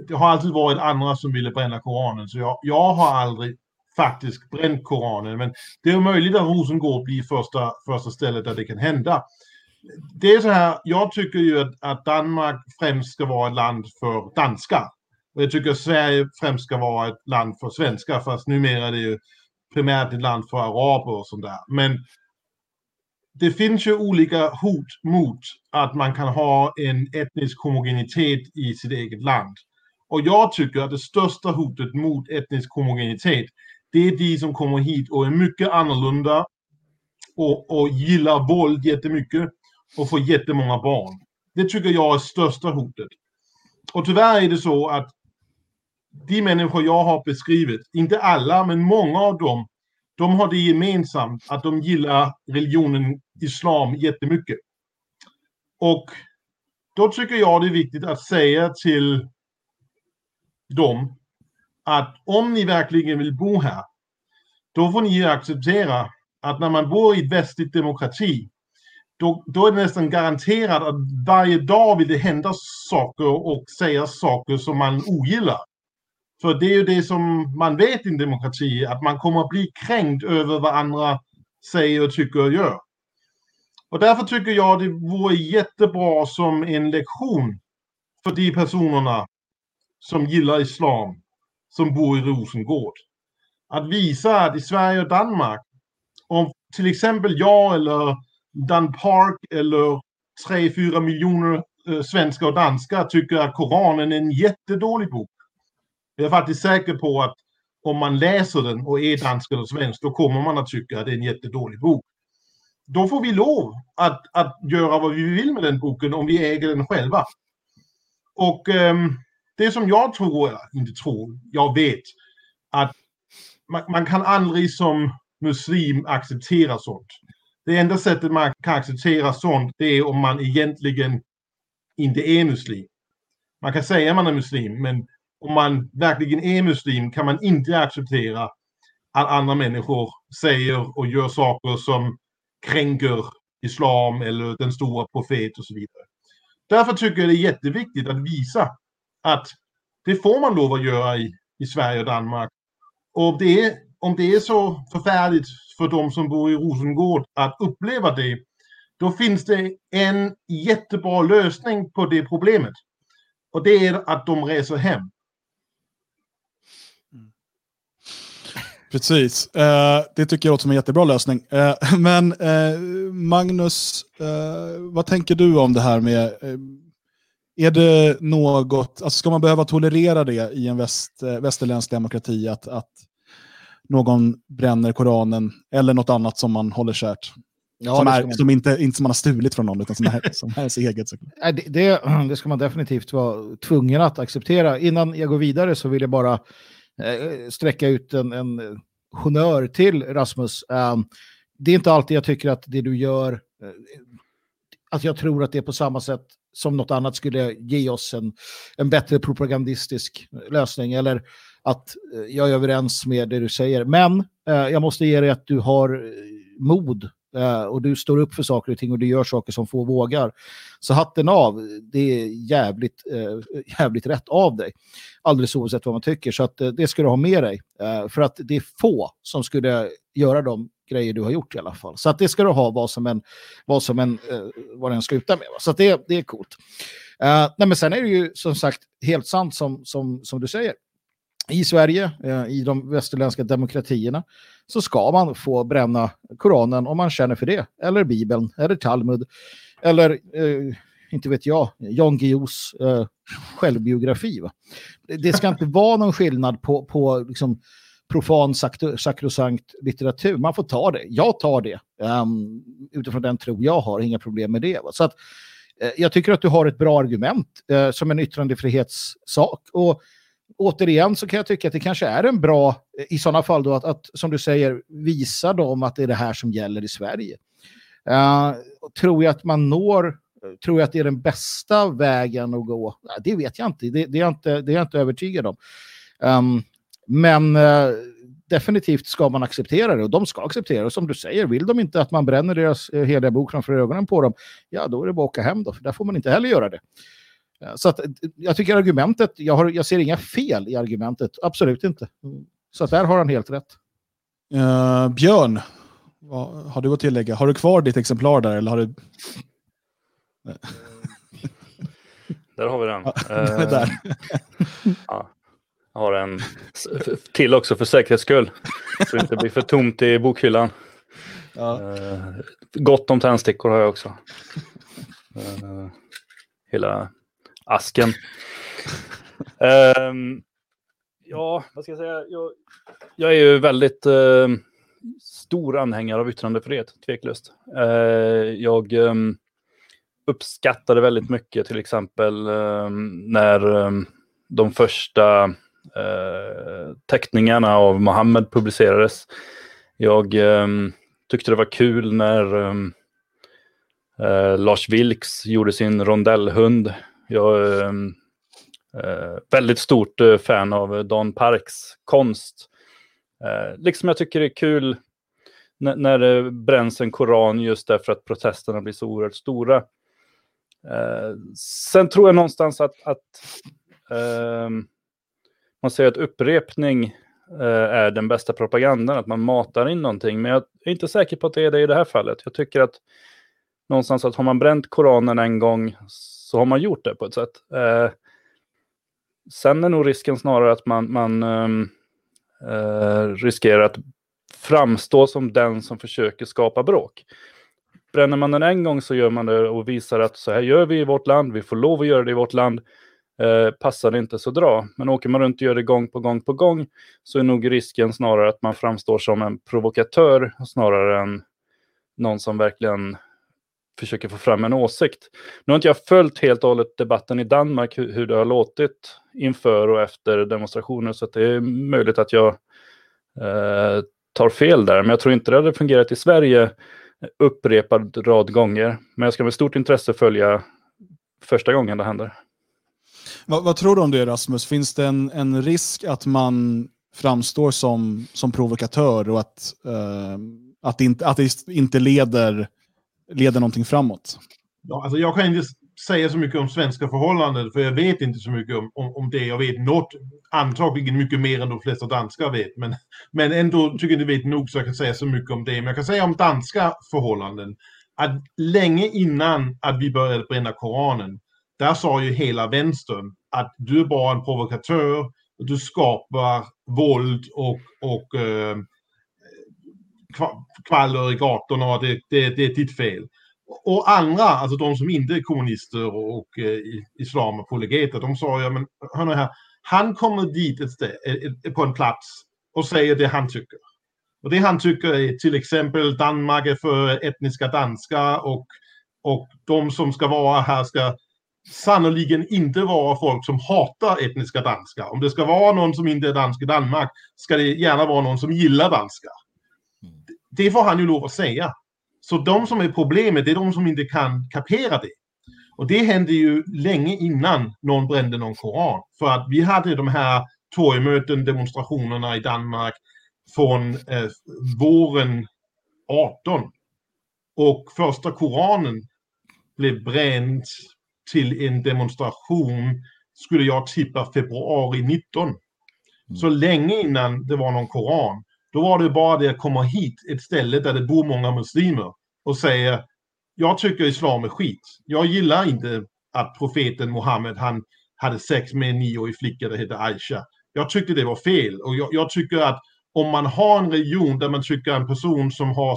det har alltid varit andra som ville bränna Koranen. Så jag, jag har aldrig faktiskt bränt Koranen. Men det är möjligt att Rosengård blir första, första stället där det kan hända. Det är så här, jag tycker ju att, att Danmark främst ska vara ett land för danskar. Och jag tycker att Sverige främst ska vara ett land för svenskar. Fast numera är det ju primärt ett land för araber och sånt där. Men det finns ju olika hot mot att man kan ha en etnisk homogenitet i sitt eget land. Och jag tycker att det största hotet mot etnisk homogenitet, det är de som kommer hit och är mycket annorlunda och, och gillar våld jättemycket och får jättemånga barn. Det tycker jag är största hotet. Och tyvärr är det så att de människor jag har beskrivit, inte alla, men många av dem, de har det gemensamt att de gillar religionen islam jättemycket. Och då tycker jag det är viktigt att säga till dem att om ni verkligen vill bo här, då får ni acceptera att när man bor i ett västligt demokrati, då, då är det nästan garanterat att varje dag vill det hända saker och sägas saker som man ogillar. För det är ju det som man vet i en demokrati, att man kommer att bli kränkt över vad andra säger, tycker och gör. Och därför tycker jag det vore jättebra som en lektion för de personerna som gillar islam, som bor i Rosengård. Att visa att i Sverige och Danmark, om till exempel jag eller Dan Park eller 3-4 miljoner eh, svenskar och danskar tycker att Koranen är en jättedålig bok. Jag är faktiskt säker på att om man läser den och är dansk eller svensk, då kommer man att tycka att det är en jättedålig bok då får vi lov att, att göra vad vi vill med den boken om vi äger den själva. Och um, det som jag tror, inte tror, jag vet, att man, man, kan aldrig som muslim acceptera sånt. Det enda sättet man kan acceptera sånt, det är om man egentligen inte är muslim. man kan säga att man är muslim, men om man verkligen är muslim kan man inte acceptera att andra människor säger och gör saker som kränker islam eller den stora profet och så vidare. Därför tycker jag det är jätteviktigt att visa att det får man lov att göra i, i Sverige och Danmark. Och det är, om det är så förfärligt för de som bor i Rosengård att uppleva det, då finns det en jättebra lösning på det problemet. Och det är att de reser hem. Precis, uh, det tycker jag låter som en jättebra lösning. Uh, men uh, Magnus, vad tänker du om det här med, är det något, alltså ska man behöva tolerera det i en väst, västerländsk demokrati, att, att någon bränner Koranen eller något annat som man håller kärt? Ja, som, är, man... som inte, inte som man har stulit från någon, utan som är, som är ens eget. Det, det, det ska man definitivt vara tvungen att acceptera. Innan jag går vidare så vill jag bara Eh, Eh, sträcka ut en, en honör till Rasmus. Eh, det är inte alltid jag tycker att det du gör, eh, att jag tror att det är på samma sätt som något annat skulle ge oss en, en bättre propagandistisk lösning eller att jag är överens med det du säger. Men jag måste ge dig att du har mod Eh, och du står upp för saker och ting och du gör saker som få vågar. Så hatten av, det är jävligt, uh, jävligt rätt av dig. Alldeles oavsett vad man tycker. Så att, uh, det ska du ha med dig. för att det är få som skulle göra de grejer du har gjort i alla fall. Så att det ska du ha vad som en, vad som en, vad den slutar med. Så att det, det är coolt. nej, men sen är det ju som sagt helt sant som, som, som du säger i Sverige, i de västerländska demokratierna, så ska man få bränna Koranen om man känner för det. Eller Bibeln, eller Talmud, eller eh, inte vet jag, Jan Guillous eh, självbiografi. Va? Det ska inte vara någon skillnad på, på liksom, profan sakrosankt litteratur. Man får ta det. Jag tar det. Um, utifrån den tro jag har, inga problem med det. Va? Så att, eh, jag tycker att du har ett bra argument eh, som en yttrandefrihetssak. Och återigen så kan jag tycka att det kanske är en bra, eh, i sådana fall då, att, att som du säger, visa dem att det är det här som gäller i Sverige. Uh, tror jag att man når, tror jag att det är den bästa vägen att gå? Det vet jag inte, det, det är, jag inte, det är jag inte övertygad om. Um, men uh, definitivt ska man acceptera det och de ska acceptera det. Som du säger, vill de inte att man bränner deras uh, heliga bok framför ögonen på dem, ja då är det bara att åka hem då, för där får man inte heller göra det. Så att, jag tycker argumentet, jag, har, jag ser inga fel i argumentet, absolut inte. Så att där har han helt rätt. Uh, Björn, vad har du att tillägga? Har du kvar ditt exemplar där eller har du... där har vi den. Uh, där. ja. Jag har en till också för säkerhets skull. Så det inte blir för tomt i bokhyllan. Ja. Uh, gott om tändstickor har jag också. Uh, hela asken. um, ja, vad ska jag säga? Jag, jag är ju väldigt uh, stor anhängare av yttrandefrihet, tveklöst. Uh, jag um, uppskattade väldigt mycket till exempel um, när de första uh, teckningarna av Mohammed publicerades. Jag tyckte det var kul när uh, Lars Vilks gjorde sin rondellhund jag är väldigt stort eh, fan av eh, Don Parks konst. Liksom jag tycker det är kul när, när det bränns en koran just därför att protesterna blir så oerhört stora. sen tror jag någonstans att, att ehm, man säger att upprepning är den bästa propagandan, att man matar in någonting. Men jag är inte säker på att det är det i det här fallet. Jag tycker att någonstans att har man bränt Koranen en gång så har man gjort det på ett sätt. Eh, sen är nog risken snarare att man, man ehm, eh, riskerar att framstå som den som försöker skapa bråk. Bränner man den en gång så gör man det och visar att så här gör vi i vårt land, vi får lov att göra det i vårt land. Eh, passar det inte så dra. Men åker man runt och gör det gång på gång på gång så är nog risken snarare att man framstår som en provokatör snarare än någon som verkligen försöker få fram en åsikt. Nu har inte jag följt helt och hållet debatten i Danmark, hur, hur det har låtit inför och efter demonstrationer, så det är möjligt att jag eh, tar fel där. Men jag tror inte det hade fungerat i Sverige upprepad rad gånger. Men jag ska med stort intresse följa första gången det händer. Vad, vad tror du om det Rasmus? Finns det en, en risk att man framstår som, som provokatör och att, eh, att, inte, att det inte leder, leder någonting framåt? Ja, alltså jag kan inte säga så mycket om svenska förhållanden, för jag vet inte så mycket om, om, om det. Jag vet något, antagligen mycket mer än de flesta danskar vet, men, men ändå tycker jag inte vet nog så jag kan säga så mycket om det. Men jag kan säga om danska förhållanden, att länge innan att vi började bränna Koranen, där sa ju hela vänstern att du är bara en provokatör, du skapar våld och, och eh, kvaller i gatorna och det, det, det är ditt fel och andra, alltså de som inte är kommunister och, och eh, islamapologeter, de sa ja men hörni här, han kommer dit ett städ, eh, eh, eh, på en plats och säger det han tycker. Och det han tycker är till exempel Danmark är för etniska danskar och, och de som ska vara här ska sannoliken inte vara folk som hatar etniska danskar. Om det ska vara någon som inte är dansk i Danmark ska det gärna vara någon som gillar danskar. Mm. Det får han ju lov att säga. Så de som är problemet, det är de som inte kan kapera det. Och det hände ju länge innan någon brände någon koran. För att vi hade de här torgmöten, demonstrationerna i Danmark från eh, våren 18. Och första koranen blev bränd till en demonstration, skulle jag tippa februari 19. Mm. Så länge innan det var någon koran. Då var det bara det att komma hit, ett ställe där det bor många muslimer och säga, jag tycker islam är skit. Jag gillar inte att profeten Muhammed han hade sex med en nioårig flicka som hette Aisha. Jag tyckte det var fel och jag, jag, tycker att om man har en religion där man tycker en person som har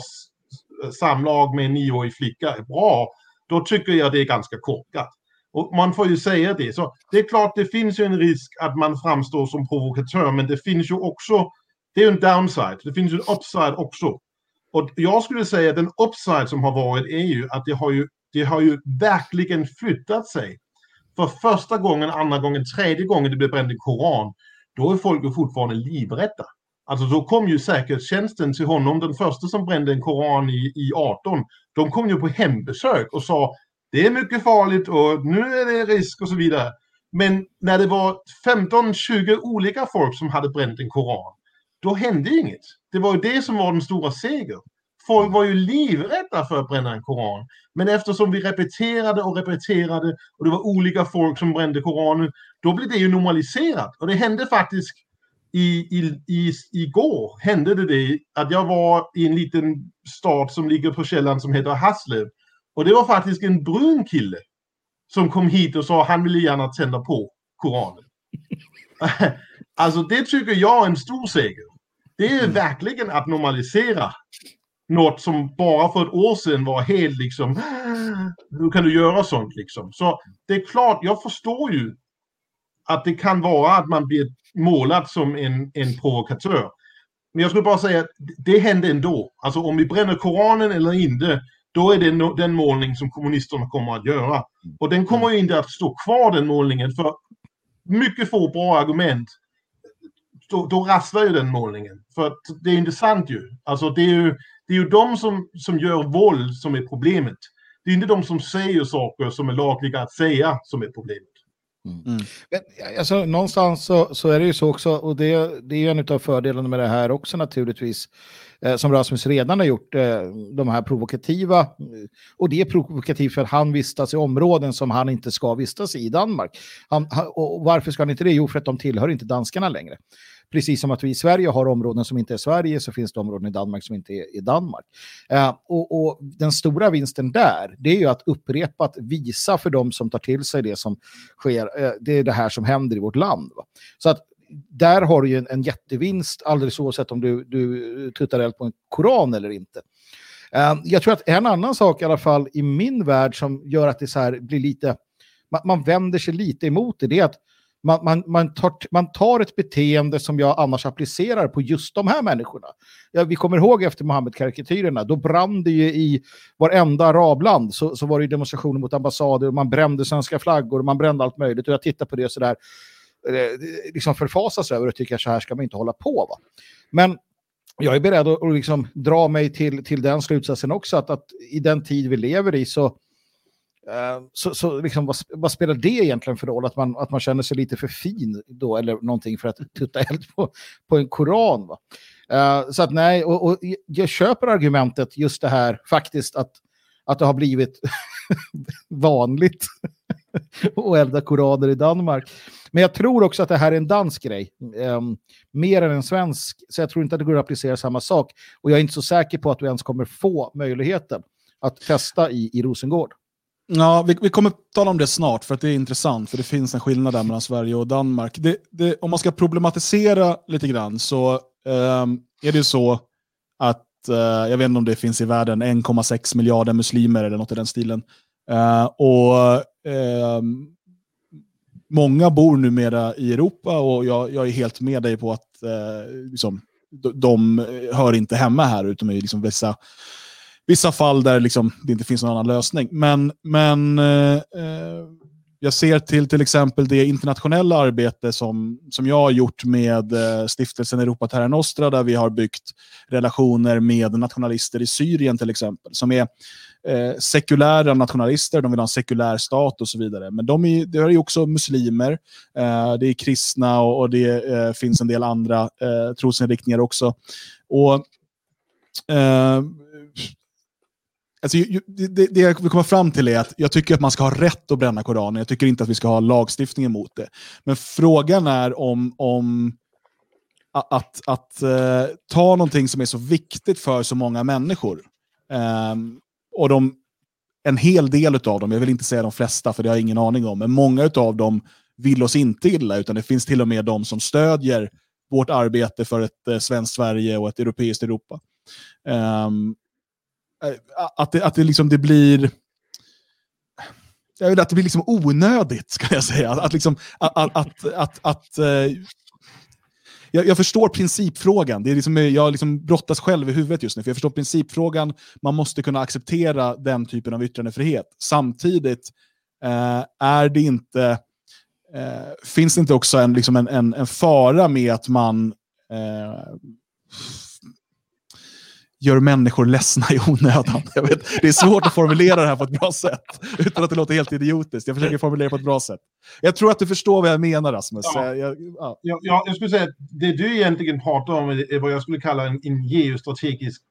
samlag med en nioårig flicka är bra, då tycker jag det är ganska korkat. Och man får ju säga det. Så det är klart, det finns ju en risk att man framstår som provokatör, men det finns ju också, det är ju en downside, det finns ju en upside också. Och jag skulle säga att den upside som har varit är ju att det har ju, det har ju verkligen flyttat sig. För första gången, andra gången, tredje gången det blev bränt en koran, då är folk ju fortfarande livrädda. Alltså då kom ju säkerhetstjänsten till honom, den första som brände en koran i, i 18, de kom ju på hembesök och sa det är mycket farligt och nu är det risk och så vidare. Men när det var 15-20 olika folk som hade bränt en koran, då hände inget. Det var ju det som var den stora segern. Folk var ju livrädda för att bränna en koran. Men eftersom vi repeterade och repeterade och det var olika folk som brände koranen, då blev det ju normaliserat. Och det hände faktiskt i, i, i, igår hände det, det att jag var i en liten stad som ligger på källan som heter Haslev. Och det var faktiskt en brun kille som kom hit och sa att han ville gärna tända på Koranen. alltså det tycker jag är en stor seger. Det är mm. verkligen att normalisera något som bara för ett år sedan var helt liksom, hur kan du göra sånt liksom? Så det är klart, jag förstår ju att det kan vara att man blir målad som en, en provokatör. Men jag skulle bara säga att det hände ändå. Alltså om vi bränner Koranen eller inte, då är det no den målning som kommunisterna kommer att göra. Och den kommer ju inte att stå kvar den målningen för mycket få bra argument då, då rasslar ju den målningen. För att det är intressant ju. Alltså det är ju, det är ju de som, som gör våld som är problemet. Det är inte de som säger saker som är lagliga att säga som är problemet. Mm. Mm. Men, alltså, någonstans så, så, är det ju så också, och det, det är ju en av fördelarna med det här också naturligtvis, eh, som Rasmus redan har gjort, eh, de här provokativa, och det är provokativt för att han vistas i områden som han inte ska vistas i i Danmark. Han, och varför ska han inte det? Jo, för att de tillhör inte danskarna längre. Precis som att vi i Sverige har områden som inte är Sverige så finns det områden i Danmark som inte är i Danmark. Eh, och, och, den stora vinsten där, det är ju att upprepat visa för de som tar till sig det som sker, eh, det är det här som händer i vårt land. Va? Så att där har du ju en, en jättevinst alldeles oavsett om du, du tuttar eld på en koran eller inte. Uh, jag tror att en annan sak i alla fall i min värld som gör att det så här blir lite, man, man vänder sig lite emot det, det är att man, man, man, tar, man tar ett beteende som jag annars applicerar på just de här människorna. Ja, vi kommer ihåg efter Mohammed-karikatyrerna, då brann det ju i varenda arabland så, så var det demonstrationer mot ambassader och man brände svenska flaggor och man brände allt möjligt. Och jag tittar på det sådär, eh, liksom förfasas över och tycker att så här ska man inte hålla på. Va? Men jag är beredd att, att liksom dra mig till, till den slutsatsen också, att, att i den tid vi lever i så Eh, Ehm, så så liksom, vad, vad spelar det egentligen för roll? Att man, att man känner sig lite för fin då, eller någonting för att tutta eld på, på en koran. Va? Ehm, så att nej, och, och jag köper argumentet just det här faktiskt att, att det har blivit vanligt att elda koraner i Danmark. Men jag tror också att det här är en dansk grej, um, mer än en svensk. Så jag tror inte att det går att applicera samma sak. Och jag är inte så säker på att du ens kommer få möjligheten att testa i, i Rosengård. Ja, vi, vi kommer tala om det snart, för att det är intressant, för det finns en skillnad där mellan Sverige och Danmark. Det, det, om man ska problematisera lite grann så um, är det ju så att, uh, jag vet inte om det finns i världen, 1,6 miljarder muslimer eller något i den stilen. Uh, och uh, Många bor numera i Europa och jag, jag är helt med dig på att uh, liksom, de, de hör inte hemma här, utom i liksom vissa, vissa fall där liksom, det inte finns någon annan lösning. Men, men eh, eh, jag ser till till exempel det internationella arbete som, som jag har gjort med eh, stiftelsen Europa Terra Nostra där vi har byggt relationer med nationalister i Syrien till exempel som är eh, sekulära nationalister, de vill ha en sekulär stat och så vidare. Men de är, det är ju också muslimer, eh, det är kristna och, och det eh, finns en del andra eh, trosinriktningar också. Och eh, Alltså, det, det jag vill komma fram till är att jag tycker att man ska ha rätt att bränna Koranen. Jag tycker inte att vi ska ha lagstiftning emot det. Men frågan är om, om att, att, att uh, ta någonting som är så viktigt för så många människor. Um, och de, en hel del av dem, jag vill inte säga de flesta för det har jag ingen aning om, men många av dem vill oss inte illa, utan det finns till och med de som stödjer vårt arbete för ett eh, svenskt Sverige och ett europeiskt Europa. Um, Eh, att det, att det, liksom, det blir... Jag vill att det blir liksom onödigt, ska jag säga. Att, att, liksom, att, att, att, att, att jag, jag, förstår principfrågan. Det är liksom, jag liksom brottas själv i huvudet just nu. För Jag förstår principfrågan. Man måste kunna acceptera den typen av yttrandefrihet. Samtidigt eh, är det inte, eh, finns det inte också en, liksom en, en, en fara med att man eh, gör människor ledsna i onödan. Jag vet, det är svårt att formulera det här på ett bra sätt, utan att det låter helt idiotiskt. Jag försöker formulera det på ett bra sätt. Jag tror att du förstår vad jag menar, Rasmus. Ja. Jag, ja. Ja, jag skulle säga att det du egentligen pratar om är vad jag skulle kalla en, en geostrategisk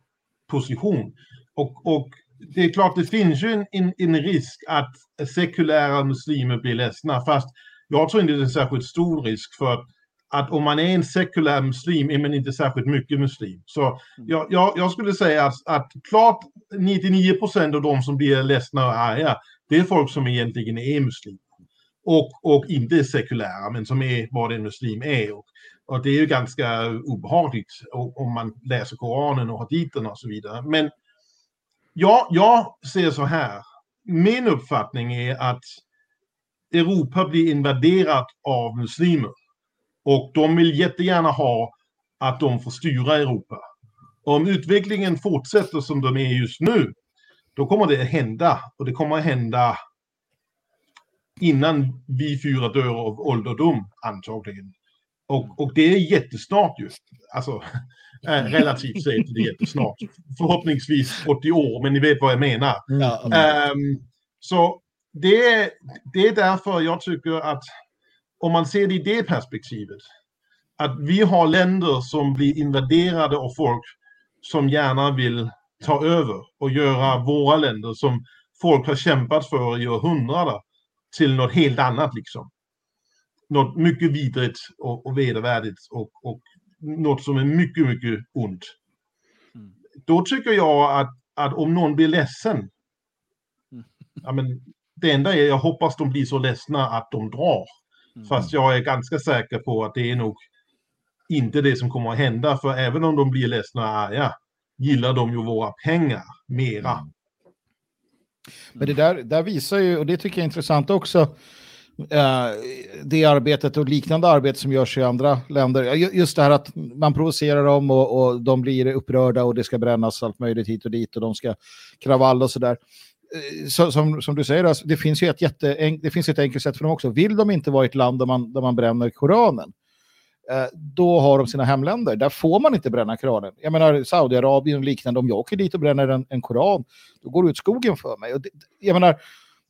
position. Och, och det är klart, det finns ju en, en, en risk att sekulära muslimer blir ledsna, fast jag tror inte det är en särskilt stor risk för att att om man är en sekulär muslim är man inte särskilt mycket muslim. Så mm. jag, jag, jag skulle säga att, att klart 99 procent av de som blir ledsna och arga, det är folk som egentligen är muslimer. Och, och inte är sekulära, men som är vad en muslim är. Och, och det är ju ganska obehagligt om man läser Koranen och haditen och så vidare. Men ja, jag ser så här. Min uppfattning är att Europa blir invaderat av muslimer. Och de vill jättegärna ha att de får styra Europa. Om utvecklingen fortsätter som de är just nu, då kommer det att hända. Och det kommer att hända innan vi fyra dör av ålderdom, antagligen. Och, och det är jättesnart ju. Alltså, äh, relativt sett det är jättesnart. Förhoppningsvis 80 år, men ni vet vad jag menar. Ja, um, så det, det är därför jag tycker att om man ser det i det perspektivet, att vi har länder som blir invaderade av folk som gärna vill ta över och göra våra länder som folk har kämpat för i århundraden till något helt annat liksom. Något mycket vidrigt och, och vedervärdigt och, och något som är mycket, mycket ont. Mm. Då tycker jag att, att om någon blir ledsen, mm. ja, men det enda är jag hoppas de blir så ledsna att de drar. Mm. Fast jag är ganska säker på att det är nog inte det som kommer att hända. För även om de blir ledsna och arga gillar de ju våra pengar mera. Mm. Men det där, där visar ju, och det tycker jag är intressant också, eh, det arbetet och liknande arbete som görs i andra länder. Just det här att man provocerar dem och, och de blir upprörda och det ska brännas allt möjligt hit och dit och de ska kravalla och sådär. Eh, så, som, som du säger, alltså, det, finns ju ett jätte, det finns ett enkelt sätt för dem också. Vill de inte vara i ett land där man, där man bränner Koranen, eh, då har de sina hemländer. Där får man inte bränna Koranen. Jag menar Saudiarabien och liknande, om jag åker dit och bränner en, en Koran, då går det ut skogen för mig. Och det, jag menar,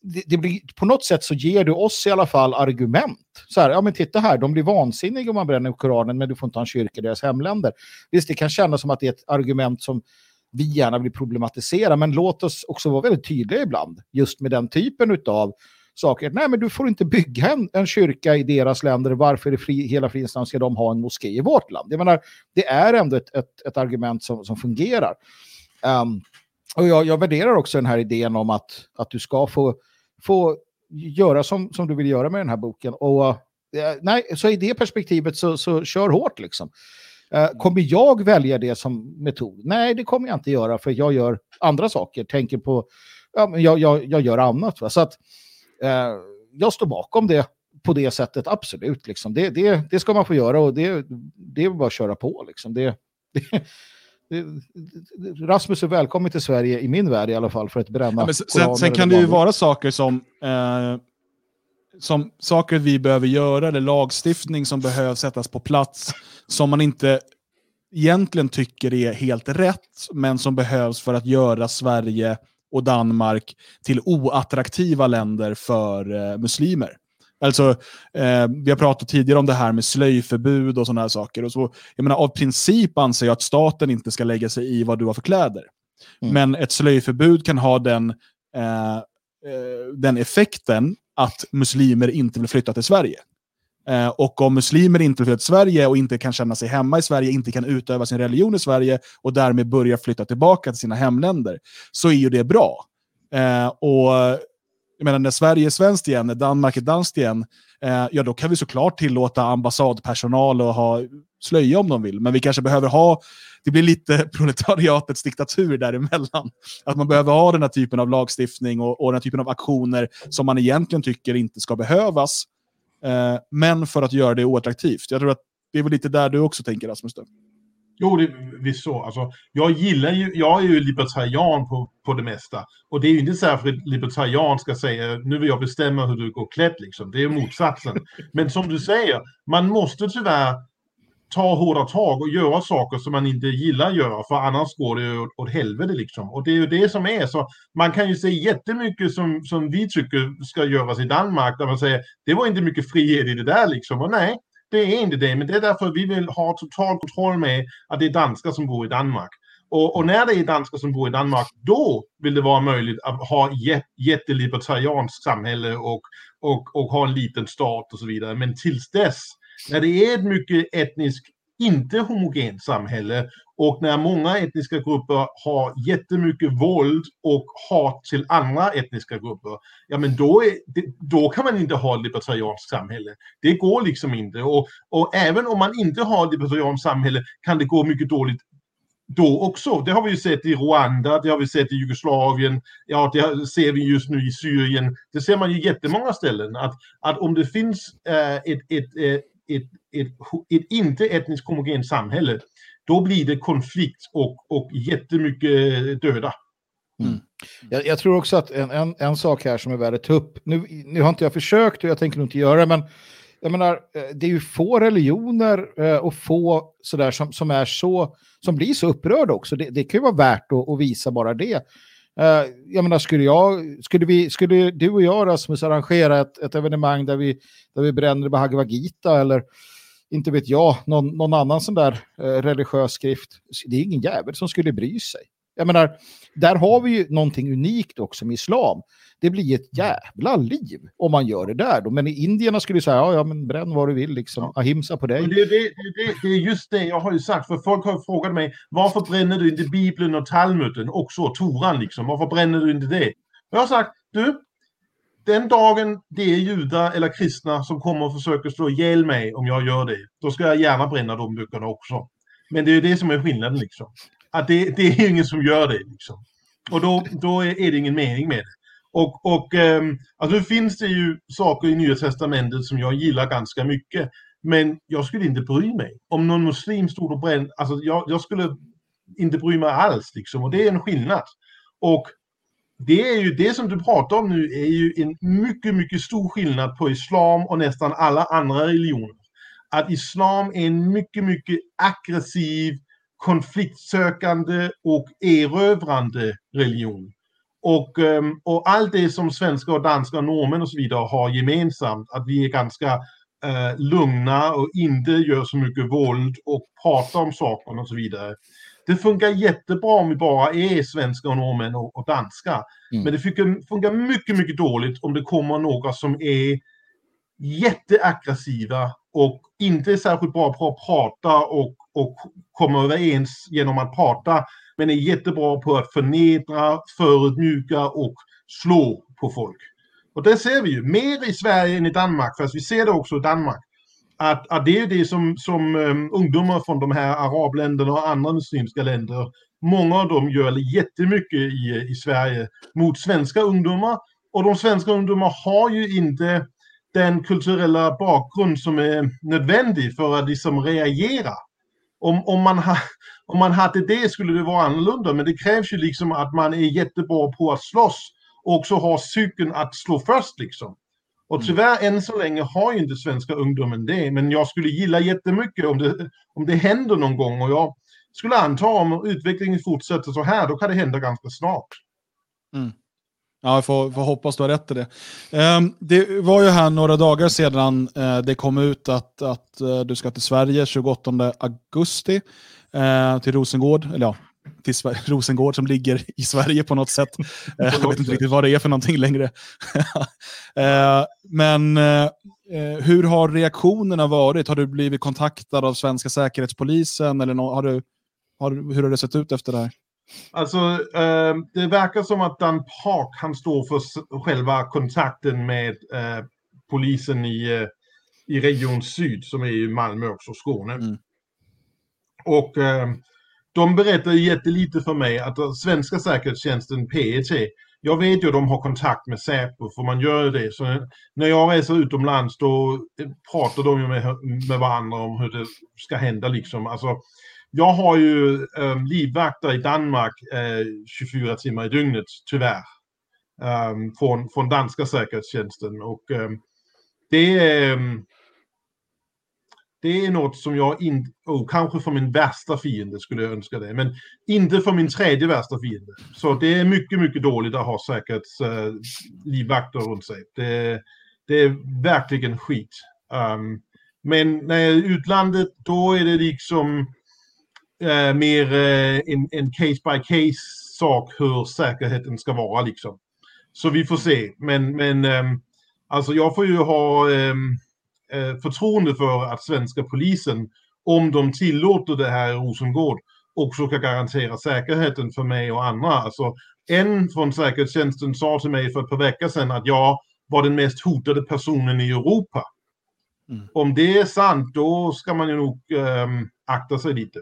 det, det blir, på något sätt så ger du oss i alla fall argument. Så här, ja men titta här, de blir vansinniga om man bränner Koranen men du får inte ha en kyrka i deras hemländer. Visst, det kan kännas som att det är ett argument som vi gärna vill problematisera, men låt oss också vara väldigt tydliga ibland, just med den typen av saker. Nej, men du får inte bygga en, en kyrka i deras länder. Varför i fri, hela namn ska de ha en moské i vårt land? Jag menar, det är ändå ett, ett, ett argument som, som fungerar. Um, och jag, jag värderar också den här idén om att, att du ska få, få göra som, som du vill göra med den här boken. Och uh, nej, så i det perspektivet så, så kör hårt liksom. Uh, kommer jag välja det som metod? Nej, det kommer jag inte göra för jag gör andra saker. Tänker på, ja, jag, jag, jag gör annat. Va? Så att uh, jag står bakom det på det sättet, absolut. Liksom. Det, det, det ska man få göra och det, det är bara att köra på. Liksom. Det, det, Rasmus är välkommen till Sverige, i min värld i alla fall, för att bränna ja, Sen, sen kan det ju vara saker som, eh, som saker vi behöver göra, eller lagstiftning som behöver sättas på plats, som man inte egentligen tycker är helt rätt, men som behövs för att göra Sverige och Danmark till oattraktiva länder för eh, muslimer. Alltså, eh, vi har pratat tidigare om det här med slöjförbud och sådana här saker. Och så, jag menar, av princip anser jag att staten inte ska lägga sig i vad du har för kläder. Mm. Men ett slöjförbud kan ha den, eh, eh, den effekten att muslimer inte vill flytta till Sverige. Eh, och om muslimer inte vill flytta till Sverige och inte kan känna sig hemma i Sverige, inte kan utöva sin religion i Sverige och därmed börja flytta tillbaka till sina hemländer, så är ju det bra. Eh, och jag menar, när Sverige är svenskt igen, när Danmark är danskt igen, eh, ja då kan vi såklart tillåta ambassadpersonal att ha slöja om de vill. Men vi kanske behöver ha, det blir lite proletariatets diktatur däremellan. Att man behöver ha den här typen av lagstiftning och, och den här typen av aktioner som man egentligen tycker inte ska behövas. Eh, men för att göra det oattraktivt. Jag tror att det är väl lite där du också tänker Rasmus. Då. Jo, det, visst så. Alltså, jag gillar ju, jag är ju libertarian på, på det mesta. Och det är ju inte så att libertarian ska säga nu vill jag bestämma hur du går klädd liksom. Det är motsatsen. Men som du säger, man måste tyvärr ta hårda tag och göra saker som man inte gillar att göra, för annars går det åt, åt helvete liksom. Och det är ju det som är så. Man kan ju säga jättemycket som, som vi tycker ska göras i Danmark, där man säger det var inte mycket frihet i det där liksom. Och nej, det är inte det, men det är därför vi vill ha total kontroll med att det är danskar som bor i Danmark. Och, och, när det är danskar som bor i Danmark, då vill det vara möjligt att ha jättelibertarianskt samhälle och, och, och ha en liten stat och så vidare. Men tills dess, när det är ett mycket etniskt, inte homogent samhälle och när många etniska grupper har jättemycket våld och hat till andra etniska grupper, ja men då, är, då kan man inte ha ett libertarianskt samhälle. Det går liksom inte. Och, och även om man inte har ett libertarianskt samhälle kan det gå mycket dåligt då också. Det har vi ju sett i Rwanda, det har vi sett i Jugoslavien, ja det ser vi just nu i Syrien. Det ser man ju jättemånga ställen. Att, att om det finns äh, ett, ett, ett, ett, ett, ett inte etniskt homogent samhälle då blir det konflikt och, och jättemycket döda. Mm. Jag, jag, tror också att en, en, en, sak här som är värd att ta upp, nu, nu har inte jag försökt och jag tänker nog inte göra det, men jag menar, eh, det är ju få religioner eh, och få sådär som, som är så, som blir så upprörda också. Det, det kan ju vara värt att, att visa bara det. Uh, jag menar, skulle, jag, skulle, vi, skulle du och jag, Rasmus, arrangera ett, ett evenemang där vi, där vi bränner Bhagavad Gita eller inte vet jag, någon, någon annan sån där eh, religiös skrift. Det är ingen jävel som skulle bry sig. Jag menar, där har vi ju någonting unikt också med islam. Det blir ett jävla liv om man gör det där. Då. Men indierna skulle säga, ja, ja men bränn vad du vill, liksom. Ahimsa på dig. Det, det, det, det, är just det jag har ju sagt, för folk har frågat mig, varför bränner du inte Bibeln och Talmuden, också Toran liksom, varför bränner du inte det? Jag har sagt, du, den dagen det är judar eller kristna som kommer och försöker slå ihjäl mig om jag gör det, då ska jag gärna bränna de böckerna också. Men det är ju det som är skillnaden liksom. Att det, det är ingen som gör det liksom. Och då, då är det ingen mening med det. Och, och um, alltså nu finns det ju saker i Nya Testamentet som jag gillar ganska mycket. Men jag skulle inte bry mig. Om någon muslim stod och brände, alltså jag, jag skulle inte bry mig alls liksom. Och det är en skillnad. Och det är ju det som du pratar om nu är ju en mycket, mycket stor skillnad på islam och nästan alla andra religioner. Att islam är en mycket, mycket aggressiv, konfliktsökande och erövrande religion. Och, ehm, och allt det som svenskar och danskar och norrmän och så vidare har gemensamt, att vi är ganska eh, lugna och inte gör så mycket våld och pratar om saker och så vidare. Det funkar jättebra om vi bara är svenskar och norrmän och, och danskar. Mm. Men det funkar mycket, mycket dåligt om det kommer några som är jätteaggressiva och inte är särskilt bra på att prata och, och komma överens genom att prata, men är jättebra på att förnedra, förödmjuka och slå på folk. Och det ser vi ju mer i Sverige än i Danmark, fast vi ser det också i Danmark. Att, att det är det som, som um, ungdomar från de här arabländerna och andra muslimska länder, många av dem gör jättemycket i, i Sverige mot svenska ungdomar. Och de svenska ungdomar har ju inte den kulturella bakgrund som är nödvändig för att liksom reagera. Om, om, man ha, om man hade det skulle det vara annorlunda, men det krävs ju liksom att man är jättebra på att slåss och också har cykeln att slå först liksom. Och tyvärr än så länge har ju inte svenska ungdomen det, men jag skulle gilla jättemycket om det, om det händer någon gång och jag skulle anta om utvecklingen fortsätter så här, då kan det hända ganska snart. Mm. Ja, jag får, får hoppas du har rätt i det. Um, det var ju här några dagar sedan uh, det kom ut att, att uh, du ska till Sverige 28 augusti uh, till Rosengård, eller ja, till Sver Rosengård som ligger i Sverige på något sätt. jag vet inte riktigt vad det är för någonting längre. men hur har reaktionerna varit? Har du blivit kontaktad av svenska säkerhetspolisen? Eller har du, har, hur har det sett ut efter det här? Alltså, eh, det verkar som att Dan Park, han står för själva kontakten med eh, polisen i, eh, i Region Syd, som är i Malmö också, Skåne. Mm. Och de berättar jättelite för mig att svenska säkerhetstjänsten PET, jag vet ju att de har kontakt med Säpo, för man gör det. Så när jag reser utomlands då pratar de ju med, med varandra om hur det ska hända liksom. Alltså, jag har ju um, livvakter i Danmark eh, uh, 24 timmar i dygnet, tyvärr. Um, från, från danska säkerhetstjänsten. Och um, det är... det är något som jag inte, oh, kanske för min värsta fiende skulle jag önska det, men inte för min tredje värsta fiende. Så det är mycket, mycket dåligt att ha säkerhetslivvakter eh, uh, runt sig. Det, det, är verkligen skit. Um, men när jag är i utlandet, då är det liksom eh, mer eh, en, en case by case sak hur säkerheten ska vara liksom. Så vi får se. Men, men eh, alltså jag får ju ha ehm, eh, förtroende för att svenska polisen, om de tillåter det här i Rosengård, också kan garantera säkerheten för mig och andra. Alltså, en från säkerhetstjänsten sa till mig för ett par veckor sedan att jag var den mest hotade personen i Europa. Mm. Om det är sant, då ska man ju nog um, akta sig lite.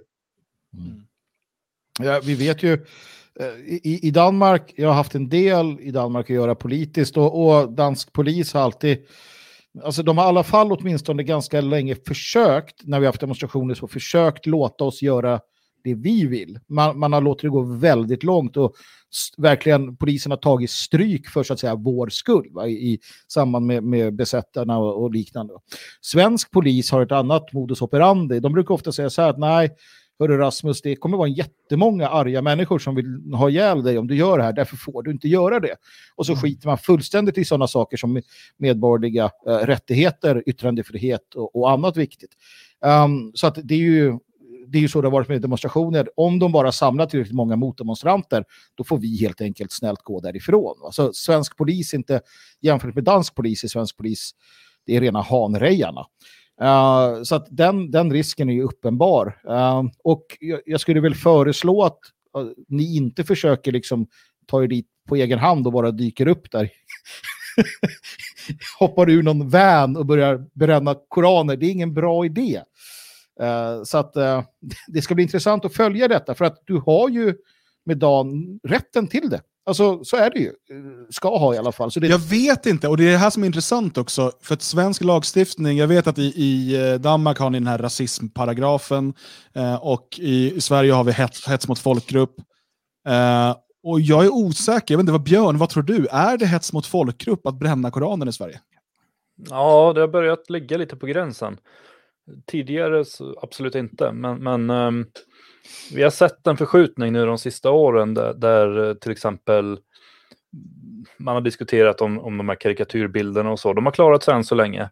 Mm. Ja, vi vet ju, eh, i, i, Danmark, jag har haft en del i Danmark att göra politiskt och, och dansk polis har alltid, alltså de har i alla fall åtminstone ganska länge försökt, när vi har haft demonstrationer, så försökt låta oss göra det vi vill. Man, man har låtit det gå väldigt långt och verkligen polisen har tagit stryk för så att säga vår skull va, i, i samband med, med besättarna och, och, liknande. Svensk polis har ett annat modus operandi. De brukar ofta säga så här att nej, Hörru Rasmus, det kommer vara jättemånga arga människor som vill ha ihjäl dig om du gör det här, därför får du inte göra det. Och så mm. skiter man fullständigt i sådana saker som medborgerliga äh, rättigheter, yttrandefrihet och, och annat viktigt. Um, så att det är ju det är ju så det har varit med demonstrationer. Om de bara samlar tillräckligt många motdemonstranter, då får vi helt enkelt snällt gå därifrån. Alltså, svensk polis, inte jämfört med dansk polis, är svensk polis, det är rena hanrejarna. Uh, så att den, den risken är ju uppenbar. Uh, och jag, jag, skulle väl föreslå att uh, ni inte försöker liksom ta er dit på egen hand och bara dyker upp där. Hoppar ur någon van och börjar bränna koraner. Det är ingen bra idé. så att det ska bli intressant att följa detta för att du har ju med Dan rätten till det. Alltså, så är det ju. Ska ha i alla fall. Så det... Jag vet inte, och det är det här som är intressant också. För att svensk lagstiftning, jag vet att i, i eh, Danmark har ni den här rasismparagrafen eh, och i, i, Sverige har vi hets, hets mot folkgrupp. Eh, och jag är osäker, jag vet inte vad Björn, vad tror du? Är det hets mot folkgrupp att bränna Koranen i Sverige? Ja, det har börjat ligga lite på gränsen. Tidigare absolut inte, men, men um vi har sett en förskjutning nu de sista åren där, där eh, till exempel man har diskuterat om, om de här karikatyrbilderna och så. De har klarat sig än så länge.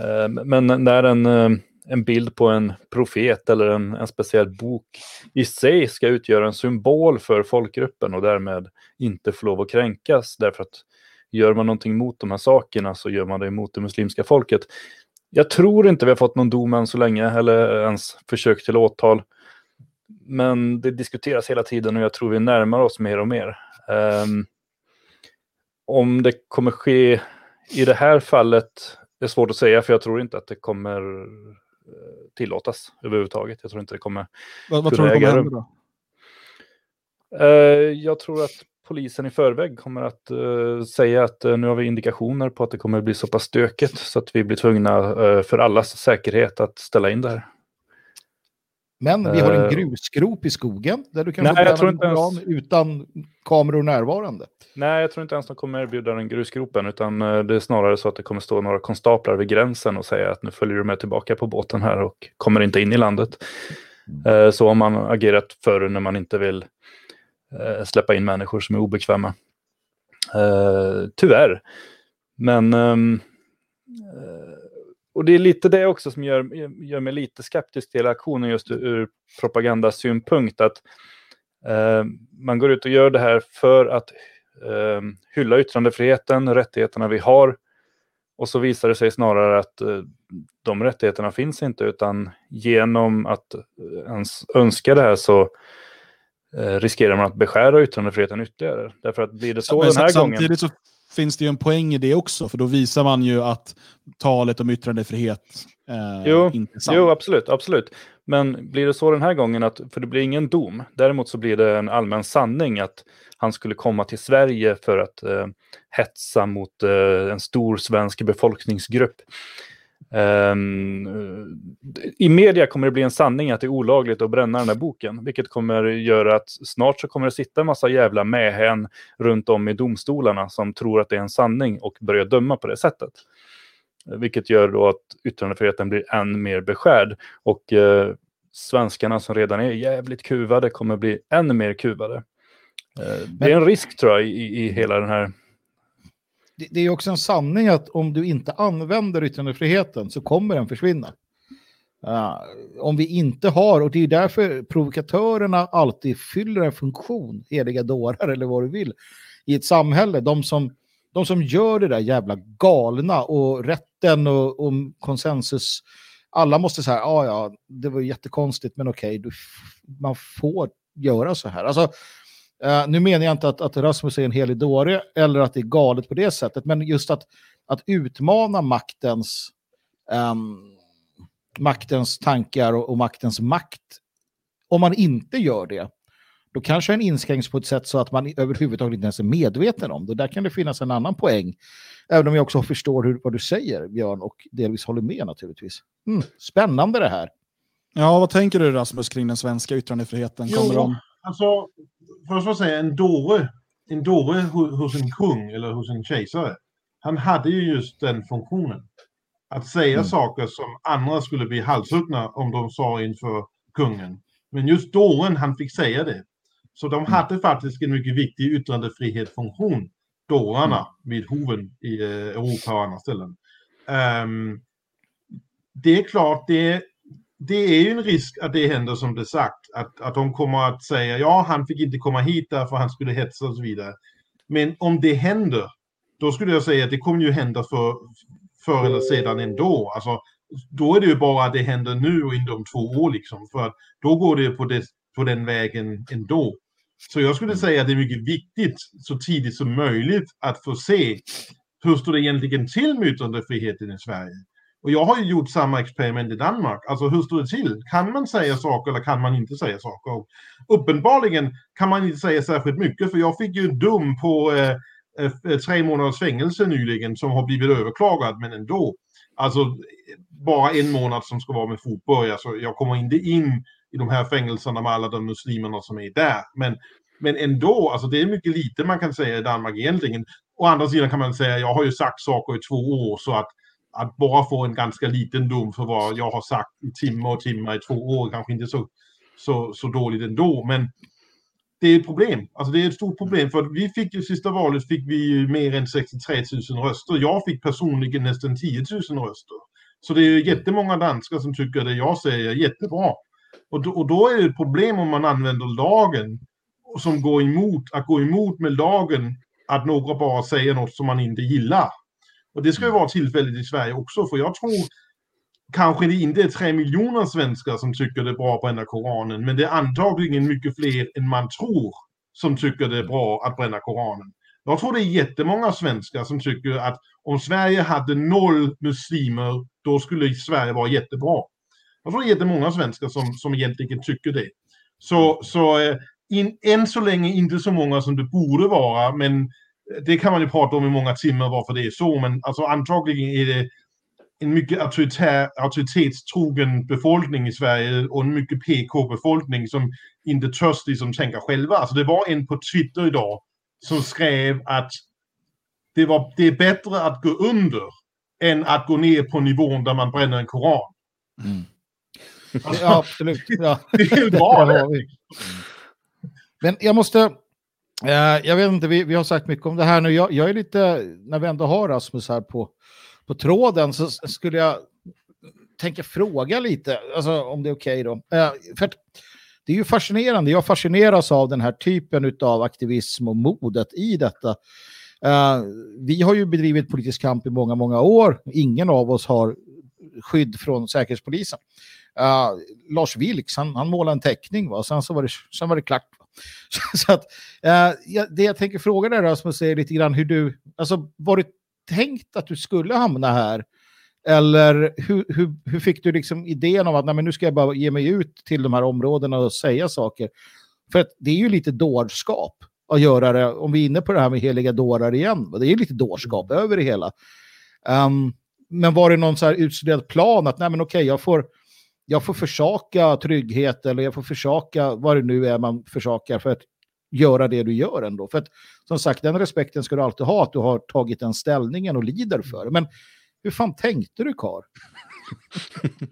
Eh, men när en, eh, en bild på en profet eller en, en speciell bok i sig ska utgöra en symbol för folkgruppen och därmed inte få lov att kränkas därför att gör man någonting mot de här sakerna så gör man det mot det muslimska folket. Jag tror inte vi har fått någon dom än så länge eller ens försök till åtal. Men det diskuteras hela tiden och jag tror vi närmar oss mer och mer. Um, om det kommer ske i det här fallet är svårt att säga för jag tror inte att det kommer eh, tillåtas överhuvudtaget. Jag tror inte det kommer Vad, vad tror du kommer hända då? Uh, jag tror att polisen i förväg kommer att uh, säga att uh, nu har vi indikationer på att det kommer bli så pass stökigt så att vi blir tvungna för allas säkerhet att ställa in det här. Men vi har en grusgrop i skogen där du kan nej, jag tror inte ens... utan kameror närvarande. Nej, jag tror inte ens de kommer erbjuda den grusgropen, utan det är snarare så att det kommer stå några konstaplar vid gränsen och säga att nu följer du med tillbaka på båten här och kommer inte in i landet. Mm. Så har man agerat förr när man inte vill släppa in människor som är obekväma. Tyvärr. Men um, och det är lite det också som gör, gör mig lite skeptisk till aktionen just ur propagandasynpunkt. Att eh, man går ut och gör det här för att eh, hylla yttrandefriheten, rättigheterna vi har. Och så visar det sig snarare att eh, de rättigheterna finns inte, utan genom att eh, ens önska det här så eh, riskerar man att beskära yttrandefriheten ytterligare. Därför att blir det så ja, den här samtidigt gången... Så finns det ju en poäng i det också, för då visar man ju att talet om yttrandefrihet eh, jo, inte är sant. Jo, absolut, absolut. Men blir det så den här gången, att, för det blir ingen dom, däremot så blir det en allmän sanning att han skulle komma till Sverige för att eh, hetsa mot eh, en stor svensk befolkningsgrupp. Um, I media kommer det bli en sanning att det är olagligt att bränna den här boken, vilket kommer göra att snart så kommer det sitta en massa jävla mähän runt om i domstolarna som tror att det är en sanning och börjar döma på det sättet. Vilket gör då att yttrandefriheten blir än mer beskärd och uh, svenskarna som redan är jävligt kuvade kommer bli ännu mer kuvade. Uh, det är en risk tror jag i, i hela den här det, det är också en sanning att om du inte använder yttrandefriheten så kommer den försvinna. Uh, om vi inte har, och det är därför provokatörerna alltid fyller en funktion, heliga dårar eller vad du vill, i ett samhälle. De som, de som gör det där jävla galna och rätten och, och konsensus, alla måste säga, ja ah, ja, det var jättekonstigt, men okej, okay, man får göra så här. Alltså, Uh, nu menar jag inte att, att Rasmus är en helig dåre eller att det är galet på det sättet, men just att, att utmana maktens, um, maktens tankar och, och, maktens makt. Om man inte gör det, då kanske den inskränks på ett sätt så att man överhuvudtaget inte ens är medveten om det. Där kan det finnas en annan poäng. Även om jag också förstår hur, vad du säger, Björn, och delvis håller med naturligtvis. Mm, spännande det här. Ja, vad tänker du Rasmus kring den svenska yttrandefriheten? Kommer jo, de... alltså först att säga, en dåre, en dåre hos en kung eller hos en kejsare, han hade ju just den funktionen. Att säga mm. saker som andra skulle bli halshuggna om de sa inför kungen. Men just dåren, han fick säga det. Så de mm. hade faktiskt en mycket viktig yttrandefrihetsfunktion, dårarna, mm. vid hoven i eh, Europa och andra ställen. Um, det är klart, det det är ju en risk att det händer som det sagt. Att, att de kommer att säga ja, han fick inte komma hit därför han skulle hetsa och så vidare. Men om det händer, då skulle jag säga att det kommer ju hända för, förr eller sedan ändå. Alltså, då är det ju bara att det händer nu och inom två år liksom. För att då går det på, det på den vägen ändå. Så jag skulle säga att det är mycket viktigt så tidigt som möjligt att få se hur står det egentligen till med yttrandefriheten i Sverige. Och jag har ju gjort samma experiment i Danmark. Alltså hur står det till? Kan man säga saker eller kan man inte säga saker? Och uppenbarligen kan man inte säga särskilt mycket för jag fick ju en dom på eh, eh tre månaders fängelse nyligen som har blivit överklagad men ändå. Alltså bara en månad som ska vara med fotboja så alltså, jag kommer inte in i de här fängelserna med alla de muslimerna som är där. Men, men ändå, alltså det är mycket lite man kan säga i Danmark egentligen. Å andra sidan kan man säga, jag har ju sagt saker i två år så att att bara få en ganska liten dom för vad jag har sagt i timme och timmar i två år kanske inte så så, så dåligt ändå. Men det är ett problem. Alltså det är ett stort problem för vi fick ju sista valet fick vi ju mer än 63 000 röster. Jag fick personligen nästan 10 000 röster. Så det är ju jättemånga danskar som tycker det jag säger är jättebra. Och då, och då är det ett problem om man använder lagen som går emot, att gå emot med lagen att några bara säger något som man inte gillar. Och det ska ju vara tillfälligt i Sverige också, för jag tror kanske det inte är tre miljoner svenskar som tycker det är bra att bränna Koranen, men det är antagligen mycket fler än man tror som tycker det är bra att bränna Koranen. Jag tror det är jättemånga svenskar som tycker att om Sverige hade noll muslimer, då skulle Sverige vara jättebra. Jag tror det är jättemånga svenskar som, som egentligen tycker det. Så, så eh, in, än så länge inte så många som det borde vara, men det kan man ju prata om i många timmar varför det är så, men alltså antagligen är det en mycket auktoritär, auktoritetstrogen befolkning i Sverige och en mycket PK-befolkning som inte törs liksom tänka själva. Alltså det var en på Twitter idag som skrev att det, var, det är bättre att gå under än att gå ner på nivån där man bränner en koran. Mm. Ja, absolut. Ja. Det är ju bra. Men jag måste, Eh, jag vet inte, vi, vi har sagt mycket om det här nu. Jag, jag är lite, när vi ändå har Rasmus här på, på tråden så skulle jag tänka fråga lite, alltså om det är okej okay då. Eh, för det är ju fascinerande, jag fascineras av den här typen av aktivism och modet i detta. Eh, vi har ju bedrivit politisk kamp i många, många år. Ingen av oss har skydd från Säkerhetspolisen. Eh, Lars Vilks, han, han målade en teckning, va? Sen, så var det, sen var det klart. så att, uh, det jag tänker fråga dig Rasmus är lite grann hur du, alltså var det tänkt att du skulle hamna här? Eller hur, hur, hur fick du liksom idén om att nej, men nu ska jag bara ge mig ut till de här områdena och säga saker? För att det är ju lite dårskap att göra det, om vi är inne på det här med heliga dårar igen, det är ju lite dårskap över det hela. Um, men var det någon så här utstuderad plan att nej men okej, jag får, jag får försaka trygghet eller jag får försaka vad det nu är man försakar för att göra det du gör ändå. För att som sagt, den respekten ska du alltid ha att du har tagit den ställningen och lider för. Men hur fan tänkte du Kar?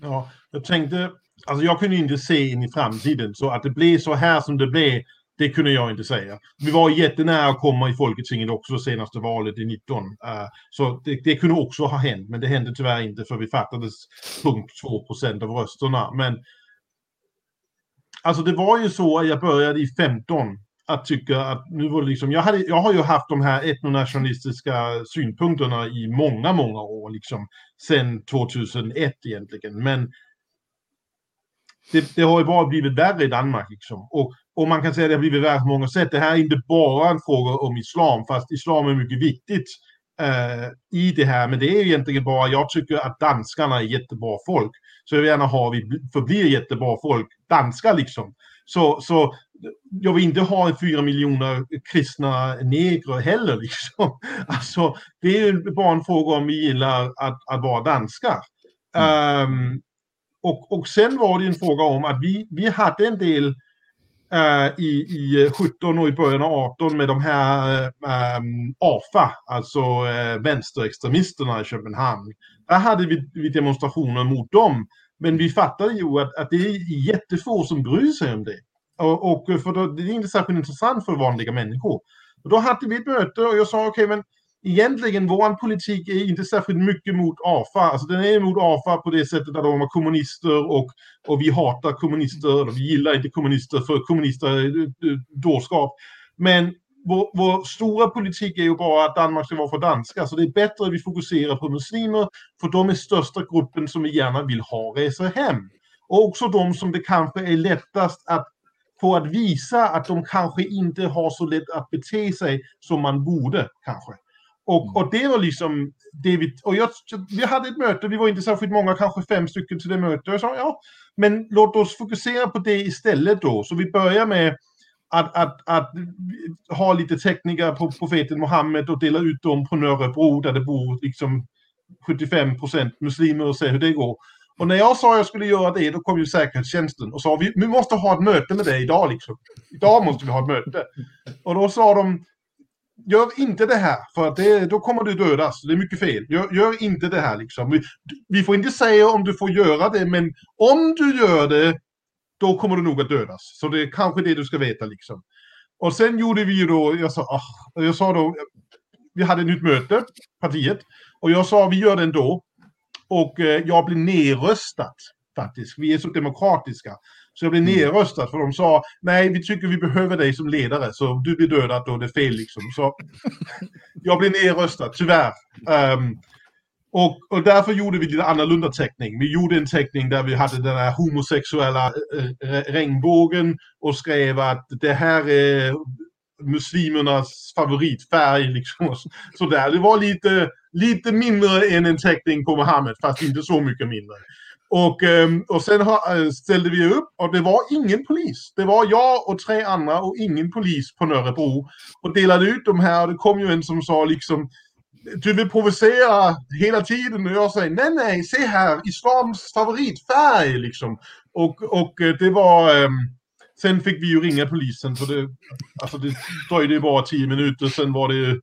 ja, jag tänkte, alltså jag kunde inte se in i framtiden så att det blev så här som det blev det kunde jag inte säga. Vi var jättenära att komma i Folketinget också senaste valet i 19. Eh, så det, det, kunde också ha hänt, men det hände tyvärr inte för vi fattades punkt 2 procent av rösterna. Men alltså det var ju så att jag började i 15 att tycka att nu var det liksom, jag, hade, jag har ju haft de här etnonationalistiska synpunkterna i många, många år, liksom sen 2001 egentligen. Men det, det, har ju bara blivit värre i Danmark. Liksom. Och, och man kan säga att det har blivit värre på många sätt. Det här är inte bara en fråga om islam, fast islam är mycket viktigt eh, i det här. Men det är egentligen bara, jag tycker att danskarna är jättebra folk. Så jag vill gärna ha, vi förblir jättebra folk, danskar liksom. Så, så jag vill inte ha fyra miljoner kristna negrer heller. Liksom. Alltså, det är ju bara en fråga om vi gillar att, att vara danskar. Mm. Um, och, och sen var det en fråga om att vi, vi hade en del Eh, i, i 17 och i början av 18 med de här eh, ehm, um, AFA, alltså uh, vänsterextremisterna i Köpenhamn. Där hade vi, vi demonstrationer mot dem. Men vi fattade ju att, att det är jättefå som bryr sig om det. Och, och för då, det är inte särskilt intressant för vanliga människor. Och då hade vi ett möte och jag sa okej, okay, men egentligen vår politik är inte särskilt mycket mot AFA. Alltså den är mot AFA på det sättet att de är kommunister och, och vi hatar kommunister. Och vi gillar inte kommunister för kommunister är dårskap. Men vår, vår, stora politik är ju bara att Danmark ska vara för danska. Så det är bättre att vi fokuserar på muslimer, för de är största gruppen som vi gärna vill ha reser hem. Och också de som det kanske är lättast att få att visa att de kanske inte har så lätt att bete sig som man borde kanske. Och, mm. och det var liksom det vi... Och jag, vi hade ett möte, vi var inte särskilt många, kanske fem stycken till det mötet. Jag sa ja, men låt oss fokusera på det istället då. Så vi börjar med att, att, att ha lite teckningar på profeten Muhammed och dela ut dem på Nörrebro där det bor liksom 75 procent muslimer och se hur det går. Och när jag sa att jag skulle göra det, då kom ju säkerhetstjänsten och sa vi, vi måste ha ett möte med dig idag liksom. Idag måste vi ha ett möte. Och då sa de, gör inte det här, för att det, då kommer du dödas. Det är mycket fel. Gör, gör inte det här liksom. Vi, vi, får inte säga om du får göra det, men om du gör det, då kommer du nog att dödas. Så det är kanske det du ska veta liksom. Och sen gjorde vi ju då, jag sa, ah, jag sa då, vi hade ett nytt möte, partiet, och jag sa vi gör det ändå. Och eh, jag blev nedröstad faktiskt. Vi är så demokratiska. Så jag blev Mm. nedröstad för de sa nej, vi tycker vi behöver dig som ledare så du blir dödad och det är fel liksom. Så jag blev nedröstad, tyvärr. Ehm, och, och därför gjorde vi lite annorlunda teckning. Vi gjorde en teckning där vi hade den här homosexuella eh, regnbågen och skrev att det här är muslimernas favoritfärg. Liksom. så- Sådär. Det var lite, lite mindre än en teckning på Mohammed, fast inte så mycket mindre. Och, ehm, och sen eh, ställde vi upp och det var ingen polis. Det var jag och tre andra och ingen polis på Nörrebro. Och delade ut de här och det kom ju en som sa liksom du vill provocera hela tiden och jag säger nej nej, se här, islams favoritfärg liksom. Och, och eh, det var... Um, sen fick vi ju ringa polisen för det, alltså det dröjde ju bara tio minuter, sen var det ju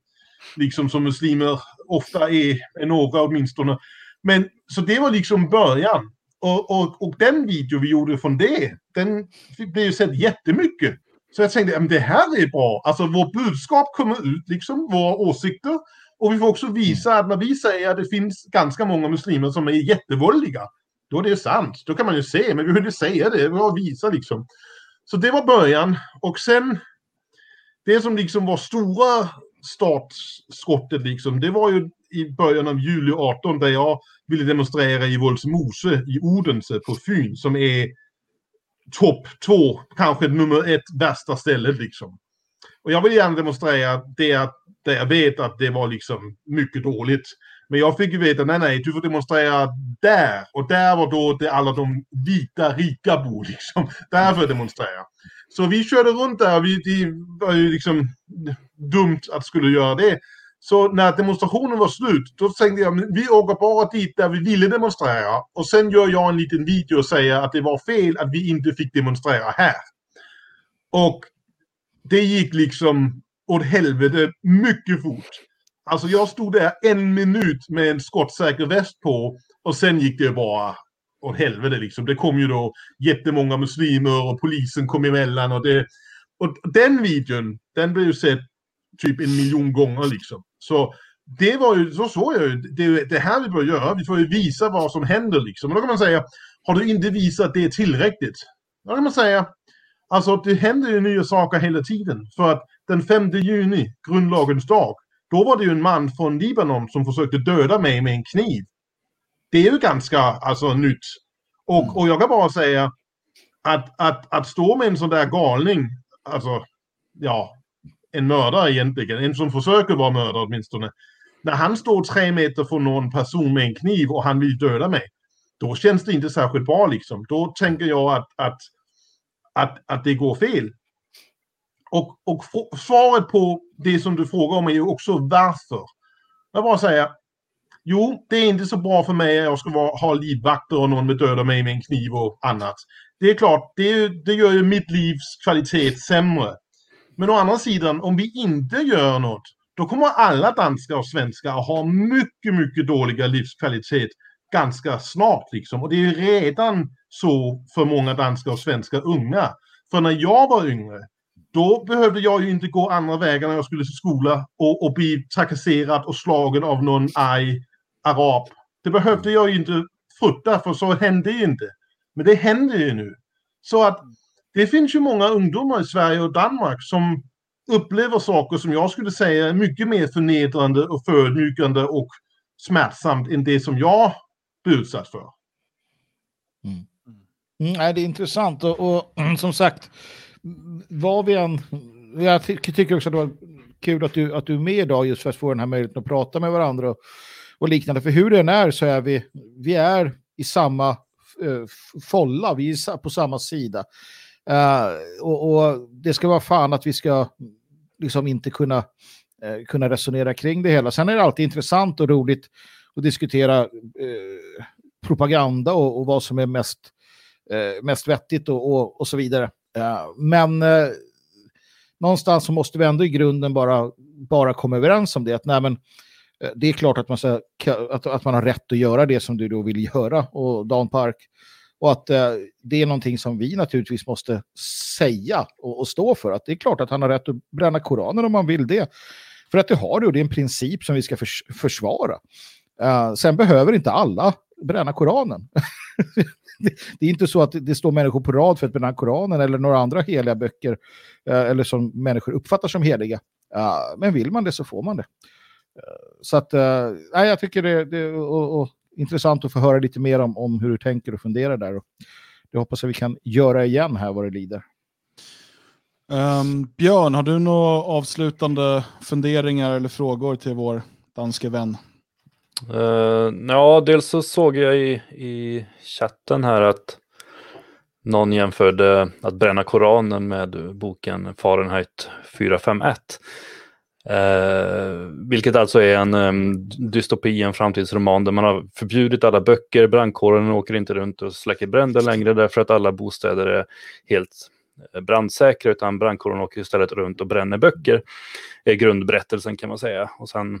liksom som muslimer ofta är, är några åtminstone. Men så det var liksom början. Och, och, och den video vi gjorde från det, den blev ju sett jättemycket. Så jag tänkte, "Ja, men det här är bra. Alltså vårt budskap kommer ut, liksom, våra åsikter. Och vi får också visa att när vi säger att det finns ganska många muslimer som är jättevåldiga, då är det sant. Då kan man ju se, men vi behöver inte säga det, vi vill visa liksom. Så det var början. Och sen, det som liksom var stora startskottet liksom, det var ju i början av juli 18 där jag ville demonstrera i Våldsmose i Odense på Fyn som är topp två, kanske nummer ett värsta stället liksom. Och jag vill gärna demonstrera det att där jag vet att det var liksom mycket dåligt. Men jag fick ju veta, nej nej, du får demonstrera där. Och där var då det alla de vita rika bor liksom. Där får jag demonstrera. Så vi körde runt där, vi, det var ju liksom dumt att skulle göra det. Så när demonstrationen var slut, då tänkte jag, vi åker bara dit där vi ville demonstrera. Och sen gör jag en liten video och säger att det var fel att vi inte fick demonstrera här. Och det gick liksom åt helvete mycket fort. Alltså jag stod där en minut med en skottsäker väst på och sen gick det bara åt helvete liksom. Det kom ju då jättemånga muslimer och polisen kom emellan och det... Och den videon, den blev ju sett typ en miljon gånger liksom. Så det var ju, så såg jag ju, det är det här vi bör göra. Vi får ju visa vad som händer liksom. Och då kan man säga, har du inte visat det tillräckligt? Då kan man säga, alltså det händer ju nya saker hela tiden. För att den 5 juni, grundlagens dag, då var det ju en man från Libanon som försökte döda mig med en kniv. Det är ju ganska alltså, nytt. Och, och jag kan bara säga att, att, att stå med en sån där galning, alltså, ja, en mördare egentligen, en som försöker vara mördare åtminstone. När han står tre meter från någon person med en kniv och han vill döda mig, då känns det inte särskilt bra liksom. Då tänker jag att, att, att, att det går fel. Och, och svaret på det som du frågar om är ju också varför. Jag bara säger, jo, det är inte så bra för mig att jag ska vara, ha livvakter och någon vill döda mig med en kniv och annat. Det är klart, det, är, det gör ju mitt livs kvalitet sämre. Men å andra sidan, om vi inte gör något, då kommer alla danskar och svenskar att ha mycket, mycket dåliga livskvalitet ganska snart. Liksom. Och det är redan så för många danskar och svenskar unga. För när jag var yngre, då behövde jag ju inte gå andra vägar när jag skulle till skola och, och bli trakasserad och slagen av någon arg arab. Det behövde jag ju inte frukta, för så hände ju inte. Men det händer ju nu. Så att det finns ju många ungdomar i Sverige och Danmark som upplever saker som jag skulle säga är mycket mer förnedrande och förödmjukande och smärtsamt än det som jag blir utsatt för. Mm, Mm, det är intressant och, och som sagt, vad vi än... Jag ty tycker också att det var kul att du, att du är med idag just för att få den här möjligheten att prata med varandra och, och liknande. För hur den är så är vi, vi är i samma eh, uh, folla, vi är på samma sida. Uh, och, och det ska vara fan att vi ska liksom inte kunna, uh, kunna resonera kring det hela. Sen är det alltid intressant och roligt att diskutera uh, propaganda och, och vad som är mest, mest vettigt och, och, och så vidare. Men någonstans så måste vi ändå i grunden bara, bara komma överens om det. Att, nej, men, det är klart att man, ska, att, att man har rätt att göra det som du då vill göra. Och Dan Park och att eh, det är någonting som vi naturligtvis måste säga och, och, stå för. Att det är klart att han har rätt att bränna Koranen om man vill det. För att det har det och det är en princip som vi ska förs försvara. Eh, sen behöver inte alla bränna Koranen. det är inte så att det står människor på rad för att bränna Koranen eller några andra heliga böcker Eh, eller som människor uppfattar som heliga. Eh, men vill man det så får man det. Eh, så att, eh, nej, jag tycker det, det och, och, intressant att få höra lite mer om, om hur du tänker och funderar där. Och det hoppas jag vi kan göra igen här vad det lider. Um, Björn, har du några avslutande funderingar eller frågor till vår danske vän? Uh, ja, dels så såg jag i, i chatten här att någon jämförde att bränna Koranen med boken Fahrenheit 451. Eh, vilket alltså är en um, dystopi, en framtidsroman där man har förbjudit alla böcker, brandkåren åker inte runt och släcker bränder längre därför att alla bostäder är helt eh, brandsäkra utan brandkåren åker istället runt och bränner böcker. är grundberättelsen kan man säga. Och sen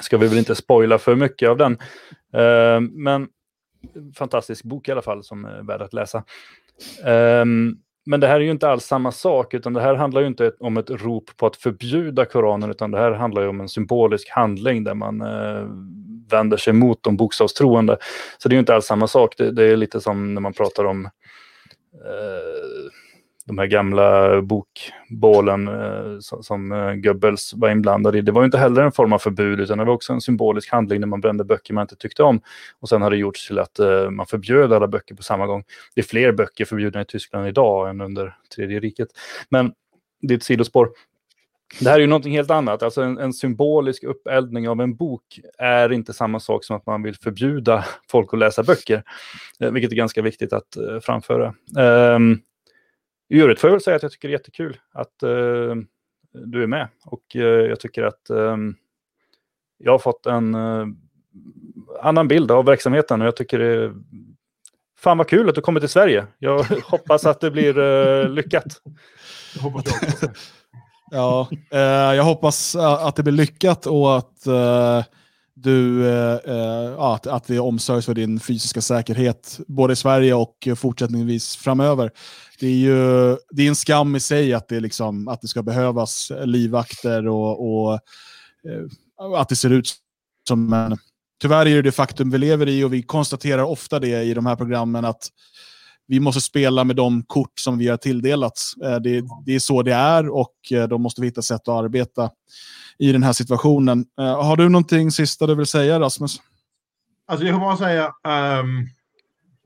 ska vi väl inte spoila för mycket av den. Uh, men fantastisk bok i alla fall som är värd att läsa. Um, men det här är ju inte alls samma sak, utan det här handlar ju inte om ett rop på att förbjuda Koranen, utan det här handlar ju om en symbolisk handling där man eh, vänder sig mot de bokstavstroende. Så det är ju inte alls samma sak. Det, det är lite som när man pratar om eh, de här gamla bokbålen eh, som, som eh, Goebbels var inblandad i. Det var inte heller en form av förbud utan det var också en symbolisk handling när man brände böcker man inte tyckte om. Och sen har det gjorts till att eh, man förbjöd alla böcker på samma gång. Det är fler böcker förbjudna i Tyskland idag än under tredje riket. Men det är ett sidospår. Det här är ju någonting helt annat. Alltså en, en, symbolisk uppeldning av en bok är inte samma sak som att man vill förbjuda folk att läsa böcker. Eh, vilket är ganska viktigt att eh, framföra. Um, i övrigt får jag väl säga att jag tycker det är jättekul att uh, du är med. Och uh, jag tycker att um, jag har fått en uh, annan bild av verksamheten och jag tycker det är fan vad kul att du kommer till Sverige. Jag hoppas att det blir lyckat. Jag hoppas jag också. ja, jag hoppas att det blir lyckat och att du, eh, eh att, att det omsörjs för din fysiska säkerhet, både i Sverige och fortsättningsvis framöver det är ju det är en skam i sig att det, liksom, att det ska behövas livvakter och, och eh, att det ser ut som en... Tyvärr är det det faktum vi lever i och vi konstaterar ofta det i de här programmen att vi måste spela med de kort som vi har tilldelats. Eh, det, det är så det är och eh, då måste vi hitta sätt att arbeta i den här situationen. Eh, har du någonting sista du vill säga Rasmus? Alltså jag kan bara säga, um,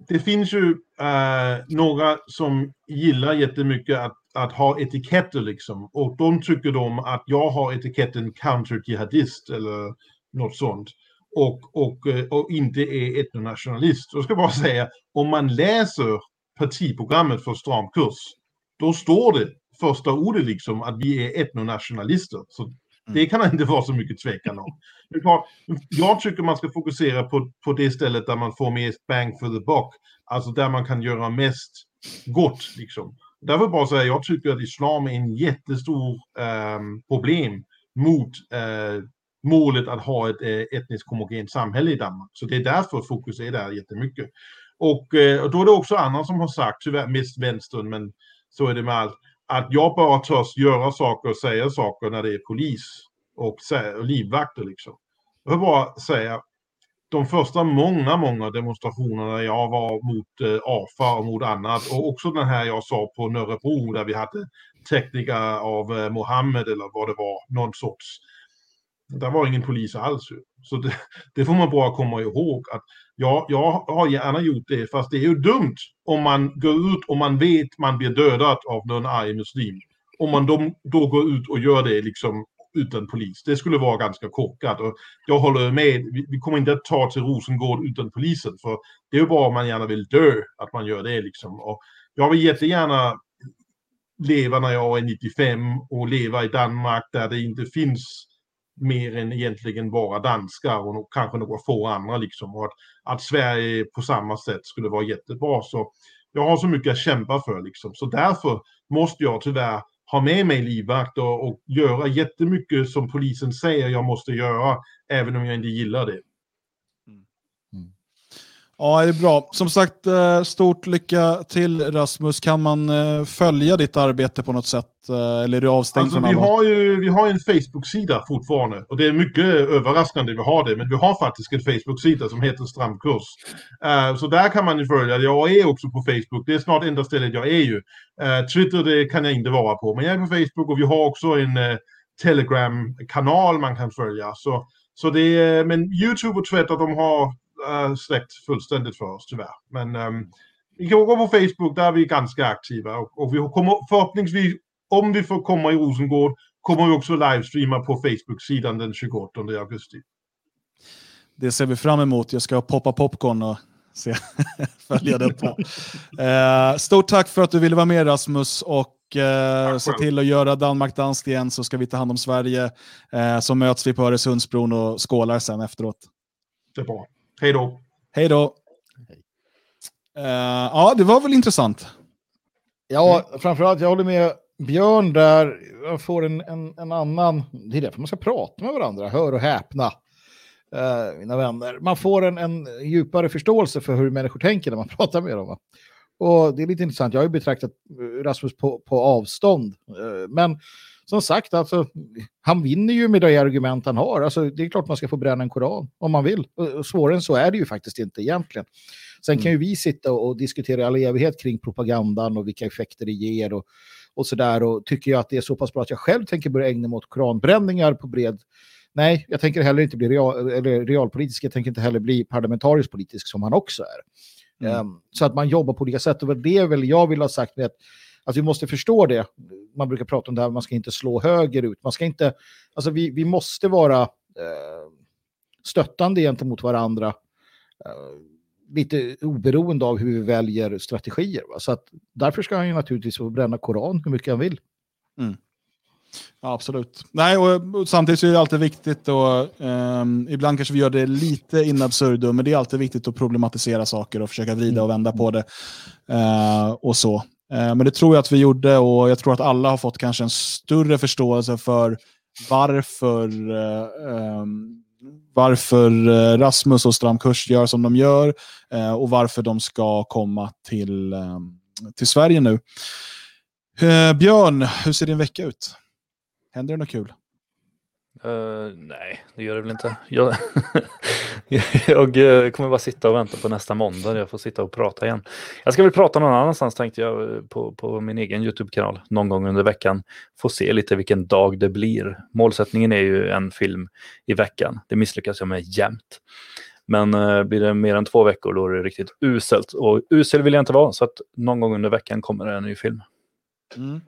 det finns ju uh, några som gillar jättemycket att, att ha etiketter liksom. Och de tycker de att jag har etiketten counter-jihadist eller något sånt. Och, och, eh, och inte är etnonationalist. Jag ska bara säga, om man läser partiprogrammet för stram kurs, då står det första ordet liksom att vi är etnonationalister. Så Mm. det kan inte vara så mycket tvekan om. Jag tycker man ska fokusera på, på det stället där man får mest bang for the buck. Alltså där man kan göra mest gott. Liksom. Därför bara säga, jag tycker att islam är en jättestor eh, problem mot eh, målet att ha ett eh, etniskt homogent samhälle i Danmark. Så det är därför fokus är där jättemycket. Och, eh, och då är det också andra som har sagt, tyvärr mest vänstern, men så är det med allt, att jag bara törs göra saker och säga saker när det är polis och, livvakter liksom. Jag vill bara säga, de första många, många demonstrationerna jag var mot eh, AFA och mot annat och också den här jag sa på Nörrebro där vi hade tekniker av eh, Mohammed eller vad det var, någon sorts. Där var ingen polis alls. Så det, det, får man bara komma ihåg att ja, jag har gärna gjort det, fast det är ju dumt om man går ut och man vet man blir dödad av någon arg muslim. Om man då, då går ut och gör det liksom utan polis. Det skulle vara ganska korkat. Och jag håller med, vi, vi kommer inte att ta till Rosengård utan polisen. För det är ju bara om man gärna vill dö att man gör det. Liksom. Och jag vill jättegärna leva när jag är 95 och leva i Danmark där det inte finns mer än egentligen bara danskar och kanske några få andra. Liksom. Och att, att Sverige på samma sätt skulle vara jättebra. Så jag har så mycket att kämpa för. Liksom. Så därför måste jag tyvärr ha med mig livvakt och, och göra jättemycket som polisen säger jag måste göra, även om jag inte gillar det. Ja, det är bra. Som sagt, eh, stort lycka till Rasmus. Kan man eh, följa ditt arbete på något sätt? eh, Eller är du avstängd Alltså, från vi har ju vi har en Facebook-sida fortfarande. Och det är mycket överraskande vi har det. Men vi har faktiskt en Facebook-sida som heter Stramkurs. Eh, så där kan man ju följa. Jag är också på Facebook. Det är snart enda stället jag är ju. Eh, Twitter det kan jag inte vara på. Men jag är på Facebook och vi har också en eh, Telegram-kanal man kan följa. Så, så det är, men YouTube och Twitter de har uh, släckt fullständigt för oss tyvärr. Men ehm, vi kan gå på Facebook, där är vi ganska aktiva. Och, och vi kommer förhoppningsvis, om vi får komma i Rosengård, kommer vi också livestreama på Facebook-sidan den 28 augusti. Det ser vi fram emot. Jag ska poppa popcorn och se, följa detta. Eh, stort tack för att du ville vara med Rasmus och eh, se till att göra Danmark danskt igen så ska vi ta hand om Sverige. Eh, så möts vi på Öresundsbron och skålar sen efteråt. Det är bra. Hej då! Hej då! Eh, ja, det var väl intressant. Ja, framförallt jag håller med Björn där. Jag får en, en, en annan... Det är därför man ska prata med varandra. Hör och häpna, eh, mina vänner. Man får en, en djupare förståelse för hur människor tänker när man pratar med dem. Va? Och det är lite intressant. Jag har ju betraktat eh, Rasmus på, på avstånd. Eh, men som sagt, alltså, han vinner ju med de argument han har. Alltså, det är klart man ska få bränna en koran om man vill. Och, svårare än så är det ju faktiskt inte egentligen. Sen kan ju vi sitta och, diskutera i all evighet kring propagandan och vilka effekter det ger och, och sådär. Och tycker jag att det är så pass bra att jag själv tänker börja ägna mig åt koranbränningar på bred... Nej, jag tänker heller inte bli real, eller realpolitisk, jag tänker inte heller bli parlamentarisk politisk som han också är. Mm. Ehm, så att man jobbar på olika sätt. Och det är väl jag vill ha sagt med att, att vi måste förstå det. Man brukar prata om det här, man ska inte slå höger ut. Man ska inte, alltså vi, vi måste vara eh, stöttande gentemot varandra. Eh, lite oberoende av hur vi väljer strategier. Va? Så att därför ska han ju naturligtvis få bränna Koran hur mycket han vill. Ja, absolut. Nej, och, samtidigt så är det alltid viktigt och ehm, ibland kanske vi gör det lite in absurdum, men det är alltid viktigt att problematisera saker och försöka vrida och vända på det. Eh, och så. Eh, men det tror jag att vi gjorde och jag tror att alla har fått kanske en större förståelse för varför, eh, ehm, varför eh, Rasmus och Stramkurs gör som de gör och varför de ska komma till, ehm, till Sverige nu. Björn, hur ser din vecka ut? Händer det något kul? Uh, nej, det gör det väl inte. Jag, Eh, jag kommer bara sitta och vänta på nästa måndag. Jag får sitta och prata igen. Jag ska väl prata någon annanstans tänkte jag eh, på, på min egen YouTube-kanal någon gång under veckan. Få se lite vilken dag det blir. Målsättningen är ju en film i veckan. Det misslyckas jag med jämt. Men eh, blir det mer än två veckor då är det riktigt uselt. Och usel vill jag inte vara så att någon gång under veckan kommer det en ny film. Mm.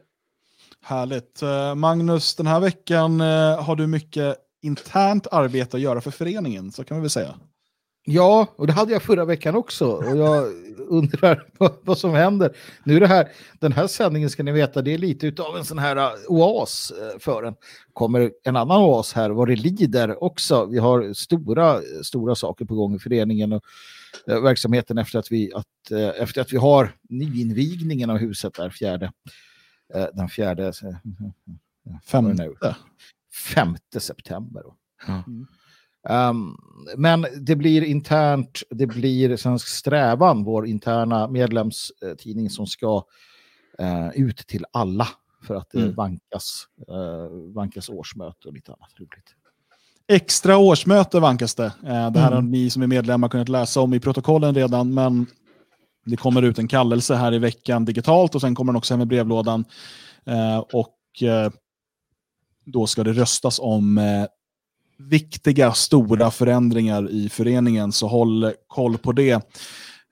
Härligt. Eh, Magnus, den här veckan har du mycket internt arbete att göra för föreningen, så kan vi väl säga. Ja, och det hade jag förra veckan också. Och jag undrar vad, vad som händer. Nu är det här, den här sändningen ska ni veta, det är lite av en sån här uh, oas uh, för en. kommer en annan oas här vad det lider också. Vi har stora, stora saker på gång i föreningen och uh, verksamheten efter att vi, att, efter att vi har nyinvigningen av huset där, fjärde, den fjärde, uh, Femte. 5 september. Mm. Um, men det blir internt, det blir Svensk Strävan, vår interna medlemstidning som ska uh, ut till alla för att det Mm. vankas, uh, vankas årsmöte och lite annat roligt. Extra årsmöte vankas det. Eh, Det här har Mm. ni som är medlemmar kunnat läsa om i protokollen redan, men det kommer ut en kallelse här i veckan digitalt och sen kommer den också hem i brevlådan. Eh, Och eh, då ska det röstas om eh, viktiga, stora förändringar i föreningen, så håll koll på det.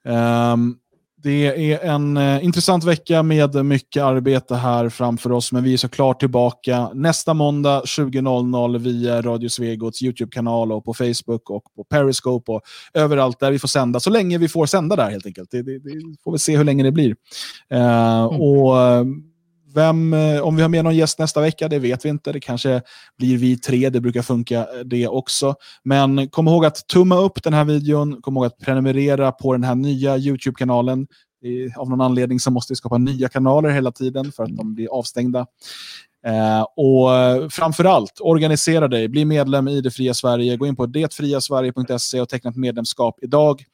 Ehm, Det är en eh, intressant vecka med mycket arbete här framför oss, men vi är såklart tillbaka nästa måndag 20.00 via Radio Svegots YouTube-kanal och på Facebook och på Periscope och överallt där vi får sända, så länge vi får sända där helt enkelt. Det, det, det får vi se hur länge det blir. Eh, och eh, vem, eh, om vi har med någon gäst nästa vecka, det vet vi inte. Det kanske blir vi tre, det brukar funka eh, det också. Men kom ihåg att tumma upp den här videon, kom ihåg att prenumerera på den här nya YouTube-kanalen. Av någon anledning så måste vi skapa nya kanaler hela tiden för att de blir avstängda. Eh, och framförallt, organisera dig, bli medlem i Det fria Sverige. Gå in på detfriasverige.se och teckna ett medlemskap idag.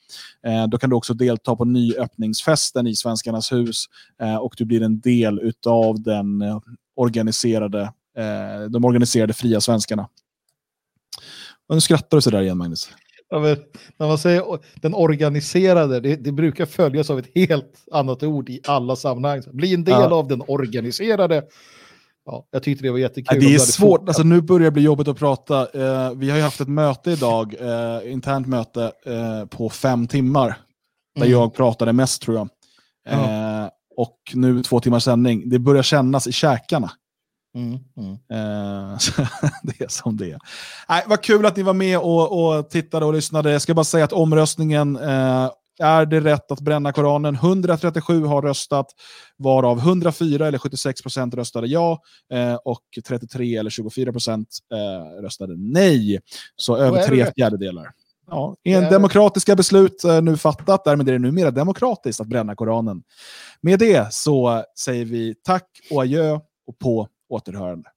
Eh, då kan du också delta på nyöppningsfesten i Svenskarnas hus eh, och du blir en del av den eh, organiserade, eh, de organiserade fria svenskarna. Och nu skrattar du sådär igen, Magnus. Ja, men, när man säger den organiserade, det, det brukar följas av ett helt annat ord i alla sammanhang. Bli en del Ja. av den organiserade. Ja, jag tyckte det var jättekul. Det är svårt, alltså, nu börjar det bli jobbigt att prata. Eh, vi har ju haft ett möte idag, eh, internt möte, eh, på fem timmar. Där Mm. jag pratade mest tror jag. Eh, och nu två timmars sändning. Det börjar kännas i käkarna. Mm, mm. Det är som det är. Nej, vad kul att ni var med och, och tittade och lyssnade. Jag ska bara säga att omröstningen eh, är det rätt att bränna Koranen? 137 har röstat, varav 104 eller 76 procent röstade ja eh, och 33 eller 24 procent eh, röstade nej. Så över tre fjärdedelar. Ja, en är demokratiska beslut eh, nu fattat, därmed är det numera demokratiskt att bränna Koranen. Med det så säger vi tack och adjö och på återhörande.